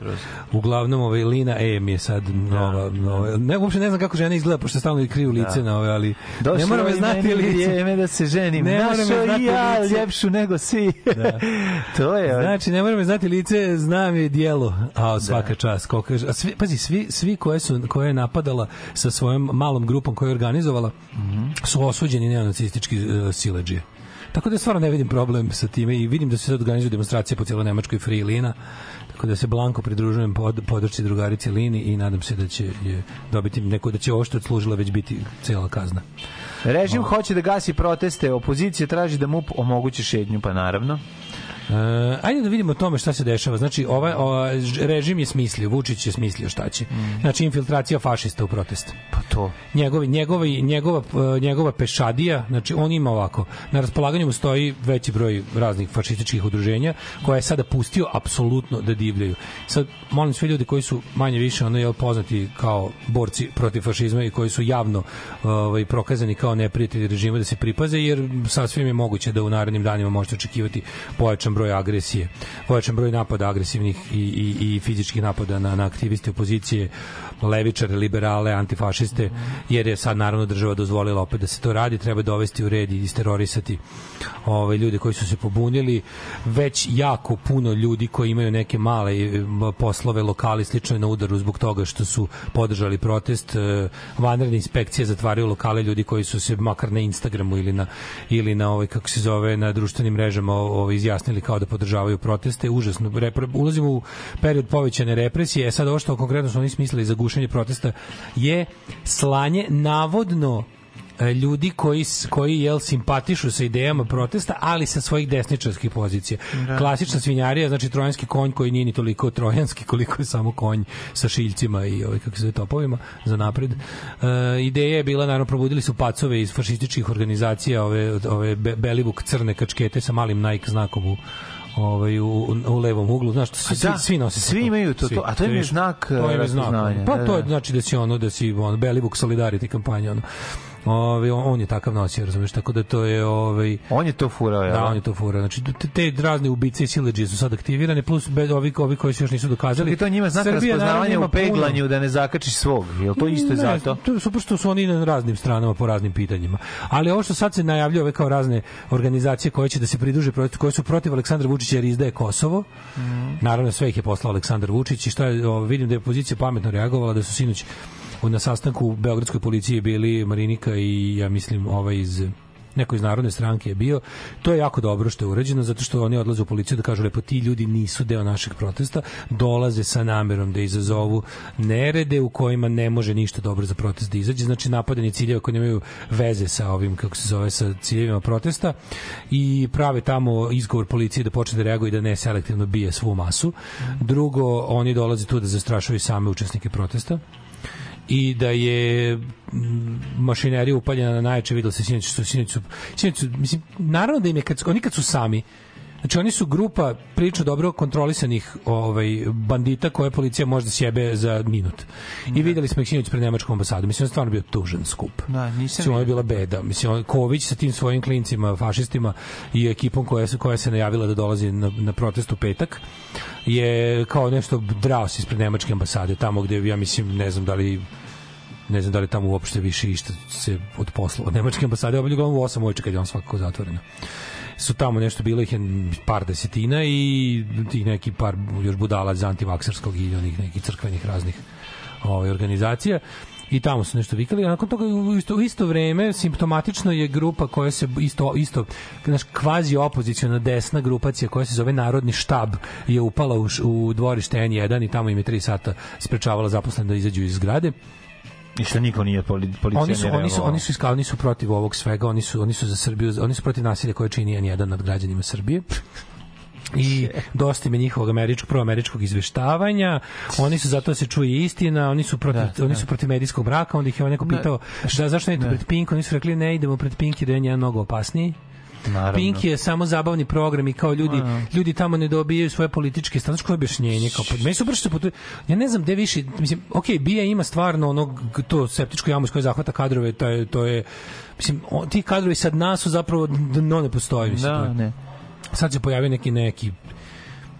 uglavnom ovaj Lina E mi je sad nova, nova ne uopšte ne znam kako žena izgleda pošto stalno kriju lice Da. na ove, ali Došlo ne mora me je znati lice. Vrijeme da se ženim. Ne mora me Našao znati i ja lice. ljepšu nego svi. to je. Znači, ne moram znati lice, znam je dijelo. A svaka čast. Koliko, a svi, pazi, svi, svi koje, su, koje je napadala sa svojom malom grupom koju je organizovala su osuđeni neonacistički uh, sileđije. Tako da stvarno ne vidim problem sa time i vidim da se sad organizuju demonstracije po cijeloj Nemačkoj free lina. Tako da se blanko pridružujem pod, podršci drugarici Lini i nadam se da će je dobiti neko da će ovo što je odslužila već biti cela kazna. Režim hoće da gasi proteste, opozicija traži da mu omogući šetnju, pa naravno. E, ajde da vidimo o tome šta se dešava. Znači, ovaj, ovaj režim je smislio, Vučić je smislio šta će. Znači, infiltracija fašista u protest. Pa to. Njegovi, njegovi, njegova, e, njegova pešadija, znači on ima ovako, na raspolaganju mu stoji veći broj raznih fašističkih udruženja koje je sada pustio apsolutno da divljaju. Sad, molim sve ljudi koji su manje više ono je poznati kao borci protiv fašizma i koji su javno ovaj, prokazani kao neprijatelji režima da se pripaze, jer sasvim je moguće da u narednim danima možete očekivati pojačan broj agresije, pojačan broj napada agresivnih i, i, i fizičkih napada na, na aktiviste opozicije, levičare, liberale, antifašiste, jer je sad naravno država dozvolila opet da se to radi, treba dovesti u red i isterorisati ove ljude koji su se pobunili, već jako puno ljudi koji imaju neke male e, m, poslove, lokali slično na udaru zbog toga što su podržali protest, e, vanredne inspekcije zatvaraju lokale ljudi koji su se makar na Instagramu ili na ili na ovaj kako se zove na društvenim mrežama ovaj izjasnili kao da podržavaju proteste, užasno repre, ulazimo u period povećane represije. E sad ovo što konkretno su oni smislili za gušenje protesta je slanje navodno e, ljudi koji koji jel simpatišu sa idejama protesta, ali sa svojih desničarskih pozicija. Da. Klasična svinjarija, znači trojanski konj koji nije ni toliko trojanski koliko je samo konj sa šiljcima i ovaj kako se zove topovima za napred. E, ideja je bila naravno probudili su pacove iz fašističkih organizacija, ove ove be- Belivuk crne kačkete sa malim Nike znakom u ovaj u, u levom uglu, znaš, svi, da, svi, svi nose svi imaju to, to, a to je znak, to je e, znak. Pa da, to je da. znači da si ono da si on Belivuk Solidarity kampanja ono. Ovaj on, je takav nosio, razumeš, tako da to je ovaj On je to furao, ja. Da, on je to furao. Znači te, te razne ubice i sileđije su sad aktivirane plus be, ovi ovi koji se još nisu dokazali. Čekaj, to njima znak Srbija, raspoznavanja u peglanju puno- da ne zakačiš svog. Je li to isto ne, zato? To je super što su oni na raznim stranama po raznim pitanjima. Ali ovo što sad se najavljuje ove kao razne organizacije koje će da se pridruže protestu, koje su protiv Aleksandra Vučića jer izdaje Kosovo. Naravno sve ih je poslao Aleksandar Vučić i šta je, vidim da je opozicija pametno reagovala da su sinoć na sastanku u beogradskoj policiji bili Marinika i ja mislim ovaj iz neko iz narodne stranke je bio. To je jako dobro što je urađeno zato što oni odlaze u policiju da kažu lepo ti ljudi nisu deo našeg protesta, dolaze sa namerom da izazovu nerede u kojima ne može ništa dobro za protest da izađe, znači napadanje ciljeva koji nemaju veze sa ovim kako se zove sa ciljevima protesta i prave tamo izgovor policije da počne da reaguje da ne selektivno bije svu masu. Drugo, oni dolaze tu da zastrašuju same učesnike protesta i da je mm, mašinerija upaljena na najjače videlo se sinoć što sinoć sinoć mislim naravno da im je kad, oni kad su sami Znači oni su grupa priča dobro kontrolisanih ovaj bandita koje policija može da sjebe za minut. I videli smo ih sinoć pred nemačkom ambasadom. Mislim da je stvarno bio tužan skup. Da, nisam Mislim, ovo je bila beda. Mislim, on- Ković sa tim svojim klincima, fašistima i ekipom koja se, koja se najavila da dolazi na, na protest u petak je kao nešto drao se ispred nemačke ambasade, tamo gde, ja mislim, ne znam da li ne znam da li tamo uopšte više išta se od posla od nemačke ambasade obavlja uglavnom u osam ujče kad je on svakako zatvoreno su tamo nešto bilo ih par desetina i tih neki par još budala iz antivakserskog i onih nekih crkvenih raznih ovaj, organizacija i tamo su nešto vikali, a nakon toga u isto, u isto vreme simptomatično je grupa koja se isto isto naš kvazi opoziciona desna grupacija koja se zove Narodni štab je upala u, u dvorište N1 i tamo im je 3 sata sprečavala zaposlene da izađu iz zgrade. I što niko nije poli, policija Oni su oni su oni su iskali, oni su protiv ovog svega, oni su oni su za Srbiju, oni su protiv nasilja koje čini N1 nad građanima Srbije. i dosta im je njihovog američkog proameričkog izveštavanja. Oni su zato da se čuje istina, oni su protiv Da, oni da. su protiv medijskog mraka, onda ih je neko Ne, pitao da zašto ne idete pred Pink, oni su rekli ne idemo pred Pink jer je N1 mnogo opasniji. Naravno. Pink je samo zabavni program i kao ljudi A. ljudi tamo ne dobijaju svoje političke stranačko objašnjenje kao pa meni su se putu, ja ne znam gde više mislim okej bija ima stvarno ono to septičko jamu iz koje zahvata kadrove to je to je mislim o, ti kadrovi sad nas su zapravo dno ne postoji mislim to Da, je. ne. sad se pojavio neki neki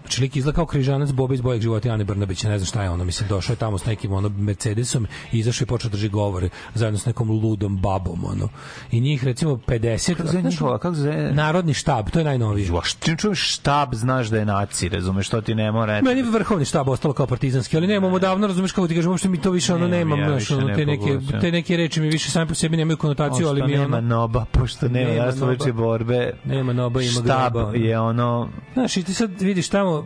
Znači, lik izgleda kao križanac Boba iz Bojeg života Ane Brnabića, ne znam šta je ono, mislim, došao je tamo s nekim ono Mercedesom i izašao i počeo da drži govore zajedno s nekom ludom babom, ono. I njih, recimo, 50... Kako zove njihova, kako zove? Narodni štab, to je najnovije. Jo, čim čuješ štab, znaš da je naci, razumeš, što ti ne mora... Meni je vrhovni štab ostalo kao partizanski, ali nemamo davno, razumeš kako ti kažem, uopšte mi to više ono Nemam ja više ono, te neke, te neke reči mi više same po sebi nemaju konotaciju, ali mi nema ono, noba, pošto nema, Nema noba. borbe. Nema noba, ima Štab je ono znaš, i ti sad vidiš tamo,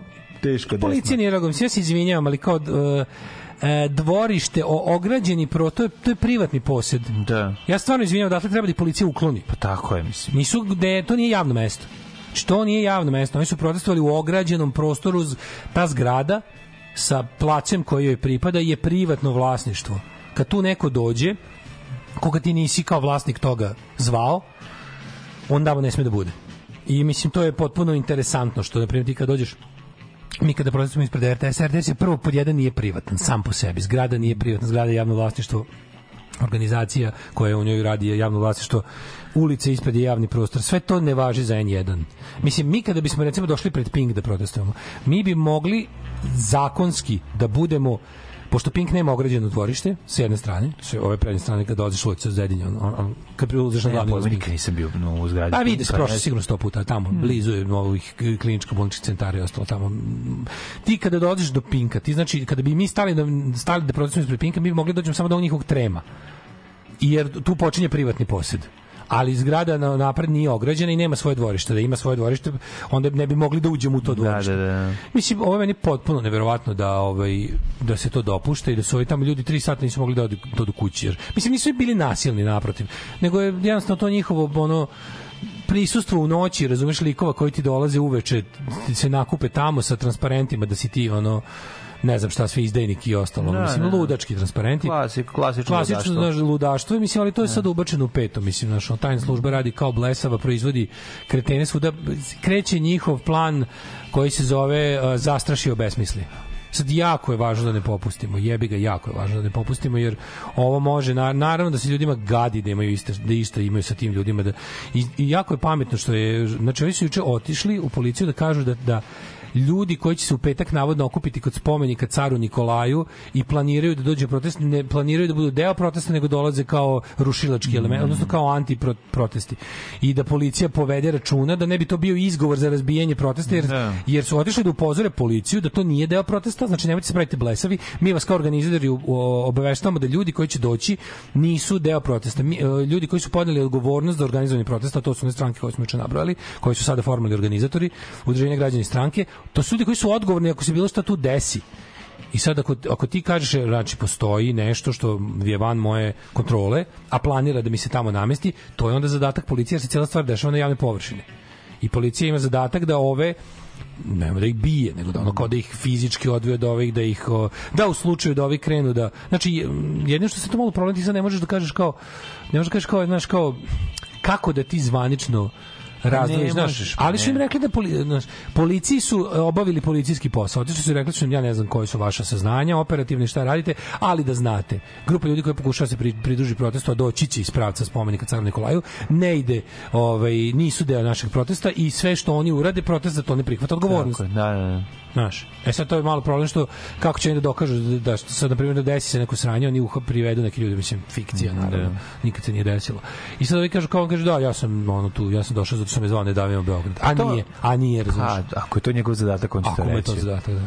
teško desno. Policija nije reagovala. Ja se izvinjavam, ali kao uh, e, dvorište, o, ograđeni pro, to je, to je privatni posjed. Da. Ja stvarno izvinjavam, dakle treba da ih policija ukloni. Pa tako je, mislim. Nisu, gde, to nije javno mesto. Znači, to nije javno mesto. Oni su protestovali u ograđenom prostoru, z- ta zgrada sa placem koji joj pripada je privatno vlasništvo. Kad tu neko dođe, koga ti nisi kao vlasnik toga zvao, on tamo ne sme da bude. I mislim, to je potpuno interesantno, što, na primjer, ti kad dođeš mi kada protestujemo ispred RTS, RTS je prvo pod jedan nije privatan, sam po sebi. Zgrada nije privatna, zgrada je javno vlasništvo. Organizacija koja u njoj radi je javno vlasništvo. Ulice ispred je javni prostor. Sve to ne važi za N1 mislim mi kada bismo recimo došli pred Pink da protestujemo mi bi mogli zakonski da budemo pošto Pink nema ograđeno dvorište s jedne strane, s ove prednje strane kad dolaziš ulicu Zedinja, on, on, on, kad prilaziš na glavni ulaz nikad nisam bio no, u zgradi. a vidi se prošlo ne- sigurno sto puta tamo, Hmm. blizu je novih kliničko bolničkih centara i ostalo tamo. Ti kada dođeš do Pinka, ti znači kada bi mi stali da stali da protestujemo ispred Pinka, mi bi mogli da dođemo samo do njihovog trema. Jer tu počinje privatni posjed ali zgrada na napred nije ograđena i nema svoje dvorište. Da ima svoje dvorište, onda ne bi mogli da uđemo u to Da, dvorište. da, da. Mislim, ovo je meni potpuno neverovatno da ovaj da se to dopušta i da su ovi tamo ljudi 3 sata nisu mogli da odu, da odu kući. Jer, mislim, nisu bili nasilni naprotiv, nego je jednostavno to njihovo ono prisustvo u noći, razumeš likova koji ti dolaze uveče, se nakupe tamo sa transparentima da si ti ono ne znam šta sve izdajnik i ostalo. Da, mislim, da, da. ludački transparenti. Klasik, klasično Klasično ludaštvo. ludaštvo, mislim, ali to je sad ubačeno u peto, mislim, znaš, tajna služba radi kao blesava, proizvodi kretene svuda, kreće njihov plan koji se zove uh, zastraši obesmisli. Sad jako je važno da ne popustimo, jebi ga jako je važno da ne popustimo jer ovo može na, naravno da se ljudima gadi da imaju iste da isto imaju sa tim ljudima da i, i jako je pametno što je znači oni su juče otišli u policiju da kažu da da ljudi koji će se u petak navodno okupiti kod spomenika caru Nikolaju i planiraju da dođe protest, ne planiraju da budu deo protesta, nego dolaze kao rušilački element, odnosno kao antiprotesti. I da policija povede računa da ne bi to bio izgovor za razbijanje protesta, jer, Da. jer su otišli da upozore policiju da to nije deo protesta, znači nemojte se praviti blesavi, mi vas kao organizatori obaveštavamo da ljudi koji će doći nisu deo protesta. Mi, e, ljudi koji su podneli odgovornost za organizovanje protesta, to su one stranke koje smo juče nabrojali, koji su sada formalni organizatori, udruženja građani stranke, to su ljudi koji su odgovorni ako se bilo šta tu desi. I sad ako, ako ti kažeš, znači postoji nešto što je van moje kontrole, a planira da mi se tamo namesti, to je onda zadatak policije, jer se cijela stvar dešava na javne površine. I policija ima zadatak da ove nema da ih bije, nego da ono kao da ih fizički odvije od ovih, da ih da u slučaju da ovi krenu da znači jedino što se to malo problem ti sad ne možeš da kažeš kao ne možeš da kažeš kao znaš kao kako da ti zvanično razdvojiš, Ne znaš, pa ali su im rekli da poli, znaš, policiji su e, obavili policijski posao. Otišli su i rekli su im, ja ne znam koje su vaša saznanja, operativne šta radite, ali da znate. Grupa ljudi koja pokušava se pri- pridruži protestu, a doći će iz pravca spomenika Caru Nikolaju, ne ide, ovaj, nisu deo našeg protesta i sve što oni urade, protest za to ne prihvata odgovornost. Tako da, da, da. Znaš, e sad to je malo problem što kako će oni da dokažu da, da sad na primjer da desi se neko sranje, oni uha privedu neki ljudi, mislim fikcija naravno. Da. Nikad se nije desilo. I sad ovi kažu kao on kaže da ja sam ono tu, ja sam došao zato što me zvao ne davimo Beograd. A to- nije, a nije, razumiješ. A, ako je to njegov zadatak, on će Ako to mu je reći. to zadatak, da.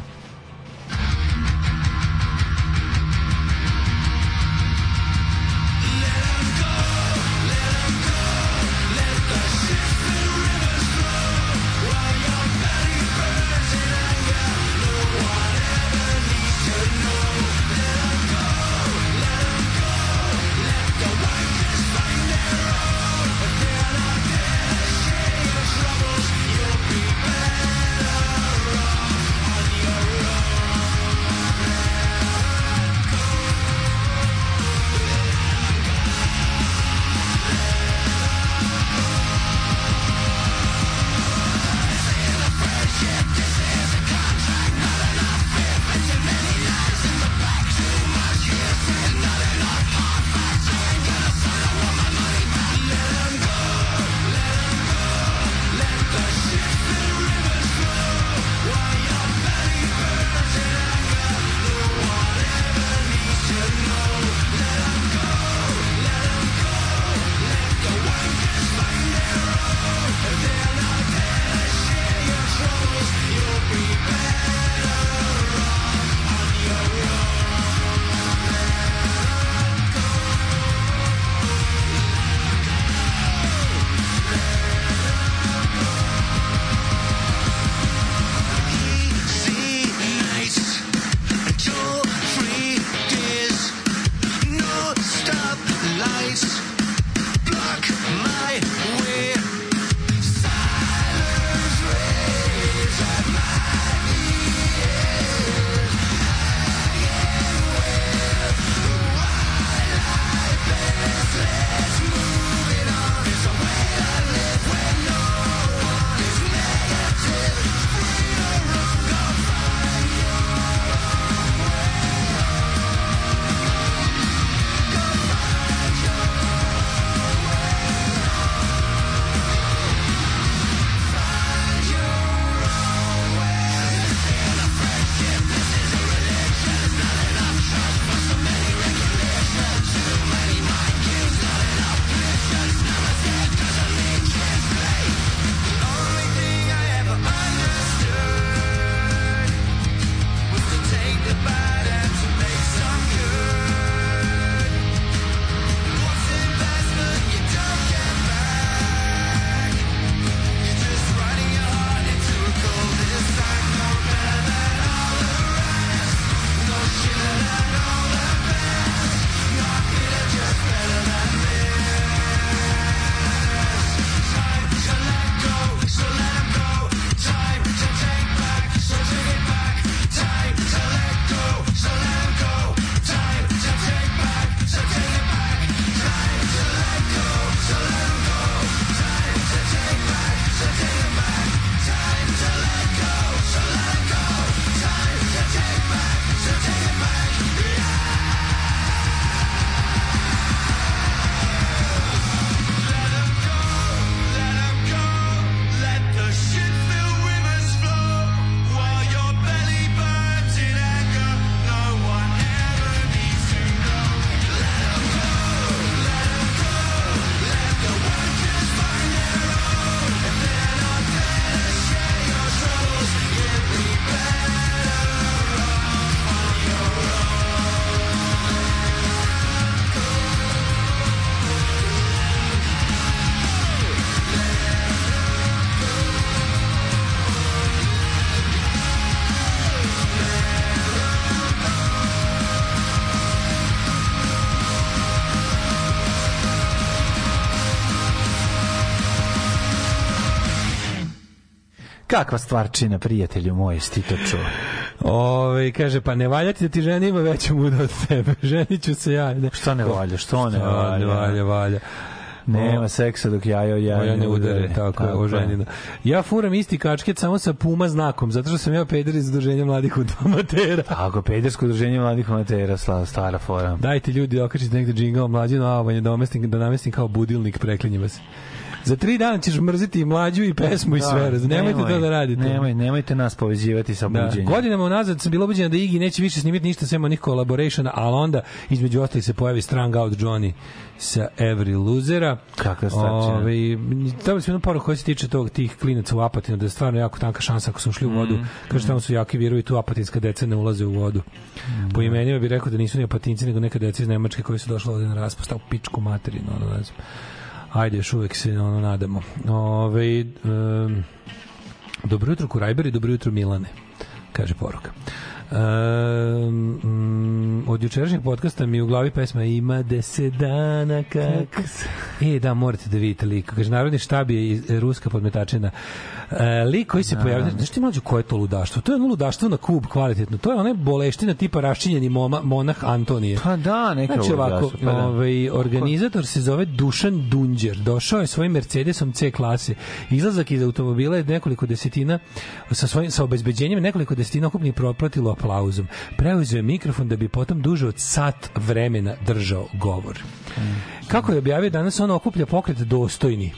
Kakva stvarčina, prijatelju moj, si ti to čuo? Ove, kaže, pa ne valja ti da ti žena ima veću muda od tebe. Ženiću se ja. Ne. Šta ne valja, što ne valja? ne valja, valja. Nema seksa dok jajo ja, Ja ne udare, tako je, oženjena. Ja furam isti kačket samo sa puma znakom, zato što sam ja peder iz udruženja mladih amatera. Tako, pedersko udruženje mladih amatera, sla- stara fora. Dajte ljudi, okačite negde džingao mlađinu, a da, namestim, da namestim kao budilnik, preklinjem vas. Za tri dana ćeš mrziti i mlađu i pesmu i sve. raz- Nemojte to da radite. Nemoj, nemojte nas povezivati sa Da. buđenjem. Godinama unazad sam bilo ubeđena da Iggy neće više snimiti ništa sem onih collaborationa, ali onda između ostalih se pojavi Strung Out Johnny sa Every Losera. Kakva stvarčina. Ovaj Dobili smo jednu poruku koja se tiče tog tih klinaca u Apatinu, da je stvarno jako tanka šansa ako su ušli u vodu. Mm, Kaže, tamo su jaki virovi, tu apatinska deca ne ulaze u vodu. Po imenima bih rekao da nisu ni apatinci, nego neka deca iz Nemačke koji su došli ovde na raspust, u pičku materinu, ono, ne znam. Ajde, još uvek se ono, nadamo. Ove, um, dobro jutro Kurajber i dobro jutro Milane, kaže poruka. Um, od jučerašnjeg podcasta mi u glavi pesma ima deset dana kak... E, da, morate da vidite lik. Kaže, narodni štab je ruska podmetačina. E, lik koji se pojavlja, znaš ti mlađo koje je to ludaštvo? To je ono ludaštvo na kub kvalitetno. To je one boleština tipa raščinjeni moma, monah Antonije. Pa da, neka Znači ovako, pa da. ovaj, organizator se zove Dušan Dunđer. Došao je svojim Mercedesom C klase. Izlazak iz automobila je nekoliko desetina sa svojim sa obezbeđenjem nekoliko desetina okupnih propratilo aplauzom. Preuzeo je mikrofon da bi potom duže od sat vremena držao govor. Kako je objavio danas on okuplja pokret dostojni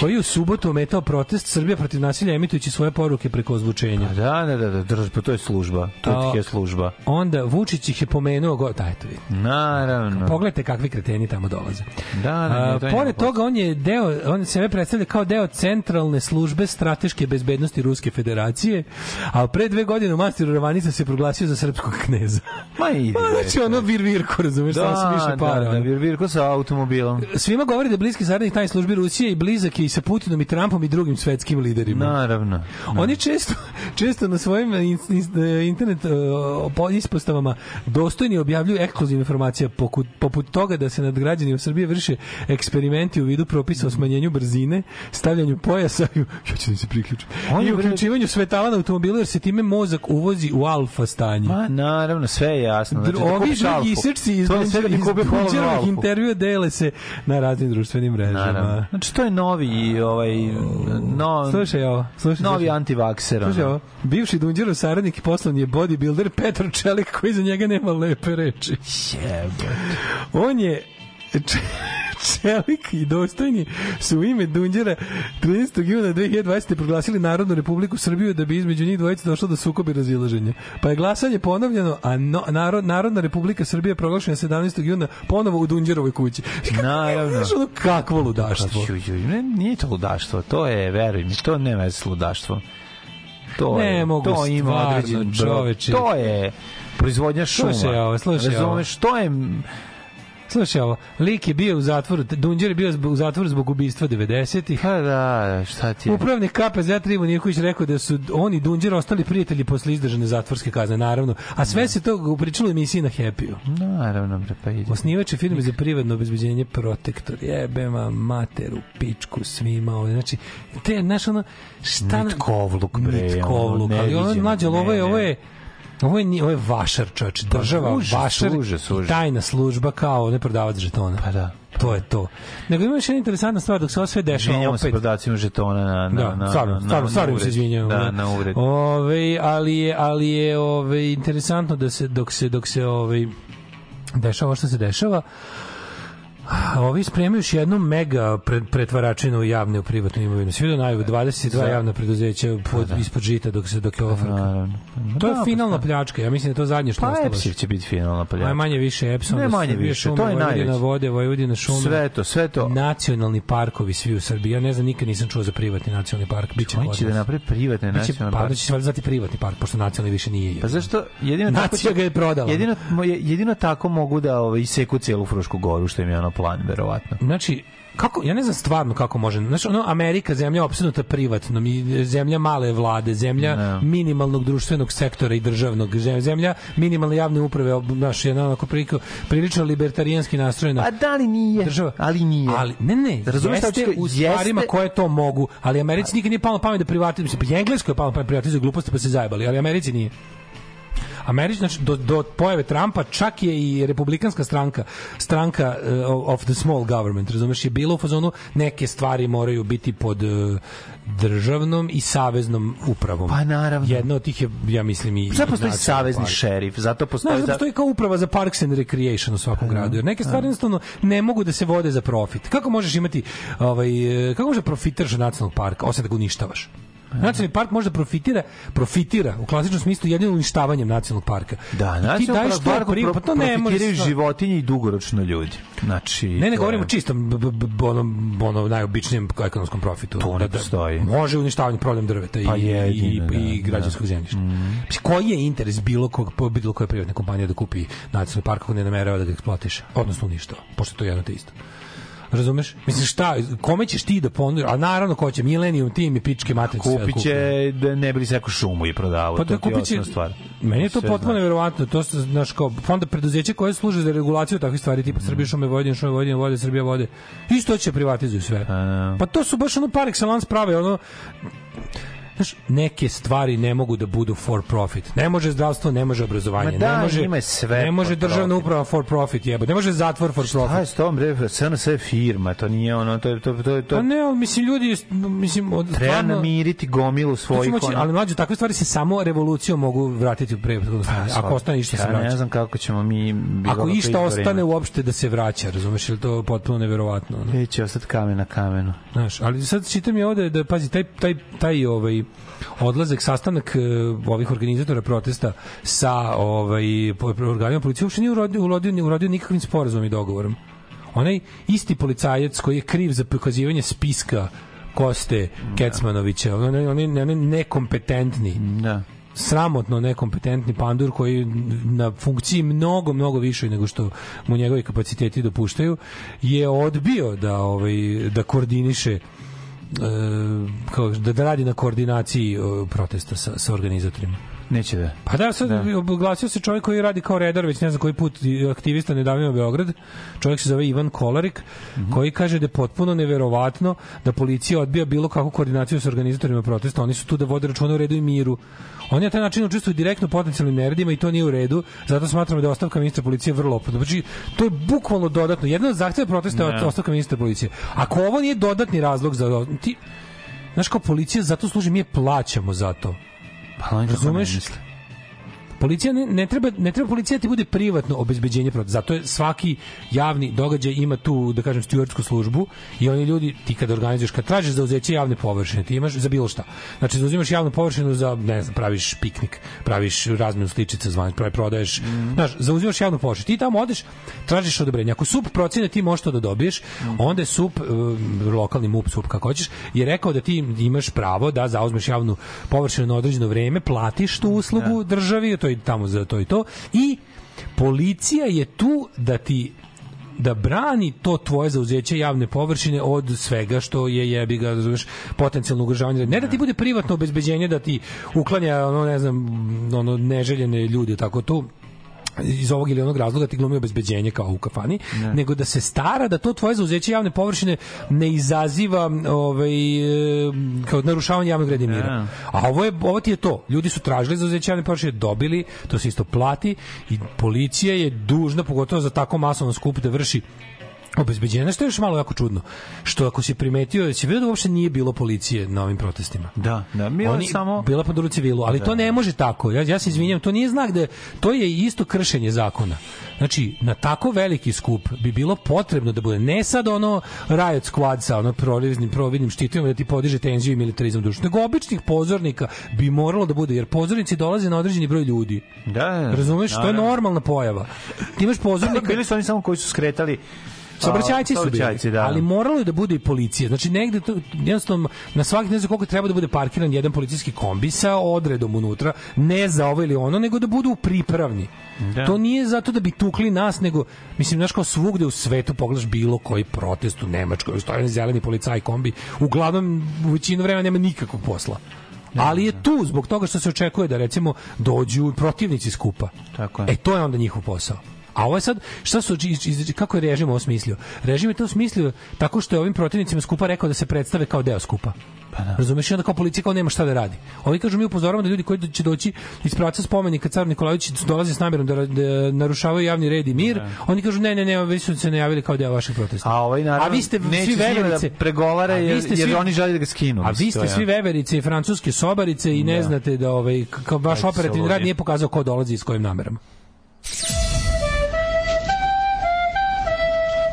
koji u subotu ometao protest Srbija protiv nasilja emitujući svoje poruke preko ozvučenja. Pa da, da, da, da, drž, pa to je služba. To je služba. Onda Vučić ih je pomenuo, go, daj to vidi. Naravno. Pogledajte kakvi kreteni tamo dolaze. Da, da, A, ne, to je pored toga on je deo on sebe predstavlja kao deo centralne službe strateške bezbednosti Ruske Federacije, a pre dve godine u Mastiru Ravanica se proglasio za srpskog kneza. Ma ide. Pa znači ono vir virko, razumeš, da, da, se više para. Da, da, vir, virko sa automobilom. Svima govori da je bliski saradnik tajne službe Rusije i blizak je i sa Putinom i Trumpom i drugim svetskim liderima. Naravno. Oni često, često na svojim in, in, internet uh, po- ispostavama dostojni objavljuju ekskluzivne informacije poput, poput toga da se nad građanima Srbije vrše eksperimenti u vidu propisa o smanjenju brzine, stavljanju pojasa, ja ću da se priključim, On i uključivanju svetala na automobilu jer se time mozak uvozi u alfa stanje. Ma, naravno, sve je jasno. Znači, da Ovi drugi isečci iz, iz Dunđerovih Alfu. intervjua dele se na raznim društvenim mrežama. Naravno. Znači, to je novi, ovaj, no, Slušaj ovo, slušaj. novi slušaj. antivakser. Slušaj ovo, bivši Dunđerov saradnik i poslovni je bodybuilder Petar Čelik koji za njega nema lepe reči. Jebe. On je Čelik i dostojni su u ime Dunđera 13. juna 2020. proglasili Narodnu republiku Srbiju da bi između njih dvojice došlo do sukoba i razilaženja. Pa je glasanje ponovljeno, a no, narod, Narodna republika Srbija je proglašena 17. juna ponovo u Dunđerovoj kući. Naravno. Znaš ono kakvo ludaštvo. Ju, ne, nije to ludaštvo, to je, veruj mi, to nema veze s ludaštvom. To Ne je, mogu to ima stvarno, određen čoveče. To je proizvodnja šuma. Slušaj ovo, slušaj ovo. Razumeš, to je Slušaj ovo, lik je bio u zatvoru, Dunđer je bio u zatvoru zbog ubistva 90-ih. Pa da, šta ti je? Upravnik KPZ Trivon Ivković rekao da su oni i Dunđer ostali prijatelji posle izdržane zatvorske kazne, naravno. A sve se to upričalo u emisiji na Happy-u. Naravno, bre, pa ide. Osnivač firme za privatno obezbeđenje Protektor. Jebema materu, pičku, svima ovde. Znači, te, znaš, ono, šta... Nitkovluk, bre, Nitkovluk, ono, ali ono, mlađe, ovo je, ne, ovo ne. je, Ovo je, ovo je vašar, čoveč. Država, užas, vašar užas, i užas. tajna služba kao ne prodavac žetona. Pa da. To je to. Nego ima još jedna interesantna stvar, dok se ovo sve dešava Izvinjamo se opet. prodacima žetona na, na, Da, na, stvarno, na, stvarno, stvarno se uvredi. izvinjavam. Da, na ured. Ove, ali je, ali je ove, interesantno da se, dok se, dok se ove, dešava ovo što se dešava, a ovi spremaju još jednu mega pre, pretvaračinu u javne u privatnu imovinu. Svi do najavu 22 Za- javna preduzeća pod, ispod žita dok se dok je ovo frka. Naravno. To je Da, finalna pa- pljačka. Ja mislim da to zadnje što Pa ostalo. EPSIV će biti finalna Aj pljačka. manje više Epson, Ne manje više, to je Vojvodina najveće. vode, Vojvodina šume. Sve to, sve to. Nacionalni parkovi svi u Srbiji. Ja ne znam, nikad nisam čuo za privatni nacionalni park. Biće Oni će da nas. naprave privatne Biće, nacionalne pa da će se valjda zvati privatni park, pošto nacionalni više nije. Pa zašto? Jedino Nacija ga je prodala. Jedino, jedino tako mogu da ovaj, iseku celu Frušku goru, što im je ono plan. verovatno. Znači, kako, ja ne znam stvarno kako može. Znači, ono, Amerika, zemlja opsednuta privatnom, i zemlja male vlade, zemlja Ne. minimalnog društvenog sektora i državnog, zem- zemlja minimalne javne uprave, znaš, jedna onako prilično, prilično libertarijanski nastrojena. A da li nije? Država. Ali nije. Ali, ne, ne, Razumeš šta jeste da- u stvarima jeste- koje to mogu, ali Americi nikad nije palo pamet da privatizuju. Pa Engleskoj je palo pamet da privatizuju gluposti pa se zajebali, ali Americi nije. Americi, znači, do, do pojave Trumpa čak je i republikanska stranka, stranka uh, of the small government, razumeš, je bilo u fazonu neke stvari moraju biti pod uh, državnom i saveznom upravom. Pa naravno. Jedna od tih je, ja mislim, i... Sad postoji savezni park. šerif, zato postoji... Znaš, zato postoji kao uprava za Parks and Recreation u svakom gradu. Jer neke stvari jednostavno ne mogu da se vode za profit. Kako možeš imati, ovaj, e, kako može profitiraš od nacionalnog parka, osim da ga uništavaš? Nacionalni park može da profitira, profitira u klasičnom smislu jednim uništavanjem nacionalnog parka. Da, I daješ park to pri, pa to ne može. životinje i dugoročno ljudi. Znači, Ne, ne je- govorimo čisto b- b- b- ono, ono najobičnijem ekonomskom profitu. To ne postoji. Može uništavanje problem drveta i, Pa i, jedino, da, i građanskog zemljišta. Mislim, Koji je interes bilo kog bilo koje privatne kompanije da kupi nacionalni park ako ne namerava da ga eksploatiše, odnosno uništava, pošto je to jedno te isto. Razumeš? Mislim šta, kome ćeš ti da ponudi? A naravno ko će, Millennium Team i pičke matrice. sve da da ne bi seko šumu i prodavao. Pa to da ti je kupit će, osnovna stvar. meni je to potpuno neverovatno, to su, znaš, kao fonda preduzeća koje služe za regulaciju takvih stvari, tipa Srbija šume Vojvodina, šume Vojvodina, vode, Srbija vode, isto će privatizuju sve. Pa to su baš ono par excellence prave, ono, Znaš, neke stvari ne mogu da budu for profit. Ne može zdravstvo, ne može obrazovanje, Ma da, ne može je sve ne može državna profit. uprava for profit, jebo. Ne može zatvor for profit. Šta je s tom, bre, SNS je firma, to nije ono, to, je- to, to, to, to Pa ne, ali mislim ljudi, mislim od treba stvarno- namiriti gomilu svojih... ono- ali mlađe, takve stvari se samo revolucijom mogu vratiti u prethodno stanje. Ako ostane išta se ja vraća. ne znam kako ćemo mi... Ako išta ostane uopšte da se vraća, razumeš, je li to potpuno neverovatno? Neće ostati kamen na kamenu. Znaš, ali sad čitam je ovde da pazi taj taj taj ovaj odlazak sastanak e, ovih organizatora protesta sa ovaj organima policije uopšte nije urodio, urodio, urodio nikakvim sporazumom i dogovorom. Onaj isti policajac koji je kriv za pokazivanje spiska Koste Kecmanovića, on je, on je, on je nekompetentni. Da. Sramotno nekompetentni pandur koji na funkciji mnogo, mnogo više nego što mu njegovi kapaciteti dopuštaju, je odbio da ovaj da koordiniše kao, da, da radi na koordinaciji e, protesta sa, sa organizatorima. Neće da. Pa da, sad da. oglasio se čovjek koji radi kao redar, već ne znam koji put aktivista nedavno Beograd. Čovjek se zove Ivan Kolarik, koji kaže da je potpuno neverovatno da policija odbija bilo kakvu koordinaciju sa organizatorima protesta. Oni su tu da vode računa o redu i miru. Oni na taj način učestvuju direktno potencijalnim neredima i to nije u redu. Zato smatramo da je ostavka ministra policije vrlo opasna. Znači, to je bukvalno dodatno. Jedna od zahteva protesta je Ne. ostavka ministra policije. Ako ovo nije dodatni razlog za ti Znaš kao policija zato služi, mi je plaćamo za to. Pa kako Razumeš? Policija ne, ne treba ne treba policija da ti bude privatno obezbeđenje protesta. Zato je svaki javni događaj ima tu da kažem stewardsku službu i oni ljudi ti kad organizuješ kad tražiš zauzeće javne površine, ti imaš za bilo šta. Znači zauzimaš javnu površinu za ne znam, praviš piknik, praviš razmenu sličica, zvaniš, pravi prodaješ. Znaš, zauzimaš javnu površinu. Ti tamo odeš, tražiš odobrenje. Ako SUP procene ti možeš to da dobiješ, onda je SUP, uh, lokalni MUP, SUP kako hoćeš, je rekao da ti imaš pravo da zauzmeš javnu površinu na određeno vreme, platiš tu uslugu državi, to je tamo za to i to, i policija je tu da ti da brani to tvoje zauzeće javne površine od svega što je jebi ga razumeš potencijalno ugrožavanje. Ne da ti bude privatno obezbeđenje da ti uklanja ono ne znam ono neželjene ljude tako tu iz ovog ili onog razloga ti glumi obezbeđenje kao u kafani, Ne. nego da se stara da to tvoje zauzeće javne površine ne izaziva ovaj, kao narušavanje javnog reda i mira. Ne. A ovo, je, ovo ti je to. Ljudi su tražili zauzeće javne površine, dobili, to se isto plati i policija je dužna, pogotovo za tako masovan skup, da vrši obezbeđenje. Što je još malo jako čudno. Što ako si primetio, si vidio da uopšte nije bilo policije na ovim protestima. Da, da, mi Oni samo... bila pod civilu, ali to ne može tako. Ja ja se izvinjavam, to nije znak da to je isto kršenje zakona. Znači, na tako veliki skup bi bilo potrebno da bude ne sad ono riot squad sa ono providnim providnim štitovima da ti podiže tenziju i militarizam društva, nego običnih pozornika bi moralo da bude, jer pozornici dolaze na određeni broj ljudi. Da, Razumeš? To je normalna pojava. Ti imaš pozornika Bili su oni samo koji su skretali Saobraćajci su bili, da. ali moralo je da bude i policija. Znači negde to jednostavno na svaki ne znam koliko treba da bude parkiran jedan policijski kombi sa odredom unutra, ne za ovo ili ono, nego da budu pripravni. Da. To nije zato da bi tukli nas, nego mislim znaš kao svugde u svetu pogledaš bilo koji protest u Nemačkoj, stoje zeleni policaj kombi, uglavnom u većinu vremena nema nikakvog posla. Ali je tu zbog toga što se očekuje da recimo dođu protivnici skupa. Tako je. E to je onda njihov posao. A ovo je sad, šta su, kako je režim ovo smislio? Režim je to smislio tako što je ovim protivnicima skupa rekao da se predstave kao deo skupa. Pa da. Razumeš, onda kao policija kao nema šta da radi. Ovi kažu mi upozoravamo da ljudi koji će doći iz pravca spomenika Car Nikolajević dolaze s namjerom da, da narušavaju javni red i mir. Oni kažu ne, ne, ne, vi su se najavili kao deo vašeg protesta. A ovaj naravno A vi ste svi njima veverice. da pregovara jer, ste jer svi- oni žele da ga skinu. A vi ste svi veverice i francuske sobarice i ne Da. znate da ovaj kao vaš operativni rad nije pokazao ko dolazi i s kojim namerama.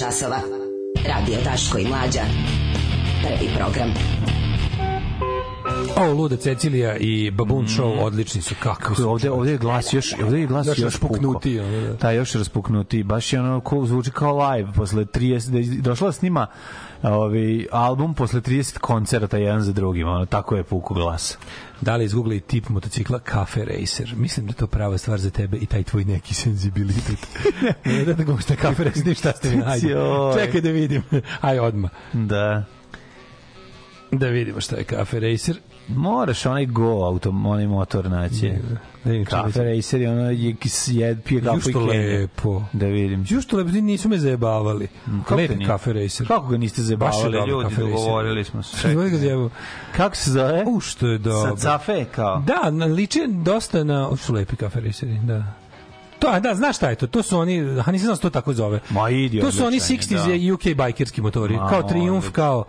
časova. Radio Daško i Mlađa. Prvi program. O, Luda Cecilija i Baboon Show odlični su. Kako su. ovde, ovde je glas još, ovde je glas Još još, ono, da. Da, još raspuknuti. Baš je ono, ko, zvuči kao live posle 30, da je došla snima ovaj, album posle 30 koncerata jedan za drugim. Ono, tako je puko glas. Da li izgooglili tip motocikla Cafe Racer? Mislim da je to prava stvar za tebe i taj tvoj neki senzibilitet. ne da da gomiš na Cafe Racer, vidim šta ste mi najde. Čekaj da vidim. Aj odmah. Da. Da vidimo šta je Cafe Racer. Moraš onaj go auto, onaj motor naći. Da vidim čemu Kafe Racer je ono je, jed, pije kafu i kenje. lepo. Da vidim. Jušto lepo, ti nisu me zajebavali. Kako Lepi te nije? Cafe Racer. Kako ga niste Baš je zabavali dobar ljudi, Cafe Racer. dogovorili smo se. Čekaj. ga zjebao. Kako se zove? U, što je dobro. Sa cafe kao? Da, na, liči dosta na... O, su lepi Cafe Raceri, da. To, da, znaš šta je to? To su oni, a nisam znao da se to tako zove. Ma idi, To su oni odličan je, 60s da. UK bajkerski motori. Ma, kao Triumf, odlično.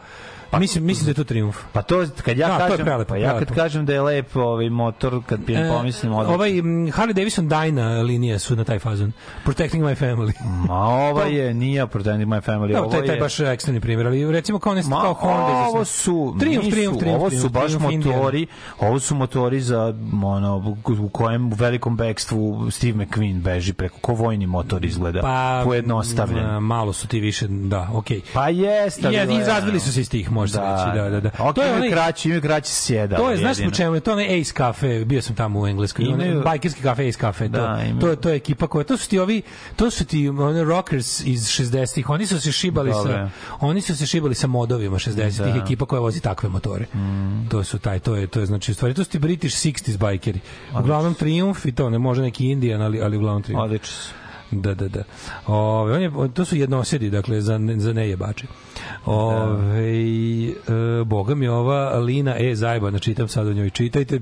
Kao... Mislim, mislim da je to Triumf. Pa to kad ja Da, to je kažem, prelepo, pa ja kad kažem da je lep ovaj motor, kad pijem pomislim odlično. ovaj Harley Davidson Dyna linija su na taj fazon. Protecting my family. Ma ova je nije Pretending My Family, Da, ovo taj, taj je... baš ekstremni primjer, ali recimo kao, ne, Ma, kao Honda. ovo su, Triumf, Triumf, Triumf, ovo su baš motori, ovo su motori za ono, u kojem u velikom bekstvu Steve McQueen beži preko, ko vojni motor izgleda, Pa, pojednostavljen. malo su ti više, da, okej. Pa jeste. Ja, izrazvili su se iz tih, može se reći, da, da, da. Ok, To je onaj- kraći, imaju kraći sjeda. To je, znaš po jedino. čemu je, to je onaj Ace Cafe, bio sam tamo u Engleskoj, Imaju- onaj bajkerski kafe Ace Cafe, to, Da, imaju- to, je- to je ekipa koja, to su ti ovi, to su ti oni rockers iz 60-ih, oni su se šibali Dobre. sa, oni su se šibali sa modovima 60-ih, Da. Mm. ekipa koja vozi takve motore. To su taj, to je, to je znači, u stvari, to su ti British 60s bajkeri. Uglavnom Triumph i to, ne može neki Indian, ali, ali uglavnom Triumph. Odlično. Da, da, da. Ove, on je, to su jednosedi, dakle, za, ne- za nejebače. Ove, e, boga mi ova Lina E. Zajbana, čitam sad o njoj. Čitajte,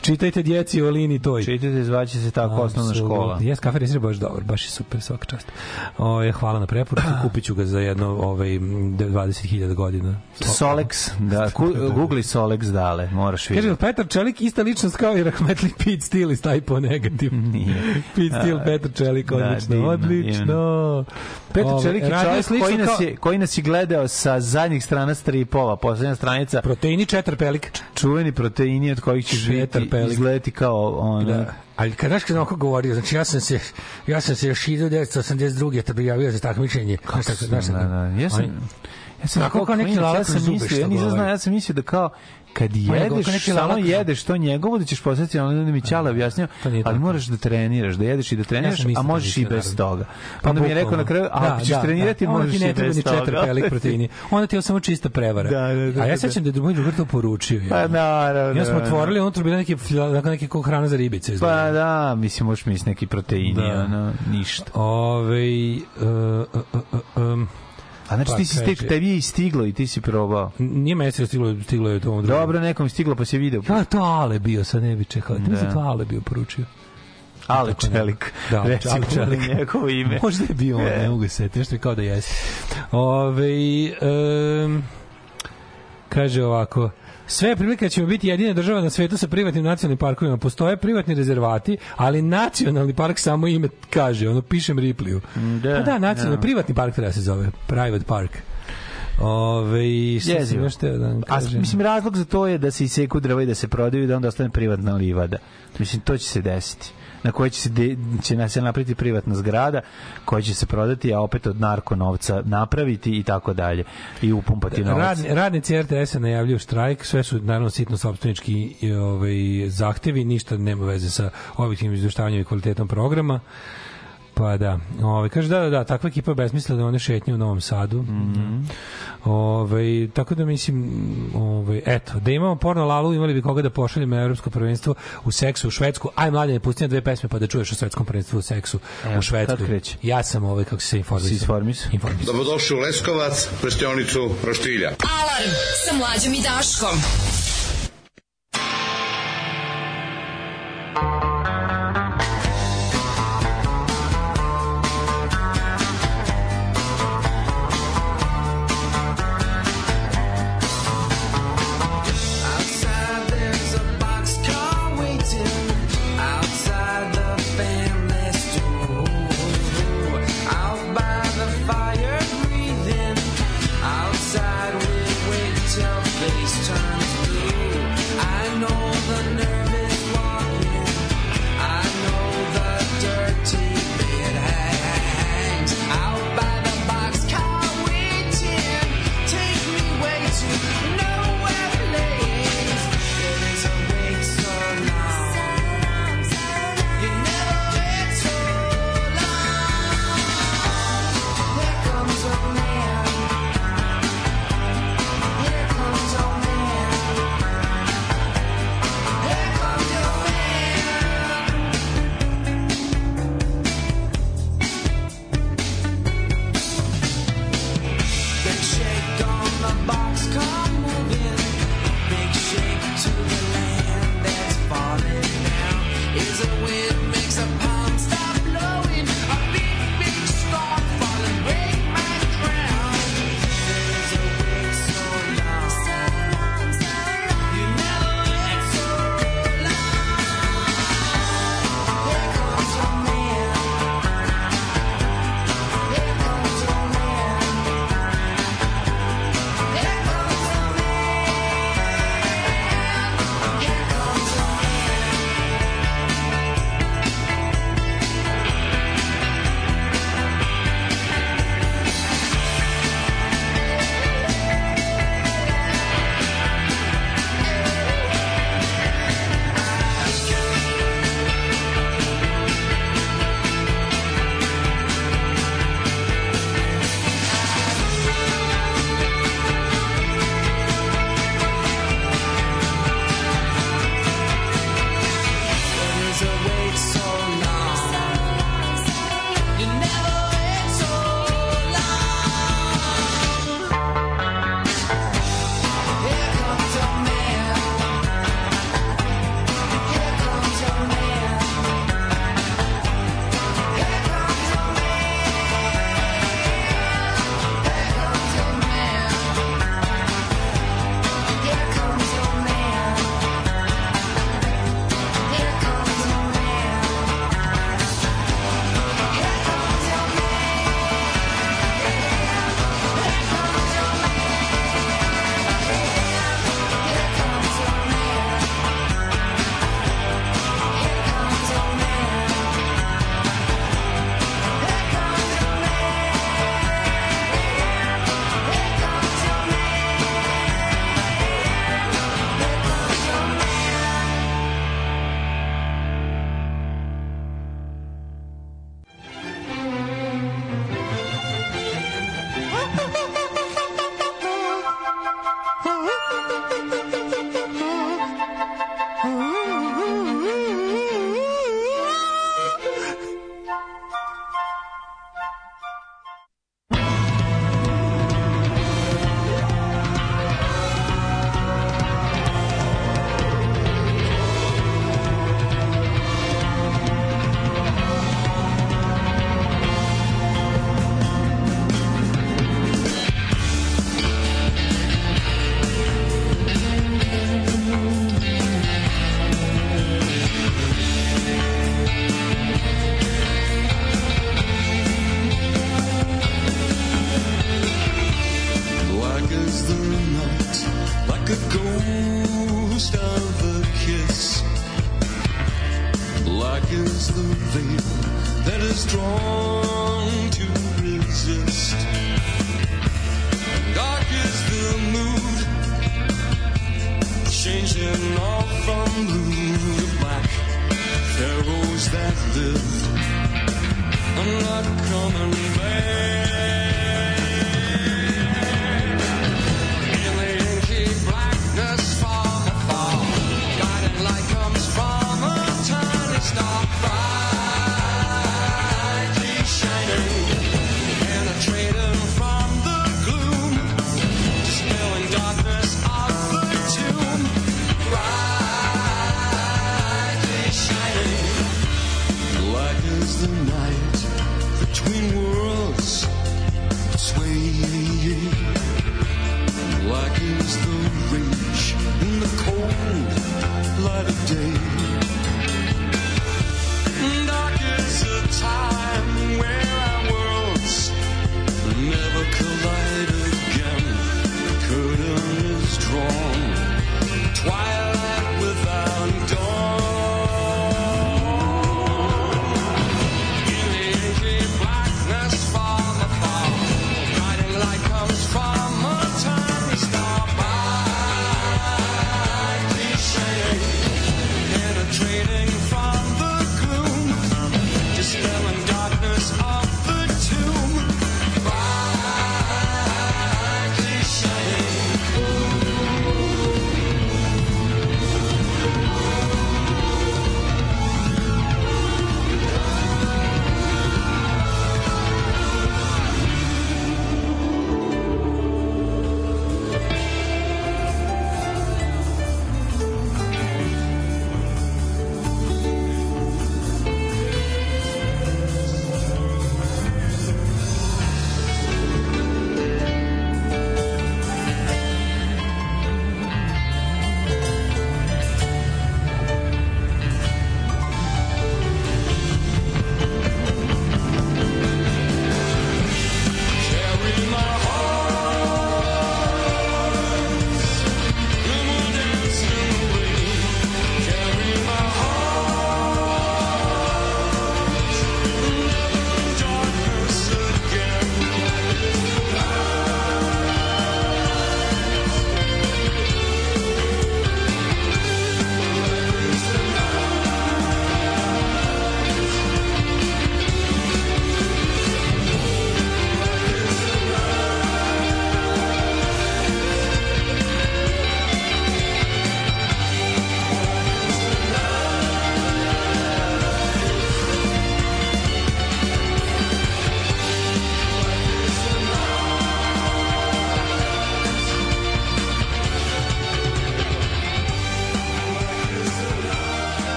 čitajte djeci o Lini toj. Čitajte, zvaće se tako osnovna škola. Jes, kafe je baš dobar, baš je super, svaka čast. O, hvala na preporuku, kupit ću ga za jedno ovaj, 20.000 godina. Solex, da, ku, googli Solex dale, moraš Kaže, vidjeti. Petar Čelik ista ličnost kao i Rahmetli Pete Steele iz Typo Negativ. Nije. Pete Steele, Petar Čelik, da, odlično, divno, odlično. Petar Čelik je čovjek koji nas je, koji nas je gledao sa zadnjih strana stripova, poslednja stranica, Proteini četar pelik. čuveni proteini od kojih ćeš Pelik. izgledati kao ono, Da. Ali kad znaš kad onako govorio, znači ja sam se ja sam se još 1982. te prijavio za takmičenje. Znaš tako, znaš da, da, ja sam, Oni- ja sam Onako kao neki klinac, ja lalak sam na zube mislio, što ja nisam govori. znao, ja sam mislio da kao kad nego jedeš, neki samo jedeš to njegovo da ćeš postati ono da mi Ćale objasnio, ali moraš da treniraš, da jedeš i da treniraš, isto a to možeš i bez toga. Pa onda mi je rekao na kraju, a ako ćeš trenirati, onda možeš ti i ne treba bez ni četiri toga. pelik proteini. Onda ti je samo čista prevara. Da, da, da, a ja da. sećam da je moj drugar to poručio. Pa Ja. naravno. Ja smo da. otvorili, unutra bila neki, kao hrana za ribice. Pa da, mislim, možeš misliti neki proteini, Da. ono, ništa. Ove, um, A znači Pa, ti si stek, tebi je stiglo i ti si probao. nije mesec stiglo, stiglo je to drugom. Dobro, nekom je stiglo pa si video. Ja, to Ale bio, sad ne bi čekao. Da. Da. to Ale bio poručio. Ale. Čelik. Da, Ale Recimo Čelik. njegovo ime. Možda je bio on, E. ne mogu se nešto je kao da jesi. Ove, um, kaže ovako, Sve je prilika da ćemo biti jedina država na svetu sa privatnim nacionalnim parkovima. Postoje privatni rezervati, ali nacionalni park samo ime kaže, ono pišem Ripliju. Da, pa da, nacionalni, da. privatni park treba se zove, private park. Ove, šta sam još teo da vam A mislim razlog za to je da se iseku drva i da se prodaju i da onda ostane privatna livada. Mislim to će se desiti na kojoj će se, de, će se napraviti privatna zgrada koja će se prodati, a opet od narko novca napraviti i tako dalje. I upumpati novac. Radni, radnici RTS-a najavljuju štrajk, sve su naravno sitno sopstvenički i, ovaj, zahtevi, ništa nema veze sa objektivnim izveštavanjem i kvalitetom programa. Pa da, ovaj kaže da da da, takva ekipa je besmislena da one šetnje u Novom Sadu. Mm Ovaj tako da mislim ovaj eto, da imamo porno lalu, imali bi koga da pošaljemo na evropsko prvenstvo u seksu u Švedsku. Aj mlađe, ne pusti na dve pesme pa da čuješ o svetskom prvenstvu u seksu Evo, u Švedskoj. Ja sam ovaj kako se informisao. Informisao? Informisao. Dobrodošli u Leskovac, prštionicu Roštilja. Alarm sa mlađom i Daškom. Outside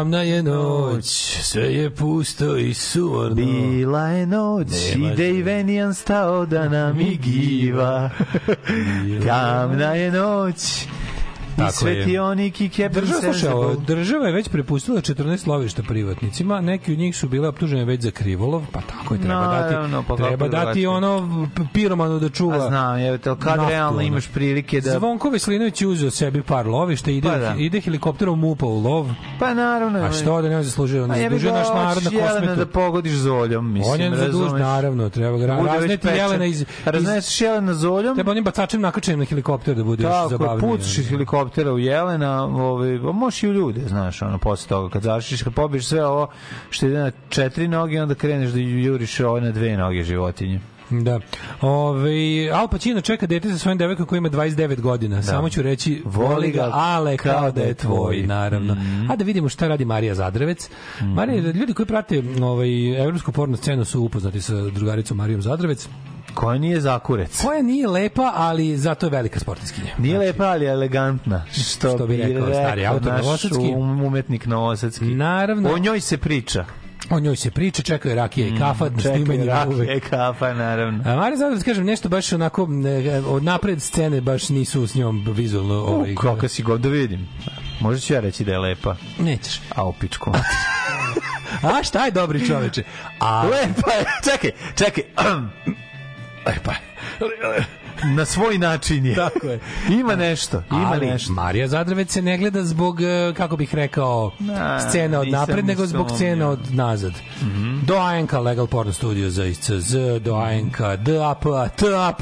Tamna je noć, sve je pusto i suvorno. Bila je noć. Nema i Dejvenijan stao da nam igiva. Tamna je noć Tako je. svetionik i Captain Država, država je već prepustila 14 lovišta privatnicima, neki od njih su bile optužene već za krivolov, pa tako je, treba Naravno, dati, pa kako treba dati ono piromanu da čuva. A znam, je, kad naftu, realno ono. imaš prilike da... Zvonko Veselinović je uzeo sebi par lovišta, ide, Pa da. ide helikopterom MUPA u lov, Pa naravno. a što da ne zaslužuje, on A jebi zaslužuje ga, naš narod na kosmetu. da pogodiš zoljom, mislim, On je zaduž, naravno, treba ga razneti. Jelena iz... iz Razneseš Jelena zoljom, treba onim bacačem nakačenim na helikopter da bude još Tako, pucaš iz helikoptera u Jelena, ovaj, a možeš i u ljude, znaš, ono, posle toga, kad završiš, kad pobiješ sve ovo što ide na četiri noge, onda kreneš da juriš ovo na dve noge životinje. Da. Ove, Al Pacino čeka dete sa svojim devojkom koji ima 29 godina. Samo ću reći, voli ga, ale kao da je tvoj, naravno. A da vidimo šta radi Marija Zadrevec. Marija, ljudi koji prate ovaj, evropsku porno scenu su upoznati sa drugaricom Marijom Zadrevec. Koja nije zakurec. Koja nije lepa, ali zato je velika sportiskinja. Nije lepa, ali je elegantna. Što, Što bi rekao stari autor naš novosadski. um- umetnik novosadski. Naravno. O njoj se priča. O njoj se priča, čekaju rakije i kafa, mm, snimanje Čekaj, rakija uvek. i kafa, naravno. A Marija Zadrevec, kažem, nešto baš onako, ne, od napred scene baš nisu s njom vizualno... Ovaj, kako si god da vidim. Možda ću ja reći da je lepa. Nećeš. A u pičku. A šta je dobri čoveče? A, lepa je. Čekaj, čekaj. Lepa je. Na svoj način je. Tako je. Ima nešto, ima Ali nešto. Marija Zadravec se ne gleda zbog, e, kako bih rekao, Na, scena od napred, nego zbog scena od nazad. Do ANK Legal Porno Studio za ICZ, do ANK DAP, TAP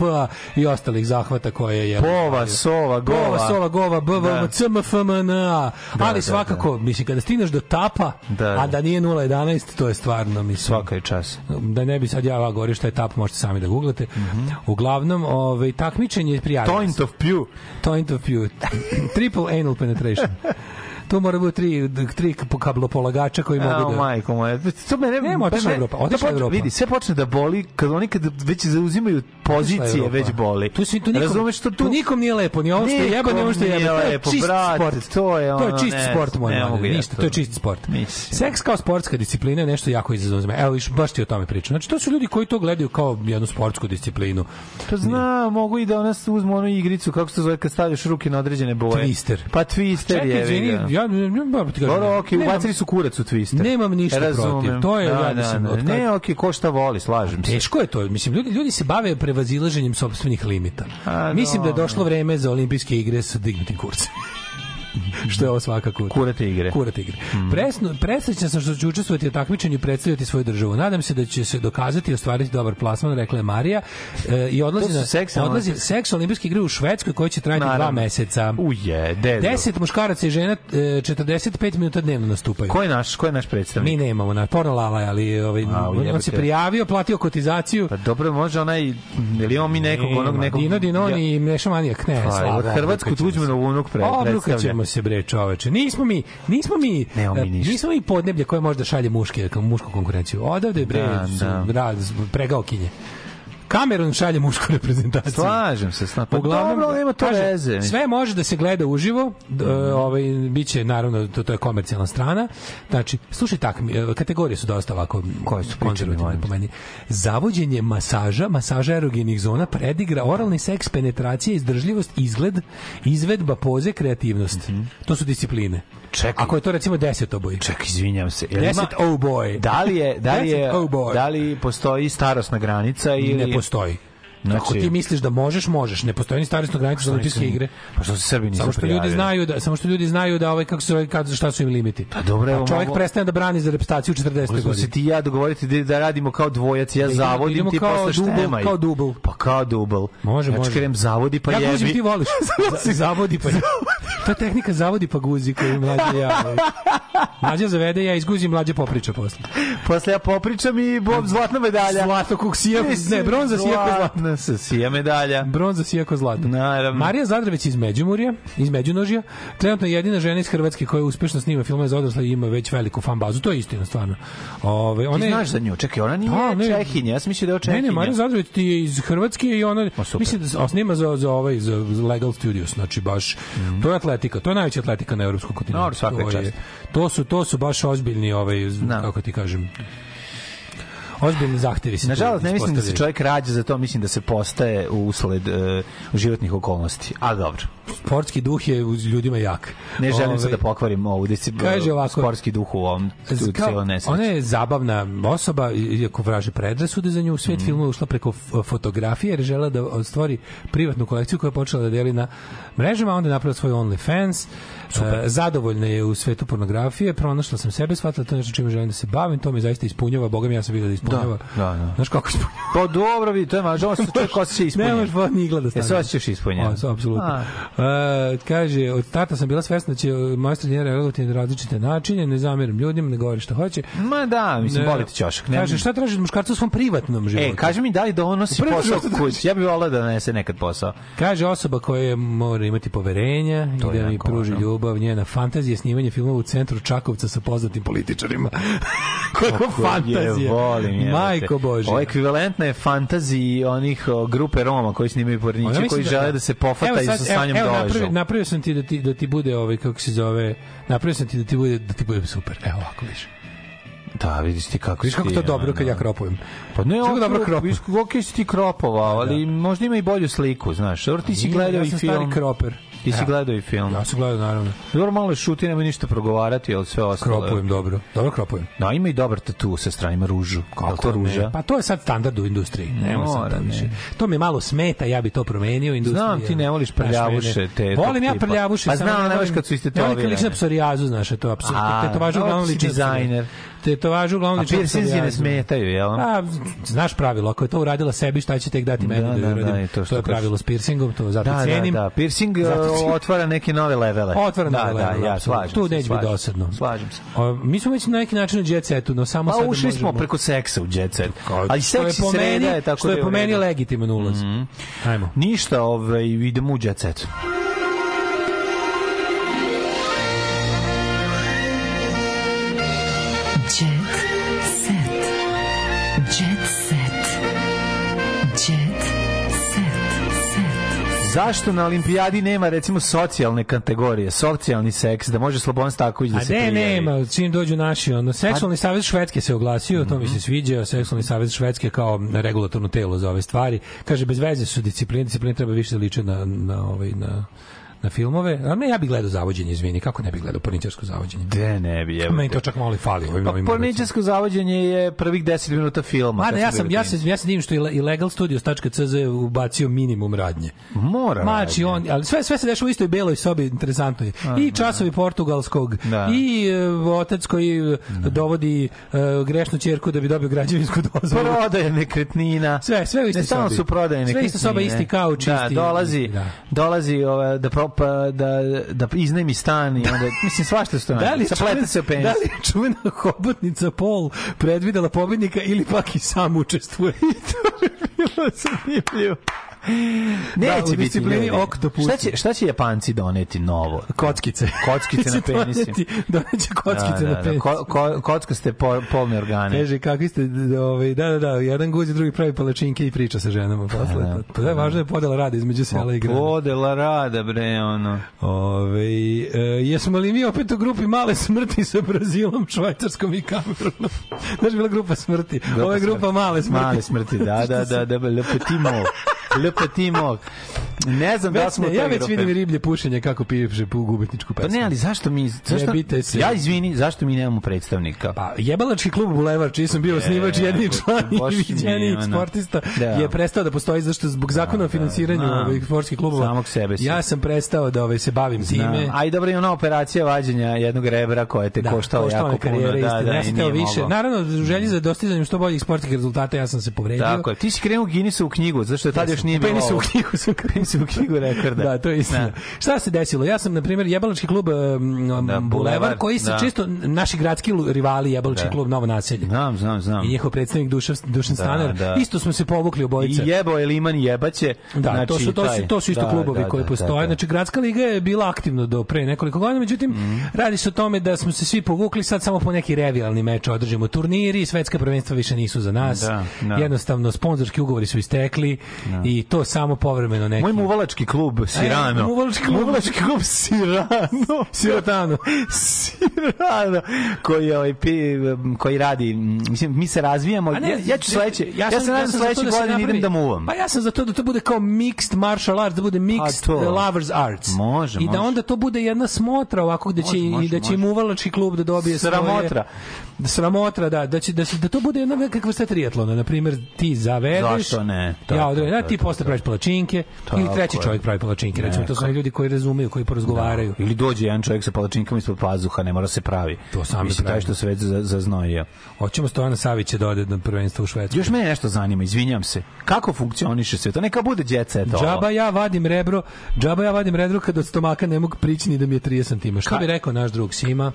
i ostalih zahvata koje je... Pova, sova, gova. Pova, sova, gova, BVM, Da. CMFMNA. Ali da, svakako, mislim, kada stigneš do tapa, Da, a da. da nije 0.11, to je stvarno, mislim... Svaka je čas. Da ne bi sad ja govorio šta je tap, možete sami da googlate. Uglavnom, ovaj, takmičenje je prijavljeno. Point of view. Point of view. Triple anal penetration. Tu mora biti tri, tri kablopolagača koji mogu da... majko moja. To mene Nema, otišla Evropa, da otišla počne- Evropa. Vidi, sve počne da boli kad oni kad već zauzimaju pozicije već boli. Tu svi tu nikom, Razumeš što tu tu nikom nije lepo, ni ovo što je jeba, ni ovo što je jeba. To nije je lepo, čist brate, sport. to je To je ono, čist ne, sport, moj ne mlade, ništa, to. to je čist sport. Mislim. Seks kao sportska disciplina je nešto jako izazovno. Evo, viš, baš ti o tome pričam. Znači, to su ljudi koji to gledaju kao jednu sportsku disciplinu. Pa zna, mogu i da ona uzme onu igricu, kako se to zove, kad stavljaš ruke na određene boje. Twister. Pa twister Čekaj, je. izvini, ja, ja, ja ti kažem, Dobro, okej, nemam- ubacili su kurac u twister. Nemam ništa Razumem. protiv. To je, da, ja mislim, da, od da. kad- Ne, okej, ko šta voli, slažem se. Teško je to. Mislim, ljudi, ljudi se bave prevazilaženjem sopstvenih limita. A, Mislim da je došlo vreme za olimpijske igre sa dignutim kurcem. što je ovo svakako. Kurate igre. Kurate igre. Mm. Presno, presrećan sam što ću učestvovati u takmičenju i predstavljati svoju državu. Nadam se da će se dokazati i ostvariti dobar plasman, rekla je Marija. E, I odlazi na seksualne- odlazi seks olimpijske igre u Švedskoj koje će trajati dva Naravno. meseca. Uje, dedo. Deset muškaraca i žena e, 45 minuta dnevno nastupaju. Ko je naš, ko je naš predstavnik? Mi nemamo na porno lala, ali ovaj, A, on ujebote. se prijavio, platio kotizaciju. Pa dobro, može onaj, ili imamo mi nekog, onog nekog... Dino Dinoni i Meša Manijak, ne, Pa, Hrvatsku. Tuđmanovu unog pre, Obrukat predstavlja. Se bre čoveče. Nismo mi, nismo mi, Nemamo mi e, ništa. nismo mi podneblje koje možda šalje muške, mušku konkurenciju. Odavde bre, Da, su da. rad, pregaokinje. Kamerun šalje mušku reprezentaciju. Slažem se, sna- pa Uglavnom, dobro, nema to kaže, veze. Sve može da se gleda uživo, d- ovaj biće naravno to, to je komercijalna strana. Znači, slušaj tak, kategorije su dosta ovako Koje su konzervativne po meni. Zavođenje masaža, masaža erogenih zona, predigra, oralni seks, penetracija, izdržljivost, izgled, izvedba, poze, kreativnost. To su discipline. Čekaj. Ako je to recimo deset oboj. Ček, izvinjam se. Jel Deset ima- oh boy. Da li je, da li je, da li postoji starosna granica ili... Ne postoji. Znači- Ako ti misliš da možeš, možeš. Ne postoji ni starostna granica za olimpijske igre. Pa što se Srbi nisu Samo što ljudi prijavili? znaju da samo što ljudi znaju da ovaj kako se zove kad šta su im limiti. Pa dobro, evo, čovjek mogu- prestane da brani za reputaciju u 40. Možemo godini. se ti i ja dogovoriti da, da radimo kao dvojac, ja Da zavodim, idemo ti kao posle štemaj. kao dubl. Pa kao dubl. Može, ja može. čekam zavodi pa ja jebi. guzim, ti voliš. Zavodi pa. to je tehnika zavodi pa guzi koju mlađe ja. Mlađe zavede, ja izguzim, mlađe popriča posle. Posle ja popričam i bob zlatna medalja. Zlato kog sija, ne, bronza sija ko. Zlatna se sija medalja. Bronza sija ko zlato. Naravno. Marija Zadraveć iz Međimurja, iz Međunožja, trenutno je jedina žena iz Hrvatske koja uspešno snima filmove za odrasle i ima već veliku fan bazu. To je istina, stvarno. Ove, Ti ona je- znaš za nju, čekaj, ona nije Pa, ne. Čehinja, ja sam mislio da je Ne, Čehinja. ne, Marija Zadrović ti je iz Hrvatske i ona mislim da snima za za ovaj za za Legal Studios, znači baš to je atletika, to je najveća atletika na evropskom kontinentu. Dobro, svaka to, je, čast. to su to su baš ozbiljni ovaj Da. kako ti kažem ozbiljni zahtevi se Nažalost, ne mislim da se čovjek rađa za to, mislim da se postaje usled e, životnih okolnosti. A dobro. Sportski duh je u ljudima jak. Ne želim Ovaj, sad da pokvarim ovu disciplinu, Kaže ovako- sportski duh u ovom Kao-. Ona je zabavna osoba, iako vraže predrasude za nju, u Mhm. svijet filma je ušla preko fotografije jer je žela da stvori privatnu kolekciju koja je počela da deli na mrežama, onda je napravila svoj OnlyFans. E, zadovoljna je u svetu pornografije, pronašla sam sebe, shvatila to je nešto čime želim da se bavim, to me zaista ispunjava, boga mi ja sam vidio da ispunjava. Da, da, da. Znaš kako ispunjava? Pa dobro, vidi, to je mažo, se čovjek osjeća Ne ispunjen. možeš pa ni igla da Jel se osjećaš ispunjen? O, apsolutno. E, kaže, od starta sam bila svesna da će moja sredina reagovati na različite načine, ne zameram ljudima, ne govori šta hoće. Ma da, mislim, boli ti ćošak. Ne, Kaže, šta traži od muškarca u svom privatnom životu? E, kaži mi da li da on nosi Prvo posao što kući. Ja bih volao da donese nekad posao. Kaže osoba koja mora imati poverenja To i da mi pruži važno. ljubav, njena fantazija je snimanje filmova u centru Čakovca sa poznatim političarima. Kako fantazija. Je, volim je. Majko Bože. Ovo ekvivalentna je fantaziji onih grupe Roma koji snimaju porniće, koji žele da se pofataju sa Sanjom evo, Doležom. napravio, napravio sam ti da ti da ti bude ovaj kako se zove, napravio sam ti da ti bude da ti bude super. Evo ovako vidiš. Da, vidiš ti kako Vidiš kako to dobro kad ja kropujem. Pa ne, Kako dobro kropujem. vidiš, ok si ti kropovao, ali možda ima i bolju sliku, znaš. Dobro, ti si gledao ja i sam film. stari kroper. Ti si Ja. gledao i film. Ja sam gledao, naravno. Dobro, malo je šuti, nemoj ništa progovarati, ali sve ostalo. Kropujem dobro. Dobro kropujem. Da, ima i dobar tatu sa strane, ima ružu. Kako to ne? ruža? Pa to je sad standard u industriji. Nema sad Mora, to više. ne. To mi malo smeta, ja bi to promenio. Znam, ti ne voliš prljavuše, te- Volim ja prljavuše. Pa znam, ne ne voliš kad su Ja istetovirane. volim kad liči na psorijazu, znaš, to je apsolutno. Liči na psorijazu. dizajner. Tetovaže uglavnom A liči na piercinzi ne smetaju, jel? A, znaš pravilo, ako je to uradila sebi, šta će tek dati meni da, Da, da, uradim? da, to to, je pravilo s piercingom, to zato Da, cenim. da, da. Piercing Zato cenim. otvara neke nove levele. Otvara da, nove da, levele, ja apsolutno. slažem Tu neće biti dosadno. Slažem se. O, mi smo već na neki način u jet setu, no samo Pa sada ušli smo preko seksa u jet set. Ali što je meni, je tako što da je po meni legitiman ulaz. Ajmo. Ništa, ovaj, idemo u jet set. Jet Zašto na olimpijadi nema recimo socijalne kategorije, socijalni seks, da može Slobodan Staković da A se ne, prijavi? nema, čim dođu naši, ono, seksualni savez Švedske se oglasio, to mi se sviđa, seksualni savez Švedske kao regulatorno telo za ove stvari. Kaže, bez veze su discipline, discipline treba više da liče na, na, ovaj, na, na filmove. A ne, ja bih gledao zavođenje, izvini, kako ne bih gledao porničarsko zavođenje? De ne bi, evo. Meni to čak malo i fali ovim Pa novim porničarsko zavođenje je prvih 10 minuta filma. Ma ne, ja su sam, ja se, ja se divim što je illegalstudios.cz ubacio minimum radnje. Mora Mači on, ali sve sve se dešava u istoj beloj sobi, interesantno je. I časovi portugalskog, Da. i e, otac koji e, dovodi e, grešnu ćerku da bi dobio građevinsku dozvolu. prodaje nekretnina. Sve, sve u istoj ne, stalno sobi. su prodaje Sve nekretnine. ista soba, isti kauč, da, isti- dolazi, da. dolazi ova, da, pro, pa, da, da iznajmi stan i onda, mislim, svašta što Da li, je Saplete čuvena, se penis. da li je čuvena hobotnica Pol predvidela pobednika ili pak i sam učestvuje? bilo zanimljivo. Da, Neće u biti disciplini ljudi. Octopus. Šta će, šta će Japanci doneti novo? Kockice. Kockice na Će penisi. doneti- Doneće kockice da, na da, penis. Ko, ko, kockaste po, polne organe. Kaže, kakvi ste, ovaj, da, da, da, jedan guzi, drugi pravi palačinke i priča sa ženama posle. da, Pa da, važno je podela rada između sela i grada. Podela rada, bre, ono. Ove, e, jesmo li mi opet u grupi male smrti sa Brazilom, Švajcarskom i Kamerunom? Znaš, bila grupa smrti. Ovo je grupa male smrti. Male smrti, da, da, da, da, Le Petit Mort. Le Petit Mort. Ne znam da Već smo ne, ja već vidim riblje pušenje kako piše po gubitničku Pa pesmu. ne, ali zašto mi... Zašto, se. Ja izvini, zašto mi nemamo predstavnika? Pa, jebalački klub Bulevar, čiji sam bio osnivač, jedini član i ono. sportista, Da. je prestao da postoji zašto zbog zakona o finansiranju znam. ovih sportskih klubova. Samog sebe si. Ja sam prestao da ovaj, se bavim time. Znam. A i dobro i ona operacija vađenja jednog rebra koja te Da, koštala jako puno. Da, da, ja i sam teo više. Naravno, u želji za dostizanjem što boljih sportskih rezultata, ja sam se povredio. Tako je. Ti si krenuo Guinnessu u knjigu, zašto je tad još nije bilo... Penisu u knjigu sam Penisu u knjigu rekorda. Da, to je istina. Da. Šta se desilo? Ja sam, na primjer, jebalački klub um, Da, Bulevar, koji se da. često, naši gradski rivali jebalački Da. klub Novo naselje. Znam, znam, znam. I njihov predstavnik Dušan, Dušan Da, Stanar. da. Isto smo se povukli obojica. I jebo je Liman jebaće. Da, to su to su to su isto da, klubovi da, koji da, postoje. da, da. Znači gradska liga je bila aktivna do pre nekoliko godina, međutim Mhm. radi se o tome da smo se svi povukli sad samo po neki revijalni meč održimo turniri, svetska prvenstva više nisu za nas. Da, da. Jednostavno sponzorski ugovori su istekli i to samo povremeno neki Moj muvalački klub Sirano. E, muvalački klub. Muvalački klub Sirano. Sirotano. Sirano. Koji, je ovaj, koji radi, mislim, mi se razvijamo. Ne, ja, ja ću sledeće, ja, sam- se nadam za sledeće to da godine idem napravi- da muvam. Pa ja sam za to da to bude kao mixed martial arts, da bude mixed to. uh, lovers arts. Može, I da može. onda to bude jedna smotra ovako gde će, Može, može, i da će muvalački klub da dobije svoje... Sramotra. Da, sramotra, da, da, će, da, da to bude jedna nekakva vrsta triatlona. Na primjer, ti zavedeš... Zašto ne? ja Tako, odredim, da, tako, ti posle praviš palačinke, ili Tako treći je. čovjek pravi palačinke. Recimo, to su oni ljudi koji razumeju, koji porazgovaraju. Ili dođe jedan čovjek sa palačinkama ispod pazuha, ne mora se pravi. To sami Mislim, taj što se već za- zaznojio. Hoćemo Stojana Savića da ode na prvenstvo u Švedsku. Još mene nešto zanima, izvinjam se. Kako funkcioniše sve to? Neka bude set ovo. Džaba ja vadim rebro, džaba ja vadim rebro kad od stomaka ne mogu prići ni da mi je 30 cm. Što Ka- bi rekao naš drug Sima,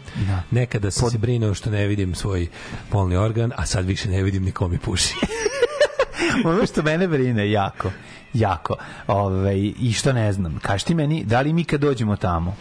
nekada sam se brinuo što ne vidim svoj polni organ, a sad više ne vidim ni ko mi puši. ono što mene brine jako jako ovaj i što ne znam kaži ti meni da li mi kad dođemo tamo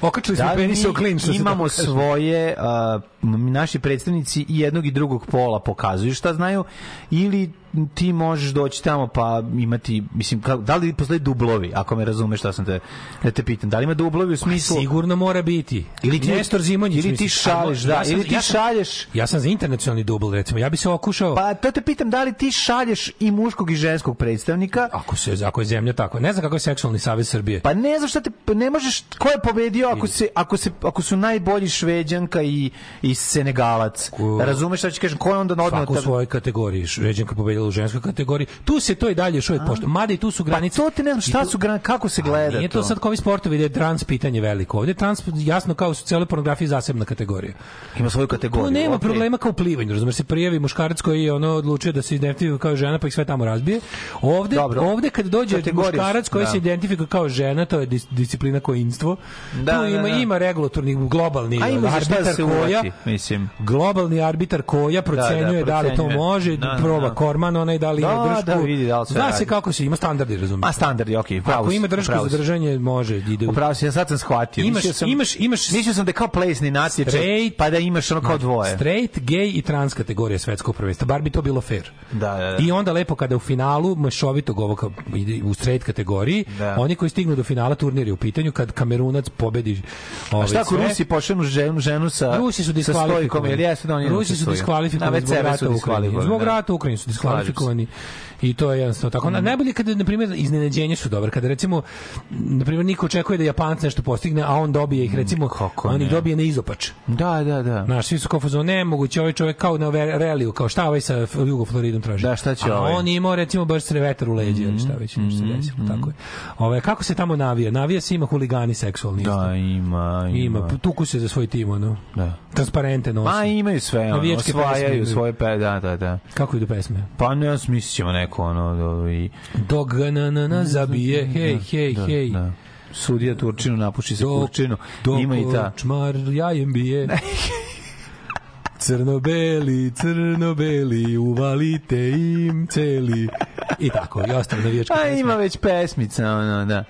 Okačili smo da penise mi u klin, što se imamo kaže. svoje uh, naši predstavnici i jednog i drugog pola pokazuju šta znaju ili ti možeš doći tamo pa imati, mislim, ka, da li postoje dublovi, ako me razumeš šta sam te, da te pitam, da li ima dublovi u smislu... Sigurno mora biti. Ili ti- Nestor Zimonjić. ili ti šalješ, da, ja sam- ili ti ja sam- šalješ- Ja sam za internacionalni dubl, recimo. Ja bi se okušao... Pa to te pitam, da li ti šalješ i muškog i ženskog predstavnika? Ako se ako je zemlja tako. Ne znam kako je seksualni savez Srbije. Pa ne znam šta te pa ne možeš ko je pobedio ako se ako se ako su najbolji Šveđanka i i Senegalac. Razumeš šta ću kažem? Ko je onda odmah Svako u svojoj kategoriji. Šveđanka pobedila u ženskoj kategoriji. Tu se to i dalje još uvijek pošto. Mada i tu su granice. Pa to ti ne znam šta su gran- kako se gleda Nije to sad kao ovi sportovi da je trans pitanje veliko. Ovdje je trans jasno kao u cijeloj pornografiji zasebna kategorija. Ima svoju kategoriju. Tu nema okej. problema kao plivanju, razumeš se prijavi muškarac koji je ono odlučio da se identifikuje kao žena pa ih sve tamo razbije. Ovde Dobro. ovde kad dođe Kategorije su, muškarac koji da. se identifikuje kao žena, to je dis, disciplina kojinstvo. Da, tu da, ima da. ima regulatorni globalni A ima šta arbitar se koja uvati, mislim. globalni arbitar koja procenjuje da, li to može, Da, da, proba da. Korman, onaj da li Da, držku. da, vidi da li sve Zna se kako se, ima standardi, razumiješ. Ma standardi, okej, pravo. Ako ima pravo za držanje, može, ide u... Upravo si, ja sad sam shvatio. Imaš- sam, imaš- imaš- Mislio sam da je kao plesni natječaj, Straight- pa da imaš ono kao dvoje. Straight, gay i trans kategorija svetskog prvenstva. Bar bi to bilo fair. Da, da, da. I onda lepo kada u finalu mešovitog ovog ide u straight kategoriji, Da. oni koji stignu do finala turnira je u pitanju kad Kamerunac pobedi A ovaj šta ako Rusi pošenu ženu, ženu sa Rusi su diskvalifikovani. da Rusi su diskvalifikovani Da, zbog rata u Ukrajini. Zbog da. rata u Ukrajini su diskvalifikovani. I to je jednostavno tako. Mhm. Mm. Najbolje kada, na primjer, iznenađenje su dobre. Kada, recimo, na primjer, niko očekuje da Japanac nešto postigne, a on dobije ih, recimo, on ih dobije na izopač. Da, da, da. Znaš, svi su kao fazon, nemoguće, ovaj čovjek kao na reliju, kao šta ovaj sa Jugo Floridom traži. Da, šta će a ovaj? on imao, recimo, baš crevetar u leđe, ili šta već nešto se desilo, tako je. Ove, kako se tamo navija? Navija se ima huligani seksualni. isto. Da, ima, ima. Ima, tuku se za svoj tim, ono. Da. Transparente nosi. Ma imaju sve, ono, pesme osvajaju imaju. svoje pe, da, da, da. Kako idu pesme? Pa ne, smislit ćemo neko, ono, i... Dok ga na, na, na zabije, hej, hej, da, hej. Da. Sudija Turčinu, napuši se dok Ima i ta. čmar jajem bije. Crno-beli, crno-beli, uvalite im celi. I tako, i ostalo navijačke A pesme. ima već pesmica, ono, da.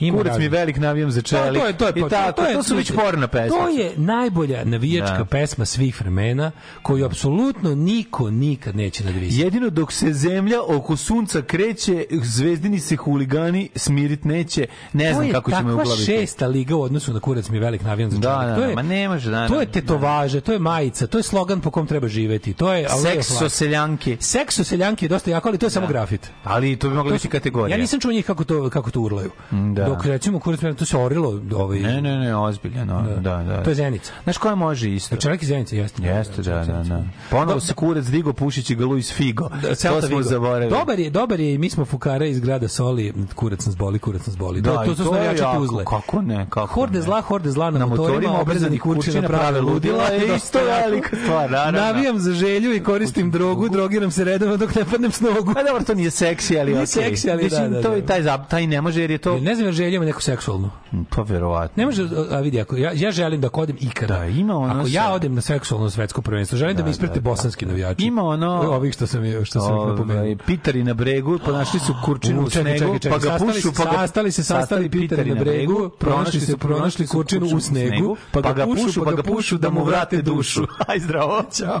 Ima Kurac mi velik navijam za Da, čelik. to je to je I tako, to, su već porna pesma. To je najbolja navijačka Da. pesma svih vremena koju apsolutno niko nikad neće nadvisati. Jedino dok se zemlja oko sunca kreće, zvezdini se huligani smirit neće. Ne znam kako će me To je uglaviti. takva šesta liga u odnosu na kurac mi velik navijan za Da, čovjek. da, to da, je, ma ne može, da, To da, je tetovaže, to je majica, to je slogan po kom treba živeti. To je Sekso seljanke. Sekso seljanke je dosta jako, ali to je samo grafit. Ali to bi mogla To biti kategorija. Ja nisam čuo njih kako to kako to urlaju. Da. Dok recimo kurac to se orilo, ovaj Ne, ne, ne, ozbiljno, da, da. da. To je Zenica. Znaš koja može isto? Čelik iz Zenice, jeste. Jeste, da, da, da. Ponovo se kurac digo pušići ga Luis Figo. Da, to smo zaboravili. Dobar je, dobar je i mi smo fukara iz grada Soli, kurac nas boli, kurac nas boli. Da, to, i to su jako, Tuzle. Kako ne, kako Horde zla, horde zla na, Na motorima, obrezani kurčina prave ludila. je isto velika stvar, naravno. Navijam za želju i koristim drogu, drogiram se redovno dok ne padnem s nogu. Pa dobro, to nije seksi, ali Nije okej. seksi, ali da, da, to da. je taj, taj ne može jer je to... Ne znam, jer želja ima neko seksualno. Pa verovatno. Ne može, a vidi, ako ja, ja želim da odem ikada. Da, ima ono Ako ja odem na seksualno svetsko prvenstvo, želim da, me isprate bosanski navijači. Ima ono... Ovih što sam, što sam ih Ovaj, napomenuo. Pitari na bregu, ponašli su kurčinu U, snegu, čekaj, čekaj, pa ga pušu, se- pa ga... sastali se, sastali pitari na bregu, pronašli su, pronašli kurčinu u snegu, pa ga pušu, pa ga pušu da mu vrate dušu. Aj, zdravo. Ćao.